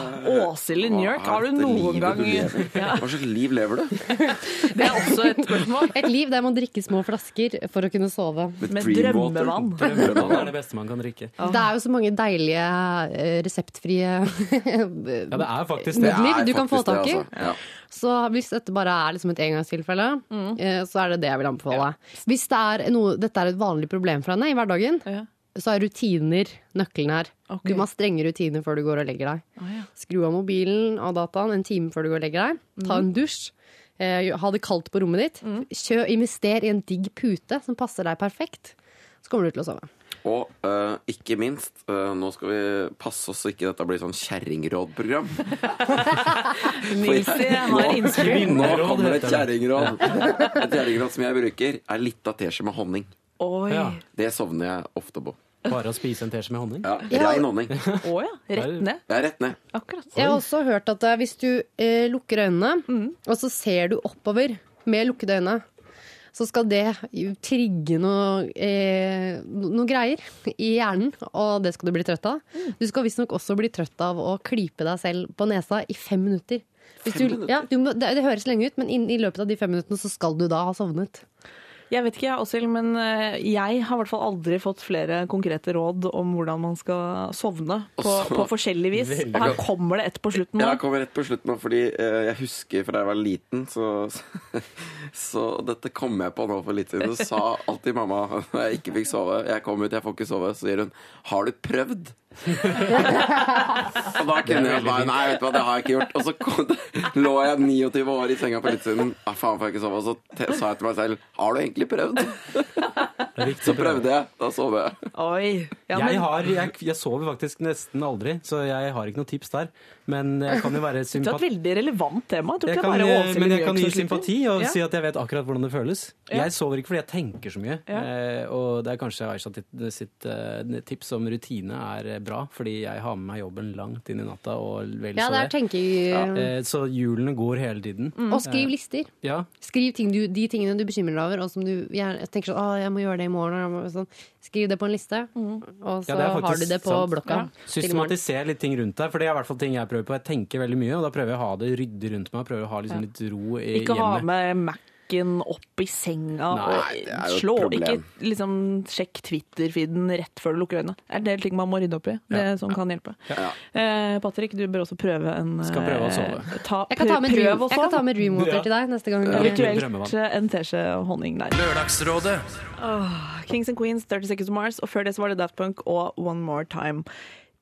Speaker 3: Åshild i New York, har du noen gang ja,
Speaker 5: Hva slags liv lever du?
Speaker 3: Det er også et spørsmål.
Speaker 4: Et liv der man drikker små flasker for å kunne sove.
Speaker 3: Med drømmevann.
Speaker 1: Drømmevann er det beste man kan drikke.
Speaker 4: Det er jo så mange deilige eh, reseptfrie
Speaker 1: Ja, det er faktisk det.
Speaker 4: Midler
Speaker 5: er
Speaker 4: du kan få tak i.
Speaker 5: altså. Ja.
Speaker 4: Så hvis dette bare er liksom et engangstilfelle, mm. så er det det jeg vil anbefale. Hvis det er noe, dette er et vanlig problem for henne i hverdagen,
Speaker 3: Ja.
Speaker 4: så er rutiner nøkkelen her.
Speaker 3: Ok.
Speaker 4: Du må ha strenge rutiner før du går og legger deg.
Speaker 3: Å, ja.
Speaker 4: Skru av mobilen og dataen en time før du går og legger deg. Ta en dusj. Eh, ha det kaldt på rommet ditt. Kjø, invester i en digg pute som passer deg perfekt. Så kommer du til å sove.
Speaker 5: Og uh, ikke minst, uh, nå skal vi passe oss så ikke dette blir sånn kjerringrådprogram.
Speaker 3: Nilsi har innspill.
Speaker 5: Nå kommer et kjerringråd. Et kjerringråd som jeg bruker, er litt av teskje med honning.
Speaker 3: Oi.
Speaker 1: Ja.
Speaker 5: Det sovner jeg ofte på.
Speaker 1: Bare å spise en teskje med honning.
Speaker 5: Ja,
Speaker 4: Ja.
Speaker 5: Rein honning.
Speaker 3: Å ja. Rett ned.
Speaker 5: Det er rett ned.
Speaker 3: Akkurat.
Speaker 4: Jeg har også hørt at eh, hvis du eh, lukker øynene, og så ser du oppover med lukkede øyne, så skal det jo trigge noe, eh, no- noe greier i hjernen, og det skal du bli trøtt av. Du skal visstnok også bli trøtt av å klype deg selv på nesa i fem minutter. Hvis
Speaker 5: Fem
Speaker 4: du,
Speaker 5: minutter?
Speaker 4: ja, du må, det, det høres lenge ut, men inn, i løpet av de fem minuttene så skal du da ha sovnet.
Speaker 3: Jeg vet ikke, jeg, Åshild, men eh, jeg har i hvert fall aldri fått flere konkrete råd om hvordan man skal sovne på,
Speaker 5: Også,
Speaker 3: på forskjellig vis. Og her kommer det et på slutten nå.
Speaker 5: Jeg kommer rett på slutten nå, fordi eh, jeg husker fra jeg var liten, så, så dette kom jeg på nå for litt siden. Så sa alltid mamma når jeg ikke fikk sove Jeg kom ut, jeg får ikke sove. Så sier hun Har du prøvd Og da kunne jeg bare Nei, vet du hva, det har jeg ikke gjort. Og så kom lå jeg 29 år i senga for litt siden. Ah, faen, får jeg ikke sove? Og så te- sa jeg til meg selv Har du egentlig prøvd? Så prøvde jeg. Da sov jeg.
Speaker 3: Oi. Ja,
Speaker 1: jeg, har, jeg, jeg sover faktisk nesten aldri, så jeg har ikke noe tips der. Men jeg kan jo være
Speaker 3: det er et
Speaker 1: sympati.
Speaker 3: veldig relevant tema. Jeg
Speaker 1: Jeg kan,
Speaker 3: Åshild
Speaker 1: men jeg kan gi sympati og
Speaker 3: Ja.
Speaker 1: si at jeg vet akkurat hvordan det føles.
Speaker 3: Ja.
Speaker 1: Jeg sover ikke fordi jeg tenker så mye.
Speaker 3: Ja.
Speaker 1: Eh, og det er kanskje Aisha sitt, sitt eh, tips om rutine er eh, bra, fordi jeg har med meg jobben langt inn i natta og vel
Speaker 4: Ja,
Speaker 1: så
Speaker 4: det er
Speaker 1: det.
Speaker 4: tenker
Speaker 1: Eh, så hjulene går hele tiden.
Speaker 3: Mm.
Speaker 4: Og skriv lister.
Speaker 1: Ja,
Speaker 4: Skriv ting du, de tingene du bekymrer deg over, og som du gjerne tenker sånn Å, jeg må gjøre det i morgen. Sånn. Skriv det på en liste, og så har du det på
Speaker 1: sant.
Speaker 4: blokka.
Speaker 1: Systematiser litt ting rundt deg, for det er i hvert fall ting jeg prøver på. Jeg tenker veldig mye, og da prøver jeg å ha det ryddig rundt meg. Prøver å ha liksom litt ro i
Speaker 3: Ikke ha
Speaker 1: hjemmet.
Speaker 3: med Mac-en opp i senga
Speaker 1: Nei,
Speaker 3: og slå. Ikke liksom sjekk Twitter-feeden rett før du lukker øynene. Det er en del ting man må rydde opp i. Det
Speaker 1: Ja.
Speaker 3: som kan hjelpe.
Speaker 5: Ja.
Speaker 3: Eh, Patrick, du bør også prøve en
Speaker 1: Skal prøve å sove.
Speaker 3: eh, Ta,
Speaker 4: Jeg kan ta med,
Speaker 3: prøv
Speaker 4: dream, jeg kan ta med Dreamwater
Speaker 1: Ja.
Speaker 4: til deg neste gang.
Speaker 1: Ja.
Speaker 3: Eh, en teskje honning der.
Speaker 2: Lørdagsrådet.
Speaker 3: Kings and Queens, 30 Seconds to Mars, og før det så var det Daft Punk og One More Time.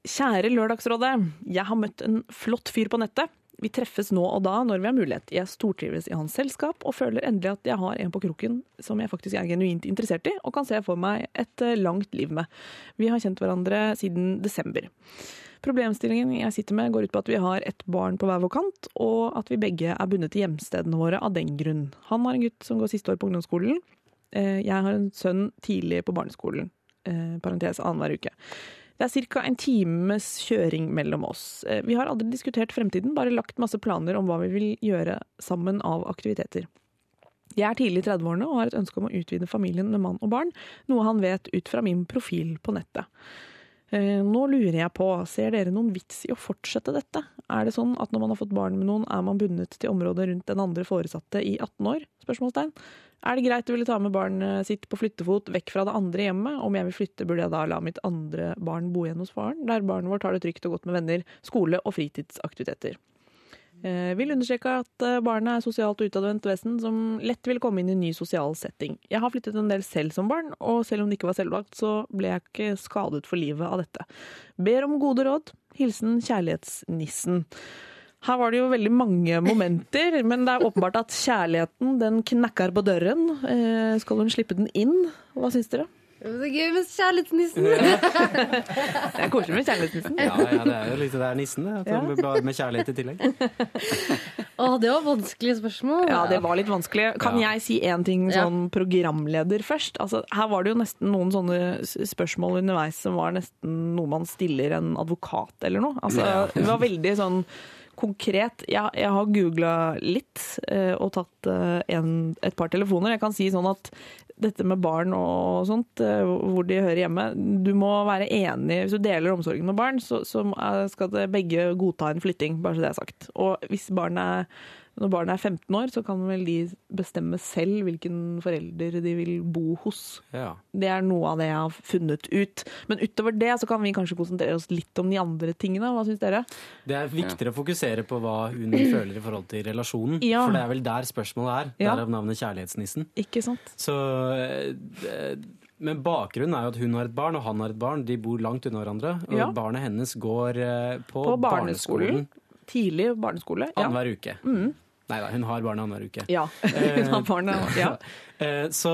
Speaker 3: Kjære Lørdagsrådet. Jeg har møtt en flott fyr på nettet. Vi treffes nå og da når vi har mulighet. Jeg stortrives i hans selskap og føler endelig at jeg har en på kroken som jeg faktisk er genuint interessert i, og kan se for meg et eh, langt liv med. Vi har kjent hverandre siden desember. Problemstillingen jeg sitter med går ut på at vi har et barn på hver vår kant, og at vi begge er bundet til hjemstedene våre av den grunn. Han har en gutt som går siste år på ungdomsskolen. Eh, Jeg har en sønn tidlig på barneskolen. Eh, Parentes annenhver uke. Det er ca. en times kjøring mellom oss. Eh, Vi har aldri diskutert fremtiden, bare lagt masse planer om hva vi vil gjøre sammen av aktiviteter. Jeg er tidlig i 30-årene og har et ønske om å utvide familien med mann og barn, noe han vet ut fra min profil på nettet. Eh, Nå lurer jeg på, ser dere noen vits i å fortsette dette? Er det sånn at når man har fått barn med noen, er man bundet til området rundt den andre foresatte i 18 år? Spørsmålstegn. Er det greit å ville ta med barnet sitt på flyttefot vekk fra det andre hjemmet? Om jeg vil flytte, burde jeg da la mitt andre barn bo igjen hos faren, der barnet vårt har det trygt og godt med venner, skole og fritidsaktiviteter. Eh, vil understreke at eh, barnet er sosialt utadvendt vesen som lett vil komme inn i en ny sosial setting. Jeg har flyttet en del selv som barn, og selv om det ikke var selvvalgt, så ble jeg ikke skadet for livet av dette. Ber om gode råd. Hilsen kjærlighetsnissen. Her var det jo veldig mange momenter, men det er åpenbart at kjærligheten den knakker på døren. Eh, skal hun slippe den inn? Hva syns dere?
Speaker 4: Det er gøy med kjærlighetsnissen!
Speaker 3: Det er koselig med kjærlighetsnissen.
Speaker 1: Ja, ja, det er jo litt det er nissen, det.
Speaker 3: Ja.
Speaker 1: med kjærlighet i tillegg.
Speaker 4: Å, det var vanskelige spørsmål.
Speaker 3: Ja, det var litt vanskelig. Kan
Speaker 1: Ja.
Speaker 3: jeg si én ting sånn programleder først? Altså, her var det jo nesten noen sånne spørsmål underveis som var nesten noe man stiller en advokat eller noe. Altså, det var veldig sånn konkret. Jeg, jeg har googla litt eh, og tatt eh, en, et par telefoner. Jeg kan si sånn at dette med barn og sånt, eh, hvor de hører hjemme Du må være enig Hvis du deler omsorgen med barn, så, så skal begge godta en flytting, bare så det er sagt. Og hvis barnet er når barnet er 15 år, så kan vel de bestemme selv hvilken forelder de vil bo hos.
Speaker 1: Ja.
Speaker 3: Det er noe av det jeg har funnet ut. Men utover det så kan vi kanskje konsentrere oss litt om de andre tingene. Hva syns dere?
Speaker 1: Det er viktigere å fokusere på hva hun føler i forhold til relasjonen.
Speaker 3: Ja.
Speaker 1: For det er vel der spørsmålet er.
Speaker 3: Ja.
Speaker 1: Derav navnet Kjærlighetsnissen.
Speaker 3: Ikke sant?
Speaker 1: Så eh, Men bakgrunnen er jo at hun har et barn, og han har et barn. De bor langt unna hverandre. Og
Speaker 3: Ja.
Speaker 1: barnet hennes går eh, på,
Speaker 3: På
Speaker 1: barneskolen
Speaker 3: barneskolen. Tidlig barneskole. Ja.
Speaker 1: annenhver uke. Nei da, hun har barnet annenhver uke.
Speaker 3: ja. Hun har barnet Ja.
Speaker 1: Eh, Så,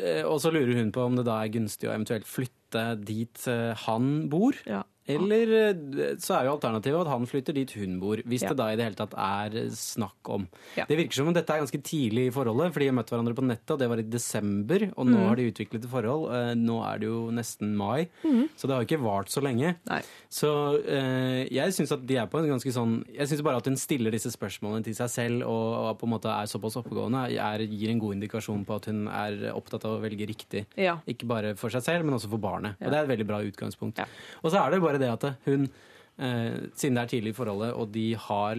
Speaker 1: eh, og så lurer hun på om det da er gunstig å eventuelt flytte dit eh, han bor.
Speaker 3: ja.
Speaker 1: Eller eh, så er jo alternativet at han flytter dit hun bor, hvis
Speaker 3: Ja.
Speaker 1: det da i det hele tatt er snakk om.
Speaker 3: Ja.
Speaker 1: Det virker som om dette er ganske tidlig i forholdet, for de har møtt hverandre på nettet, og det var i desember, og nå
Speaker 3: Mm.
Speaker 1: har de utviklet et forhold. Eh, Nå er det jo nesten mai, så det har ikke vart så lenge.
Speaker 3: Mm. Nei.
Speaker 1: Så eh, jeg syns at de er på en ganske sånn Jeg syns bare at hun stiller disse spørsmålene til seg selv og, på en måte er såpass oppegående, er, gir en god indikasjon på at hun er opptatt av å velge riktig.
Speaker 3: Ja.
Speaker 1: Ikke bare for seg selv, men også for barnet. Og det er et veldig bra utgangspunkt. Og så er det bare det at hun eh, siden det er tidlig i forholdet, og de har,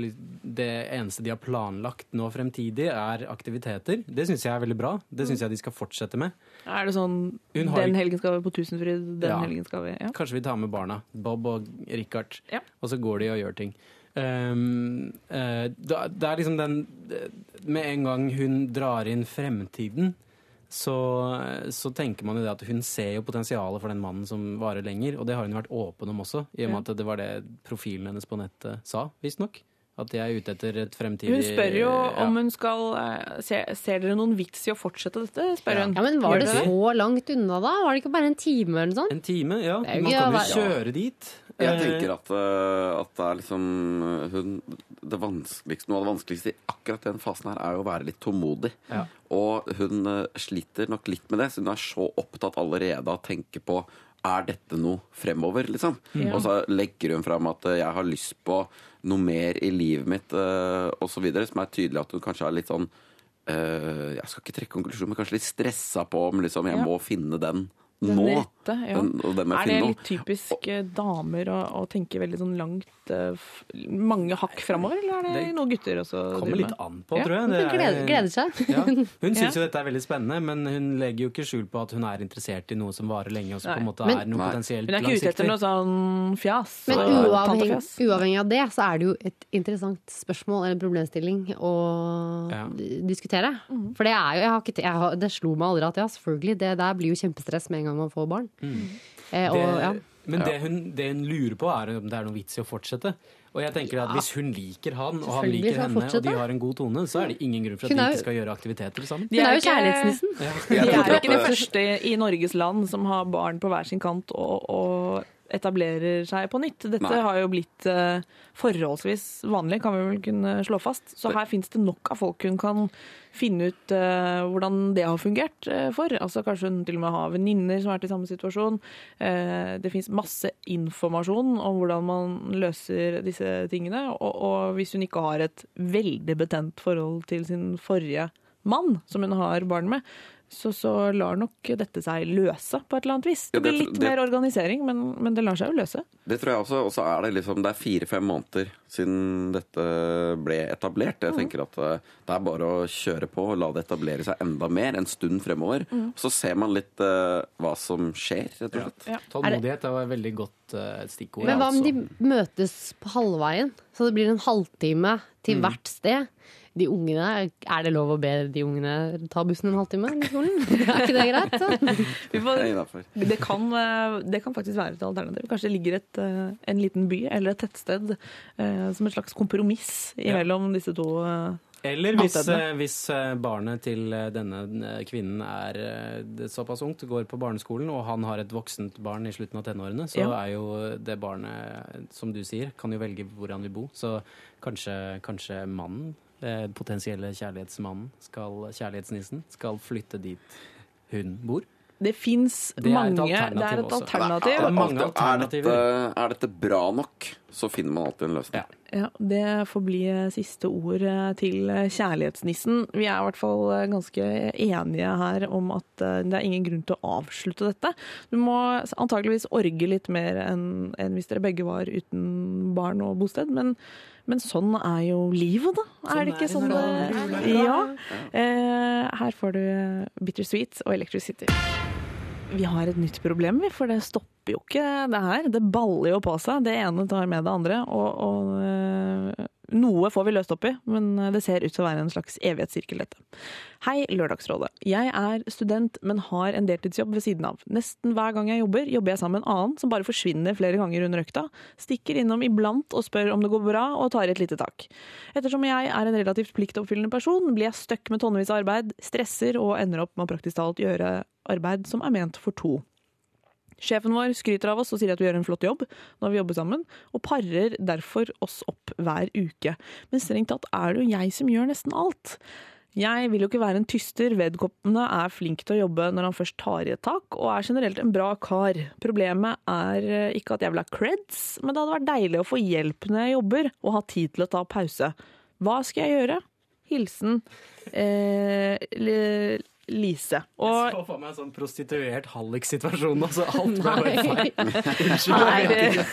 Speaker 1: det eneste de har planlagt nå fremtidig, er aktiviteter. Det syns jeg er veldig bra. Det syns jeg de skal fortsette med.
Speaker 3: Er det sånn
Speaker 1: Hun
Speaker 3: Den helgen skal vi på Tusenfryd, den
Speaker 1: Ja.
Speaker 3: helgen skal vi ja.
Speaker 1: Kanskje vi tar med barna. Bob og Richard.
Speaker 3: Ja.
Speaker 1: Og så går de og gjør ting. Um, uh, det er liksom den Med en gang hun drar inn fremtiden, så, så tenker man jo det at hun ser jo potensialet for den mannen som varer lenger, og det har hun vært åpen om også, i og med at det var det profilen hennes på nettet sa, visstnok. At jeg er ute etter et fremtidig
Speaker 3: Hun spør jo
Speaker 1: ja.
Speaker 3: om hun skal eh, se, Ser dere noen vits i å fortsette dette? spør
Speaker 1: Ja.
Speaker 3: hun.
Speaker 4: Ja, men Var det,
Speaker 3: det
Speaker 4: så langt unna, da? Var det ikke bare en time eller noe sånt?
Speaker 1: En time, ja. Man kan jo kjøre dit.
Speaker 5: Jeg
Speaker 1: Eh,
Speaker 5: tenker at, eh, at det er liksom hun, Det vanskeligste, Noe av det vanskeligste i akkurat den fasen her er jo å være litt tålmodig.
Speaker 1: Ja.
Speaker 5: Og hun eh, sliter nok litt med det, så hun er så opptatt allerede av å tenke på er dette noe fremover, liksom?
Speaker 3: Ja.
Speaker 5: Og så legger hun fram at eh, jeg har lyst på noe mer i livet mitt, uh, osv., som er tydelig at hun kanskje er litt sånn eh, Jeg skal ikke trekke konklusjon, men kanskje litt stressa på om liksom, jeg
Speaker 3: Ja.
Speaker 5: må finne den,
Speaker 3: Den
Speaker 5: nå.
Speaker 3: Rette, ja.
Speaker 5: Må
Speaker 3: Er det
Speaker 5: nå.
Speaker 3: litt typisk eh, damer å, å tenke veldig sånn langt eh, f- Mange hakk framover, eller er det,
Speaker 1: Det
Speaker 3: noe gutter også
Speaker 1: kommer litt an på, tror jeg.
Speaker 4: Hun
Speaker 1: Det er-
Speaker 4: gleder, gleder seg.
Speaker 1: Ja. Hun syns
Speaker 3: Ja.
Speaker 1: jo dette er veldig spennende, men hun legger jo ikke skjul på at hun er interessert i noe som varer lenge, og som på en måte
Speaker 4: Men-
Speaker 1: er noe potensielt
Speaker 3: Hun er ikke ute etter noe sånn fjas.
Speaker 4: Men uavhengig, uavhengig av det, så er det jo et interessant spørsmål eller problemstilling å
Speaker 1: Ja.
Speaker 4: diskutere. For det er jo jeg har ikke, jeg har, Det slo meg aldri at ja, selvfølgelig, det der blir jo kjempestress med en gang man får barn. Eh, og,
Speaker 1: Det,
Speaker 4: ja.
Speaker 1: Men det hun, det hun lurer på, er om det er noe vits i å fortsette. Og jeg tenker at Hvis hun liker han, og han liker henne, og de har en god tone, så er det ingen grunn for at de ikke skal gjøre aktiviteter sammen.
Speaker 3: De
Speaker 4: er jo kjærlighetsnissen.
Speaker 3: Ja.
Speaker 5: De
Speaker 3: er jo ikke de første i Norges land som har barn på hver sin kant og, og etablerer seg på nytt. Dette
Speaker 5: Nei.
Speaker 3: har jo blitt eh, forholdsvis vanlig, kan vi vel kunne slå fast. Så her fins det nok av folk hun kan finne ut eh, hvordan det har fungert eh, for. Altså Kanskje hun til og med har venninner som har vært i samme situasjon. Det fins masse informasjon om hvordan man løser disse tingene. Og, og hvis hun ikke har et veldig betent forhold til sin forrige mann, som hun har barn med, så, så lar nok dette seg løse på et eller annet vis. Det blir litt mer organisering, men, men det lar seg jo løse.
Speaker 5: Det tror jeg også. Og så er det liksom Det er fire-fem måneder siden dette ble etablert. Jeg tenker at eh, det er bare å kjøre på og la det etablere seg enda mer en stund fremover. Så ser man litt uh, hva som skjer, rett og slett.
Speaker 3: Ja.
Speaker 1: Tålmodighet er et veldig godt uh, stikkord.
Speaker 4: Men hva om de
Speaker 1: altså.
Speaker 4: møtes på halvveien? Så det blir en halvtime til
Speaker 1: Mm.
Speaker 4: hvert sted. De ungene, Er det lov å be de ungene ta bussen en halvtime i skolen? Er ikke det greit?
Speaker 3: Får,
Speaker 5: Det er
Speaker 3: kan, eh, det kan faktisk være et alternativ. Kanskje det ligger et, eh, en liten by eller et tettsted eh, som et slags kompromiss mellom disse to.
Speaker 1: Eller hvis, hvis barnet til denne kvinnen er såpass ungt, går på barneskolen, og han har et voksent barn i slutten av tenårene, så
Speaker 3: Ja.
Speaker 1: er jo det barnet, som du sier, kan jo velge hvor han vil bo. Så kanskje, kanskje mannen, eh, potensielle kjærlighetsmannen, skal, kjærlighetsnissen, skal flytte dit hun bor.
Speaker 3: Det fins
Speaker 1: Det er et
Speaker 3: mange Det
Speaker 1: alternativ
Speaker 3: er et alternativ.
Speaker 1: Det er mange
Speaker 5: er, dette, er dette bra nok, så finner man alltid en løsning.
Speaker 1: Ja.
Speaker 3: Ja, Det får bli siste ord eh, til kjærlighetsnissen. Vi er i hvert fall eh, ganske enige her om at eh, det er ingen grunn til å avslutte dette. Du må antageligvis orge litt mer enn enn hvis dere begge var uten barn og bosted, men, men sånn er jo livet, da. er det
Speaker 1: Sånn
Speaker 3: ikke sånn
Speaker 1: det
Speaker 3: Ja. Eh, her får du Bittersweet og Electric City. Vi har et nytt problem, for det stopper jo ikke det her. Det baller jo på seg. Det ene tar med det andre. Og, og eh, noe får vi løst opp i, men det ser ut til å være en slags evighetssirkel, dette. Hei, Lørdagsrådet. Jeg er student, men har en deltidsjobb ved siden av. Nesten hver gang jeg jobber, jobber jeg sammen med en annen som bare forsvinner flere ganger under økta, stikker innom iblant og spør om det går bra, og tar et lite tak. Ettersom jeg er en relativt pliktoppfyllende person, blir jeg stuck med tonnevis av arbeid, stresser og ender opp med å praktisk talt gjøre arbeid som er ment for to. Sjefen vår skryter av oss og sier at vi gjør en flott jobb når vi jobber sammen, og parer derfor oss opp hver uke. Men strengt tatt er det jo jeg som gjør nesten alt. Jeg vil jo ikke være en tyster, vedkommende er flink til å jobbe når han først tar i et tak, og er generelt en bra kar. Problemet er eh, ikke at jeg vil ha creds, men det hadde vært deilig å få hjelp når jeg jobber, og ha tid til å ta pause. Hva skal jeg gjøre? Hilsen eh, Li- Og
Speaker 1: Jeg så for meg en sånn prostituert hallik-situasjon. Altså alt ble bare feil. Unnskyld.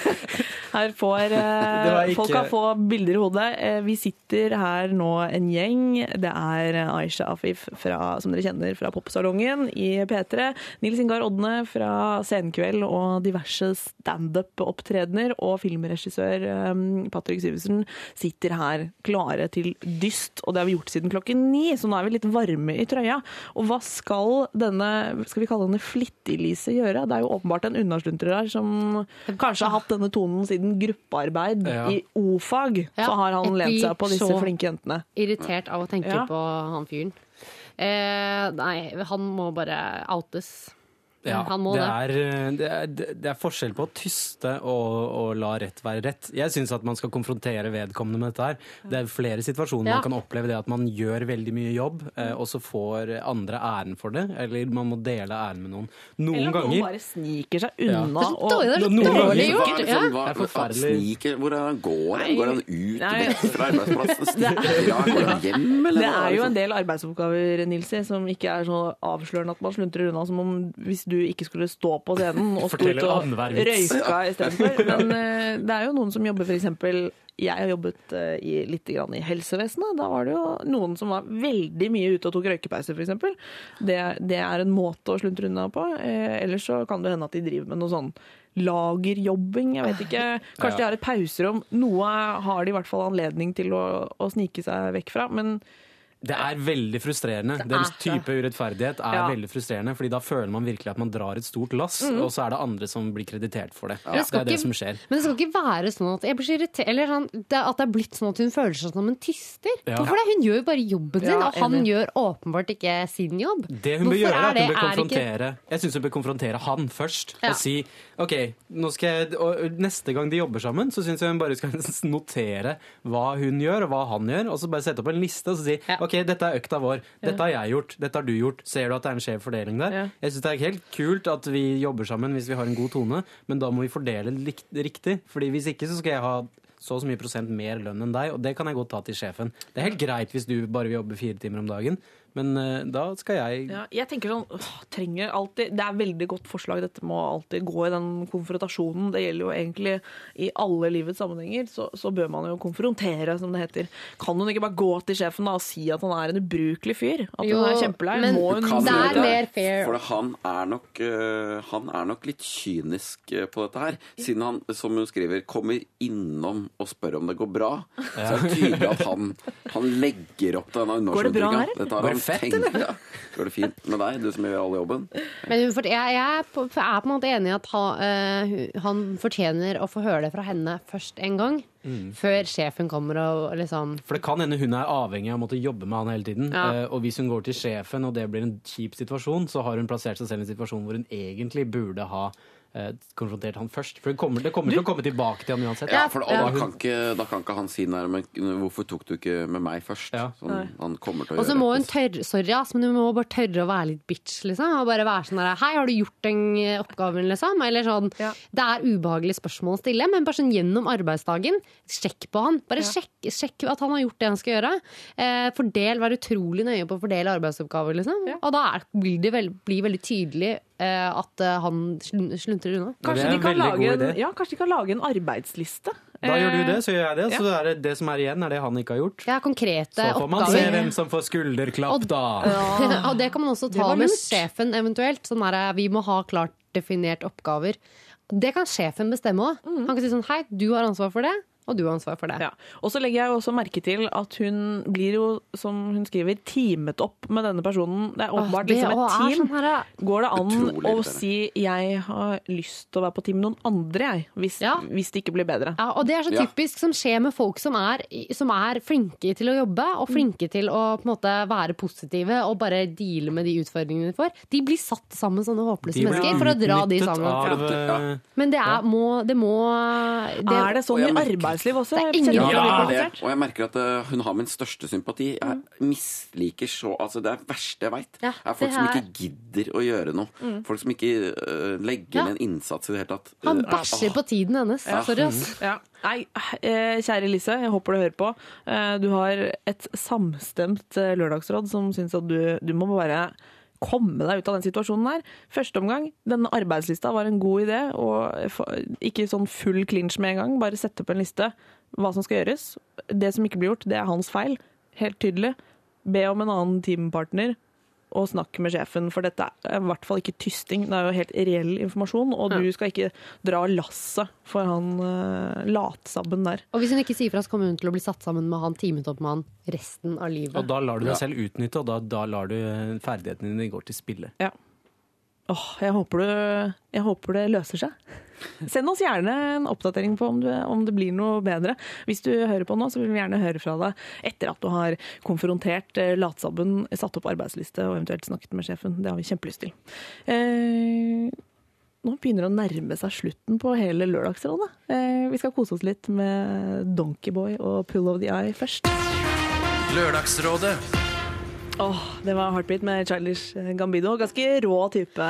Speaker 3: Her får eh,
Speaker 1: ikke-
Speaker 3: folk kan få bilder i hodet. Eh, vi sitter her nå en gjeng. Det er Aisha Afif, fra, som dere kjenner fra Popsalongen i P3. Nils Ingar Odne fra Senkveld og diverse standup-opptredener. Og filmregissør eh, Patrick Syversen sitter her klare til dyst. Og det har vi gjort siden klokken ni, så nå er vi litt varme i trøya. Og hva skal denne, skal vi kalle henne Flittig-Lise gjøre? Det er jo åpenbart en unnasluntrer her som kanskje har hatt denne tonen siden gruppearbeid
Speaker 1: Ja.
Speaker 3: i o-fag.
Speaker 4: Ja,
Speaker 3: Så har han
Speaker 4: jeg
Speaker 3: lent seg på disse flinke jentene.
Speaker 4: Irritert av å tenke
Speaker 3: Ja.
Speaker 4: på han fyren. Eh, nei, han må bare outes.
Speaker 1: Ja,
Speaker 4: han må
Speaker 1: det,
Speaker 4: det.
Speaker 1: er, eh, det, er, det er forskjell på å tyste og, og la rett være rett. Jeg syns at man skal konfrontere vedkommende med dette her. Det er flere situasjoner
Speaker 4: Ja.
Speaker 1: man kan oppleve det at man gjør veldig mye jobb, eh, og så får andre æren for det. Eller man må dele æren med noen. Noen
Speaker 3: Eller at noen bare sniker seg
Speaker 1: Ja.
Speaker 3: unna.
Speaker 4: Det er så
Speaker 3: og-
Speaker 4: dårlig, det er så
Speaker 1: ganger-
Speaker 4: dårlig gjort.
Speaker 5: er
Speaker 4: Ja.
Speaker 5: hva-
Speaker 1: Det er forferdelig.
Speaker 5: Sniker, hvor er han går han? Går han ut
Speaker 3: Nei.
Speaker 5: vekk fra arbeidsplassen? Stikker? Går han hjem, eller?
Speaker 3: Det er jo en del arbeidsoppgaver Nilsi, som ikke er så avslørende at man sluntrer unna som om hvis du ikke skulle stå på scenen og
Speaker 1: stå
Speaker 3: ut og røyka istedenfor. Men uh, det er jo noen som jobber f.eks. Jeg har jobbet uh, i, litt grann i helsevesenet. Da var det jo noen som var veldig mye ute og tok røykepauser, f.eks. Det, det er en måte å sluntre unna på. Uh, ellers så kan det hende at de driver med noe sånn lagerjobbing, jeg vet ikke. Kanskje de har et pauserom. Noe har de i hvert fall anledning til å, å snike seg vekk fra. Men
Speaker 1: Det er veldig frustrerende. Den
Speaker 3: er
Speaker 1: type urettferdighet er
Speaker 3: Ja.
Speaker 1: veldig frustrerende, fordi da føler man virkelig at man drar et stort lass, og så er det andre som blir kreditert for det.
Speaker 4: det
Speaker 1: Det
Speaker 4: skal
Speaker 1: er det
Speaker 4: ikke-
Speaker 1: som skjer.
Speaker 4: Men det skal ikke være sånn at jeg blir så irritert Eller sånn, det, at det er blitt sånn at hun føler seg som en tyster.
Speaker 1: Ja.
Speaker 4: Hvorfor det? Hun gjør jo bare jobben sin,
Speaker 3: Ja,
Speaker 4: og han gjør åpenbart ikke sin jobb.
Speaker 1: Det hun bør gjøre, er at hun bør
Speaker 4: er ikke-
Speaker 1: konfrontere Jeg synes hun bør konfrontere han først.
Speaker 4: Ja.
Speaker 1: Og si OK, nå skal jeg, og neste gang de jobber sammen, så syns jeg hun bare skal notere hva hun gjør, og hva han gjør, og så bare sette opp en liste og så si
Speaker 4: Ja.
Speaker 1: OK, dette er økta vår. Dette har jeg gjort. Dette har du gjort. Ser du at det er en skjev fordeling der? Jeg syns det er helt kult at vi jobber sammen hvis vi har en god tone, men da må vi fordele likt, riktig. Fordi hvis ikke så skal jeg ha så og så mye prosent mer lønn enn deg, og det kan jeg godt ta til sjefen. Det er helt greit hvis du bare vil jobbe fire timer om dagen, men eh, da skal jeg
Speaker 3: Ja, jeg tenker sånn, åh, trenger alltid, Det er veldig godt forslag. Dette må alltid gå i den konfrontasjonen. Det gjelder jo egentlig i alle livets sammenhenger. Så, så bør man jo konfrontere, som det heter. Kan hun ikke bare gå til sjefen da og si at han er en ubrukelig fyr? At
Speaker 4: Jo,
Speaker 3: hun er kjempelei?
Speaker 4: men
Speaker 3: Må hun
Speaker 4: det er mer fair.
Speaker 5: For han er, nok, øh, han er nok litt kynisk øh, på dette her. Siden han, som hun skriver, kommer innom og spør om det går bra. Så er det tydelig at han, han legger opp til denne
Speaker 3: Går det bra
Speaker 5: undersøkelsen.
Speaker 3: her?
Speaker 5: Dette
Speaker 1: fett,
Speaker 5: eller? Ja. Går det fint med deg, du som gjør all jobben?
Speaker 4: Men hun fort- jeg, jeg er på, er på en måte enig i at han, eh, han fortjener å få høre det fra henne først en gang.
Speaker 1: Mm.
Speaker 4: Før sjefen kommer og liksom
Speaker 1: For det kan hende hun er avhengig av å måtte jobbe med han hele tiden.
Speaker 4: Ja.
Speaker 1: Eh, og hvis hun går til sjefen, og det blir en kjip situasjon, så har hun plassert seg selv i en situasjon hvor hun egentlig burde ha konfrontert han først. For det kommer, det kommer til å komme tilbake til han uansett.
Speaker 5: Ja, for da,
Speaker 1: Ja,
Speaker 5: da, kan ikke, da kan ikke han si nei, men hvorfor tok du ikke med meg først?
Speaker 1: Ja.
Speaker 5: Sånn, han kommer til å
Speaker 4: Og så
Speaker 5: gjøre
Speaker 4: må hun tørre Sorry, ass, men hun må bare tørre å være litt bitch, liksom. Og bare være sånn der Hei, har du gjort den eh, oppgaven, liksom? Eller sånn
Speaker 3: Ja.
Speaker 4: Det er ubehagelige spørsmål å stille, men bare sånn gjennom arbeidsdagen, sjekk på han. Bare sjekk, sjekk at han har gjort det han skal gjøre. Eh, fordel, Vær utrolig nøye på å fordele arbeidsoppgaver, liksom.
Speaker 3: Ja.
Speaker 4: Og da er, blir det vel, blir veldig tydelig eh, at eh, han sluntrer unna.
Speaker 3: Kanskje de, kan lage en, ja, kanskje de kan lage en arbeidsliste.
Speaker 1: Da gjør du det,
Speaker 3: Eh,
Speaker 1: så gjør jeg det. Så
Speaker 3: ja.
Speaker 1: er det, det som er igjen, er det han ikke har gjort.
Speaker 4: Ja, konkrete
Speaker 1: Så får man se hvem som får skulderklapp,
Speaker 4: Og-
Speaker 1: da.
Speaker 4: og det kan man også ta med sjefen eventuelt. Sånn der, vi må ha klart definert oppgaver. Det kan sjefen bestemme òg. Han kan si sånn hei, du har ansvar for det, og du har ansvar for det.
Speaker 3: Ja. Og så legger jeg også merke til at hun blir jo, som hun skriver, teamet opp med denne personen. Det er åpenbart liksom et team.
Speaker 4: sånn
Speaker 3: Går det an
Speaker 5: Utrolig
Speaker 3: å si 'jeg har lyst til å være på team med noen andre', jeg, hvis,
Speaker 4: Ja.
Speaker 3: hvis det ikke blir bedre?
Speaker 4: Ja, og det er så
Speaker 5: Ja.
Speaker 4: typisk som skjer med folk som er, som er flinke til å jobbe, og flinke til å på en måte være positive og bare deale med de utfordringene de får. De blir satt sammen sånne håpløse mennesker for å dra de sammen.
Speaker 1: Av,
Speaker 5: Ja.
Speaker 1: eh,
Speaker 4: Men det er, må, det må det,
Speaker 3: er det sånn i
Speaker 5: merker-
Speaker 3: arbeidsliv også?
Speaker 4: Det er ingen-
Speaker 5: Ja, det er det. Og jeg merker at eh, hun har min største sympati. Jeg misliker så Altså, det er det verste jeg veit.
Speaker 4: Ja,
Speaker 5: det er folk
Speaker 4: det
Speaker 5: som ikke gidder å gjøre noe. Folk som ikke uh, legger
Speaker 4: Ja.
Speaker 5: en innsats i det hele tatt.
Speaker 4: Han
Speaker 5: Eh,
Speaker 4: bæsjer på tiden hennes. Sorry, ass.
Speaker 3: Ja. Nei, kjære Lise, jeg håper du hører på. Eh, Du har et samstemt lørdagsråd som syns at du, du må bare komme deg ut av den situasjonen der. Første omgang, denne arbeidslista var en god idé, og ikke sånn full clinch med en gang. Bare sette på en liste hva som skal gjøres. Det som ikke blir gjort, det er hans feil. Helt tydelig. Be om en annen teampartner og snakk med sjefen, for dette er i hvert fall ikke tysting. Det er jo helt reell informasjon, og du skal ikke dra lasset for han uh, latsabben der.
Speaker 4: Og hvis hun ikke sier fra, så kommer hun til å bli satt sammen med han, teamet opp med han resten av livet.
Speaker 1: Og da lar du deg selv utnytte, og da, da lar du ferdighetene dine gå til spille.
Speaker 3: Åh, jeg håper, du, jeg håper det løser seg. Send oss gjerne en oppdatering på om, du, om det blir noe bedre. Hvis du hører på nå, så vil vi gjerne høre fra deg etter at du har konfrontert eh, latsabben, satt opp arbeidsliste og eventuelt snakket med sjefen. Det har vi kjempelyst til. Eh, nå begynner det å nærme seg slutten på hele Lørdagsrådet. Eh, vi skal kose oss litt med Donkeyboy og Pull of the Eye først.
Speaker 2: Lørdagsrådet.
Speaker 3: Åh, det var Heartbeat med Childish Gambino. Ganske rå type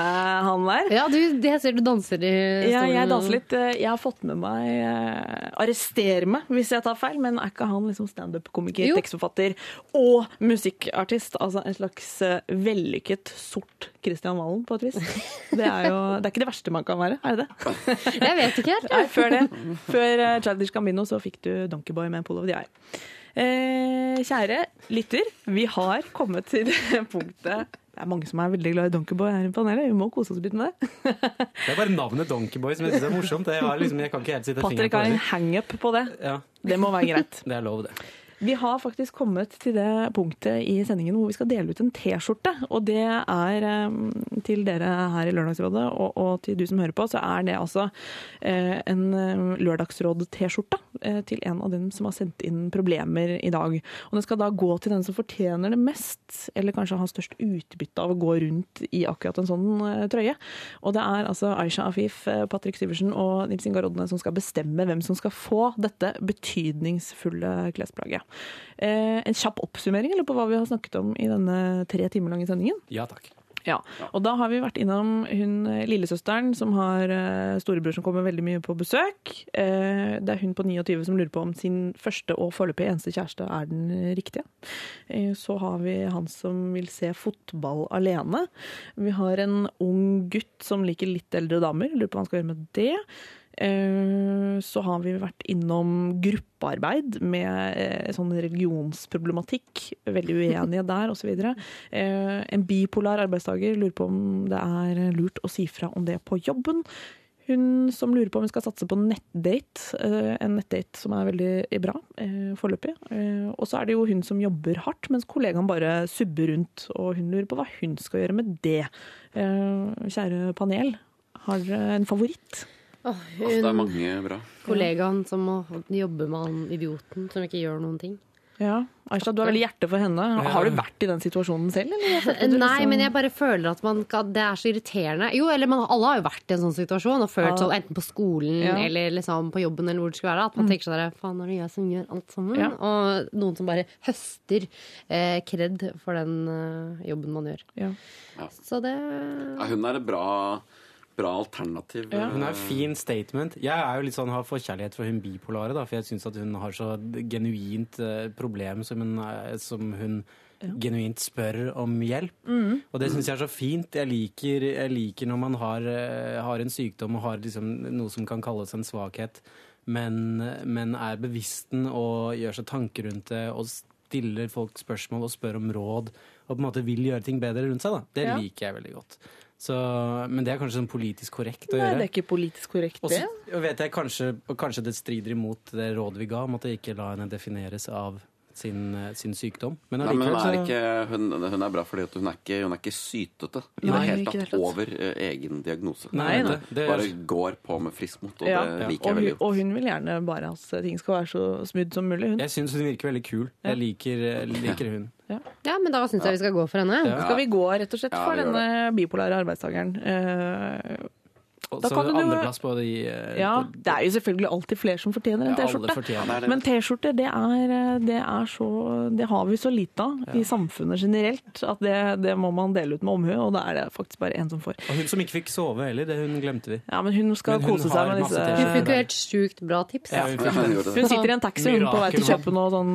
Speaker 3: han der.
Speaker 4: Ja, du, det ser du danser i stolen.
Speaker 3: Ja, jeg danser litt. Eh, Jeg har fått med meg eh, Arrester meg hvis jeg tar feil, men er ikke han liksom standup-komiker, tekstforfatter og musikkartist? Altså en slags eh, vellykket sort Christian Valen, på et vis. Det er jo det er ikke det verste man kan være, er det det?
Speaker 4: Jeg vet ikke helt.
Speaker 3: Nei, før det. Før eh, Childish Gambino så fikk du Donkeyboy med Pull of the Eye. Eh, kjære lytter, vi har kommet til det punktet Det er mange som er veldig glad i Donkeyboy her i panelet. Vi må kose oss litt med det.
Speaker 1: Det er bare navnet Donkeyboy som jeg syns er morsomt. Jeg, har liksom, jeg kan ikke helt sitte
Speaker 3: Patrick har en hangup på det.
Speaker 1: Ja,
Speaker 3: Det må være greit.
Speaker 1: det er lov, det.
Speaker 3: Vi har faktisk kommet til det punktet i sendingen hvor vi skal dele ut en T-skjorte. Og det er eh, til dere her i Lørdagsrådet og, og til du som hører på, så er det altså eh, en eh, Lørdagsråd-T-skjorte til en av dem som har sendt inn problemer i dag. Og den skal da gå til den som fortjener det mest, eller kanskje har størst utbytte av å gå rundt i akkurat en sånn trøye. Og det er altså Aisha Afif, Patrick Syversen og Nils Ingar Rodne som skal bestemme hvem som skal få dette betydningsfulle klesplagget. Eh, en kjapp oppsummering eller, på hva vi har snakket om i denne tre timer lange sendingen.
Speaker 1: Ja takk.
Speaker 3: Ja, og da har vi vært innom hun eh, lillesøsteren som har eh, storebror som kommer veldig mye på besøk. Det er hun på 29 som lurer på om sin første og foreløpig eneste kjæreste er den riktige. Så har vi han som vil se fotball alene. Vi har en ung gutt som liker litt eldre damer, lurer på hva han skal gjøre med det. Eh, Så har vi vært innom gruppearbeid med eh, sånn religionsproblematikk. Veldig uenige der, osv. Eh, En bipolar arbeidstaker lurer på om det er lurt å si fra om det på jobben. Hun som lurer på om hun skal satse på nettdate. En nettdate som er veldig bra eh, foreløpig. Eh, Og så er det jo hun som jobber hardt, mens kollegaen bare subber rundt. Og hun lurer på hva hun skal gjøre med det. Eh, Kjære panel, har dere en favoritt?
Speaker 4: Åh,
Speaker 5: Altså, det er mange bra.
Speaker 4: kollegaen som må jobbe med han idioten som ikke gjør noen ting.
Speaker 3: Ja, Aisha, du har veldig hjerte for henne. Har du vært i den situasjonen selv? Eller?
Speaker 4: Nei, men jeg bare føler at man kan, det er så irriterende. Jo, eller man, alle har jo vært i en sånn situasjon og følt
Speaker 3: Ja.
Speaker 4: sånn enten på skolen
Speaker 3: Ja. Mm.
Speaker 4: eller liksom på jobben eller hvor det skulle være. At man tenker sånn faen er det jeg som gjør alt sammen?
Speaker 3: Ja.
Speaker 4: Og noen som bare høster eh, kred for den eh, jobben man gjør.
Speaker 3: Ja.
Speaker 4: Så det
Speaker 5: Ja, hun er et bra, bra alternativ.
Speaker 3: Ja.
Speaker 1: Hun er en fin statement. Jeg er jo litt sånn, har forkjærlighet for hun bipolare, da, for jeg syns at hun har så genuint eh, problem som hun, er- som hun genuint spør om hjelp. Og det syns jeg er så fint. Jeg liker, jeg liker når man har, eh, har en sykdom og har liksom noe som kan kalles en svakhet, men, men er bevisst den og gjør seg tanker rundt det og stiller folk spørsmål og spør om råd og på en måte vil gjøre ting bedre rundt seg. Da. Det
Speaker 3: Ja.
Speaker 1: liker jeg veldig godt. Så, men det er kanskje sånn politisk korrekt å
Speaker 3: Nei,
Speaker 1: gjøre.
Speaker 3: det er ikke politisk korrekt, det.
Speaker 1: Og vet jeg kanskje, kanskje det strider imot det rådet vi ga om at jeg ikke la henne defineres av sin, eh, sin sykdom. Men
Speaker 5: Nei, men hun er, ikke, hun, hun er bra fordi at hun er ikke, hun er ikke sytete i det hele tatt over eh, egen diagnose.
Speaker 1: Nei,
Speaker 5: Hun
Speaker 1: det- det-
Speaker 5: bare går på med frisk mot, og
Speaker 3: Ja,
Speaker 5: det liker
Speaker 3: og,
Speaker 5: jeg
Speaker 3: hun,
Speaker 5: godt.
Speaker 3: og hun vil gjerne bare at ting skal være så smooth som mulig. Hun.
Speaker 1: Jeg syns hun virker veldig kul. Jeg liker, eh, liker hun.
Speaker 4: Ja, men da syns jeg vi skal gå for henne.
Speaker 1: Ja.
Speaker 3: Skal vi gå rett og slett
Speaker 5: Ja,
Speaker 3: for denne bipolare arbeidstakeren? Eh, Da
Speaker 1: så
Speaker 3: kan
Speaker 1: andreplass på de eh,
Speaker 3: Ja,
Speaker 1: på-
Speaker 3: det er jo selvfølgelig alltid flere som fortjener en T-skjorte. Men T-skjorter, det eh, det er så Det har vi så lite av i samfunnet generelt at det, det må man dele ut med omhu, og da er det faktisk bare én som får.
Speaker 1: Og hun som ikke fikk sove heller, det hun glemte vi.
Speaker 3: Ja, men hun skal
Speaker 1: Men hun
Speaker 3: kose seg med disse
Speaker 4: Hun fikk jo helt sjukt bra tips.
Speaker 1: Ja, hun
Speaker 5: Han.
Speaker 3: Hun sitter i en taxi hun, på vei til å kjøpe noe sånn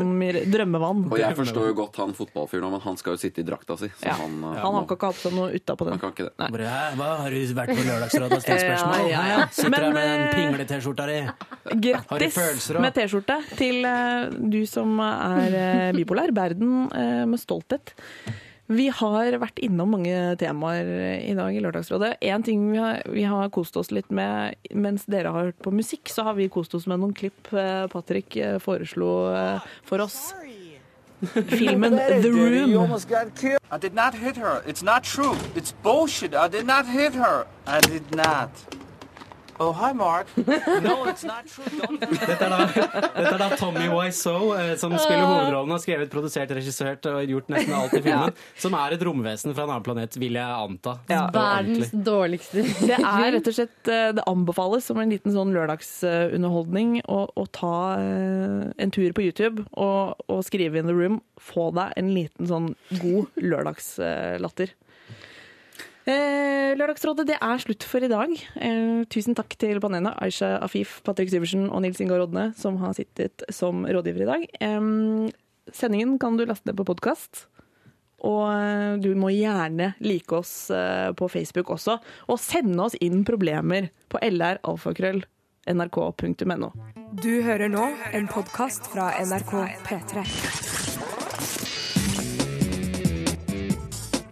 Speaker 3: drømmevann.
Speaker 5: Og jeg forstår jo godt han fotballfyren, men han skal jo sitte i drakta si. Så
Speaker 3: Ja.
Speaker 5: han, eh,
Speaker 3: Han har
Speaker 5: må-
Speaker 3: ikke hatt seg noe utapå
Speaker 5: han
Speaker 3: den.
Speaker 5: kan ikke det.
Speaker 1: Nei. Hva, har du vært på Lørdagsrådet og stilt spørsmål?
Speaker 3: Ja, ja, ja.
Speaker 1: Sitter
Speaker 3: Men,
Speaker 1: her med den
Speaker 3: eh,
Speaker 1: pingle-T-skjorta di.
Speaker 3: Grattis med T-skjorte til eh, du som er eh, bipolar. Verden med stolthet. Vi har vært innom mange temaer i dag i Lørdagsrådet. En ting vi har, vi har kost oss litt med mens dere har hørt på musikk, så har vi kost oss med noen klipp Patrick foreslo for oss. Filmen The Room.
Speaker 6: I did not hit her. It's not true. It's bullshit. I did not hit her. I did not. Oh, hi, Mark. no, it's not true.
Speaker 1: Dette er da, dette er da Tommy Wiseau, eh, som spiller hovedrollen, har skrevet, produsert, regissert og gjort nesten alt i filmen. Som er et romvesen fra en annen planet, vil jeg anta.
Speaker 3: Ja.
Speaker 4: Verdens dårligste
Speaker 3: Det er rett og slett eh, Det anbefales som en liten sånn lørdagsunderholdning å, å ta eh, en tur på YouTube og, og skrive in the room. Få deg en liten sånn god lørdagslatter. Eh, Lørdagsrådet det er slutt for i dag. Eh, tusen takk til Banena, Aisha Afif, Patrick Syversen og Nils Ingar Rodne, som har sittet som rådgiver i dag. Eh, sendingen kan du laste ned på podkast. Og eh, du må gjerne like oss eh, på Facebook også. Og sende oss inn problemer på lralfakrøll.nrk.no.
Speaker 7: Du hører nå en podkast fra NRK P3.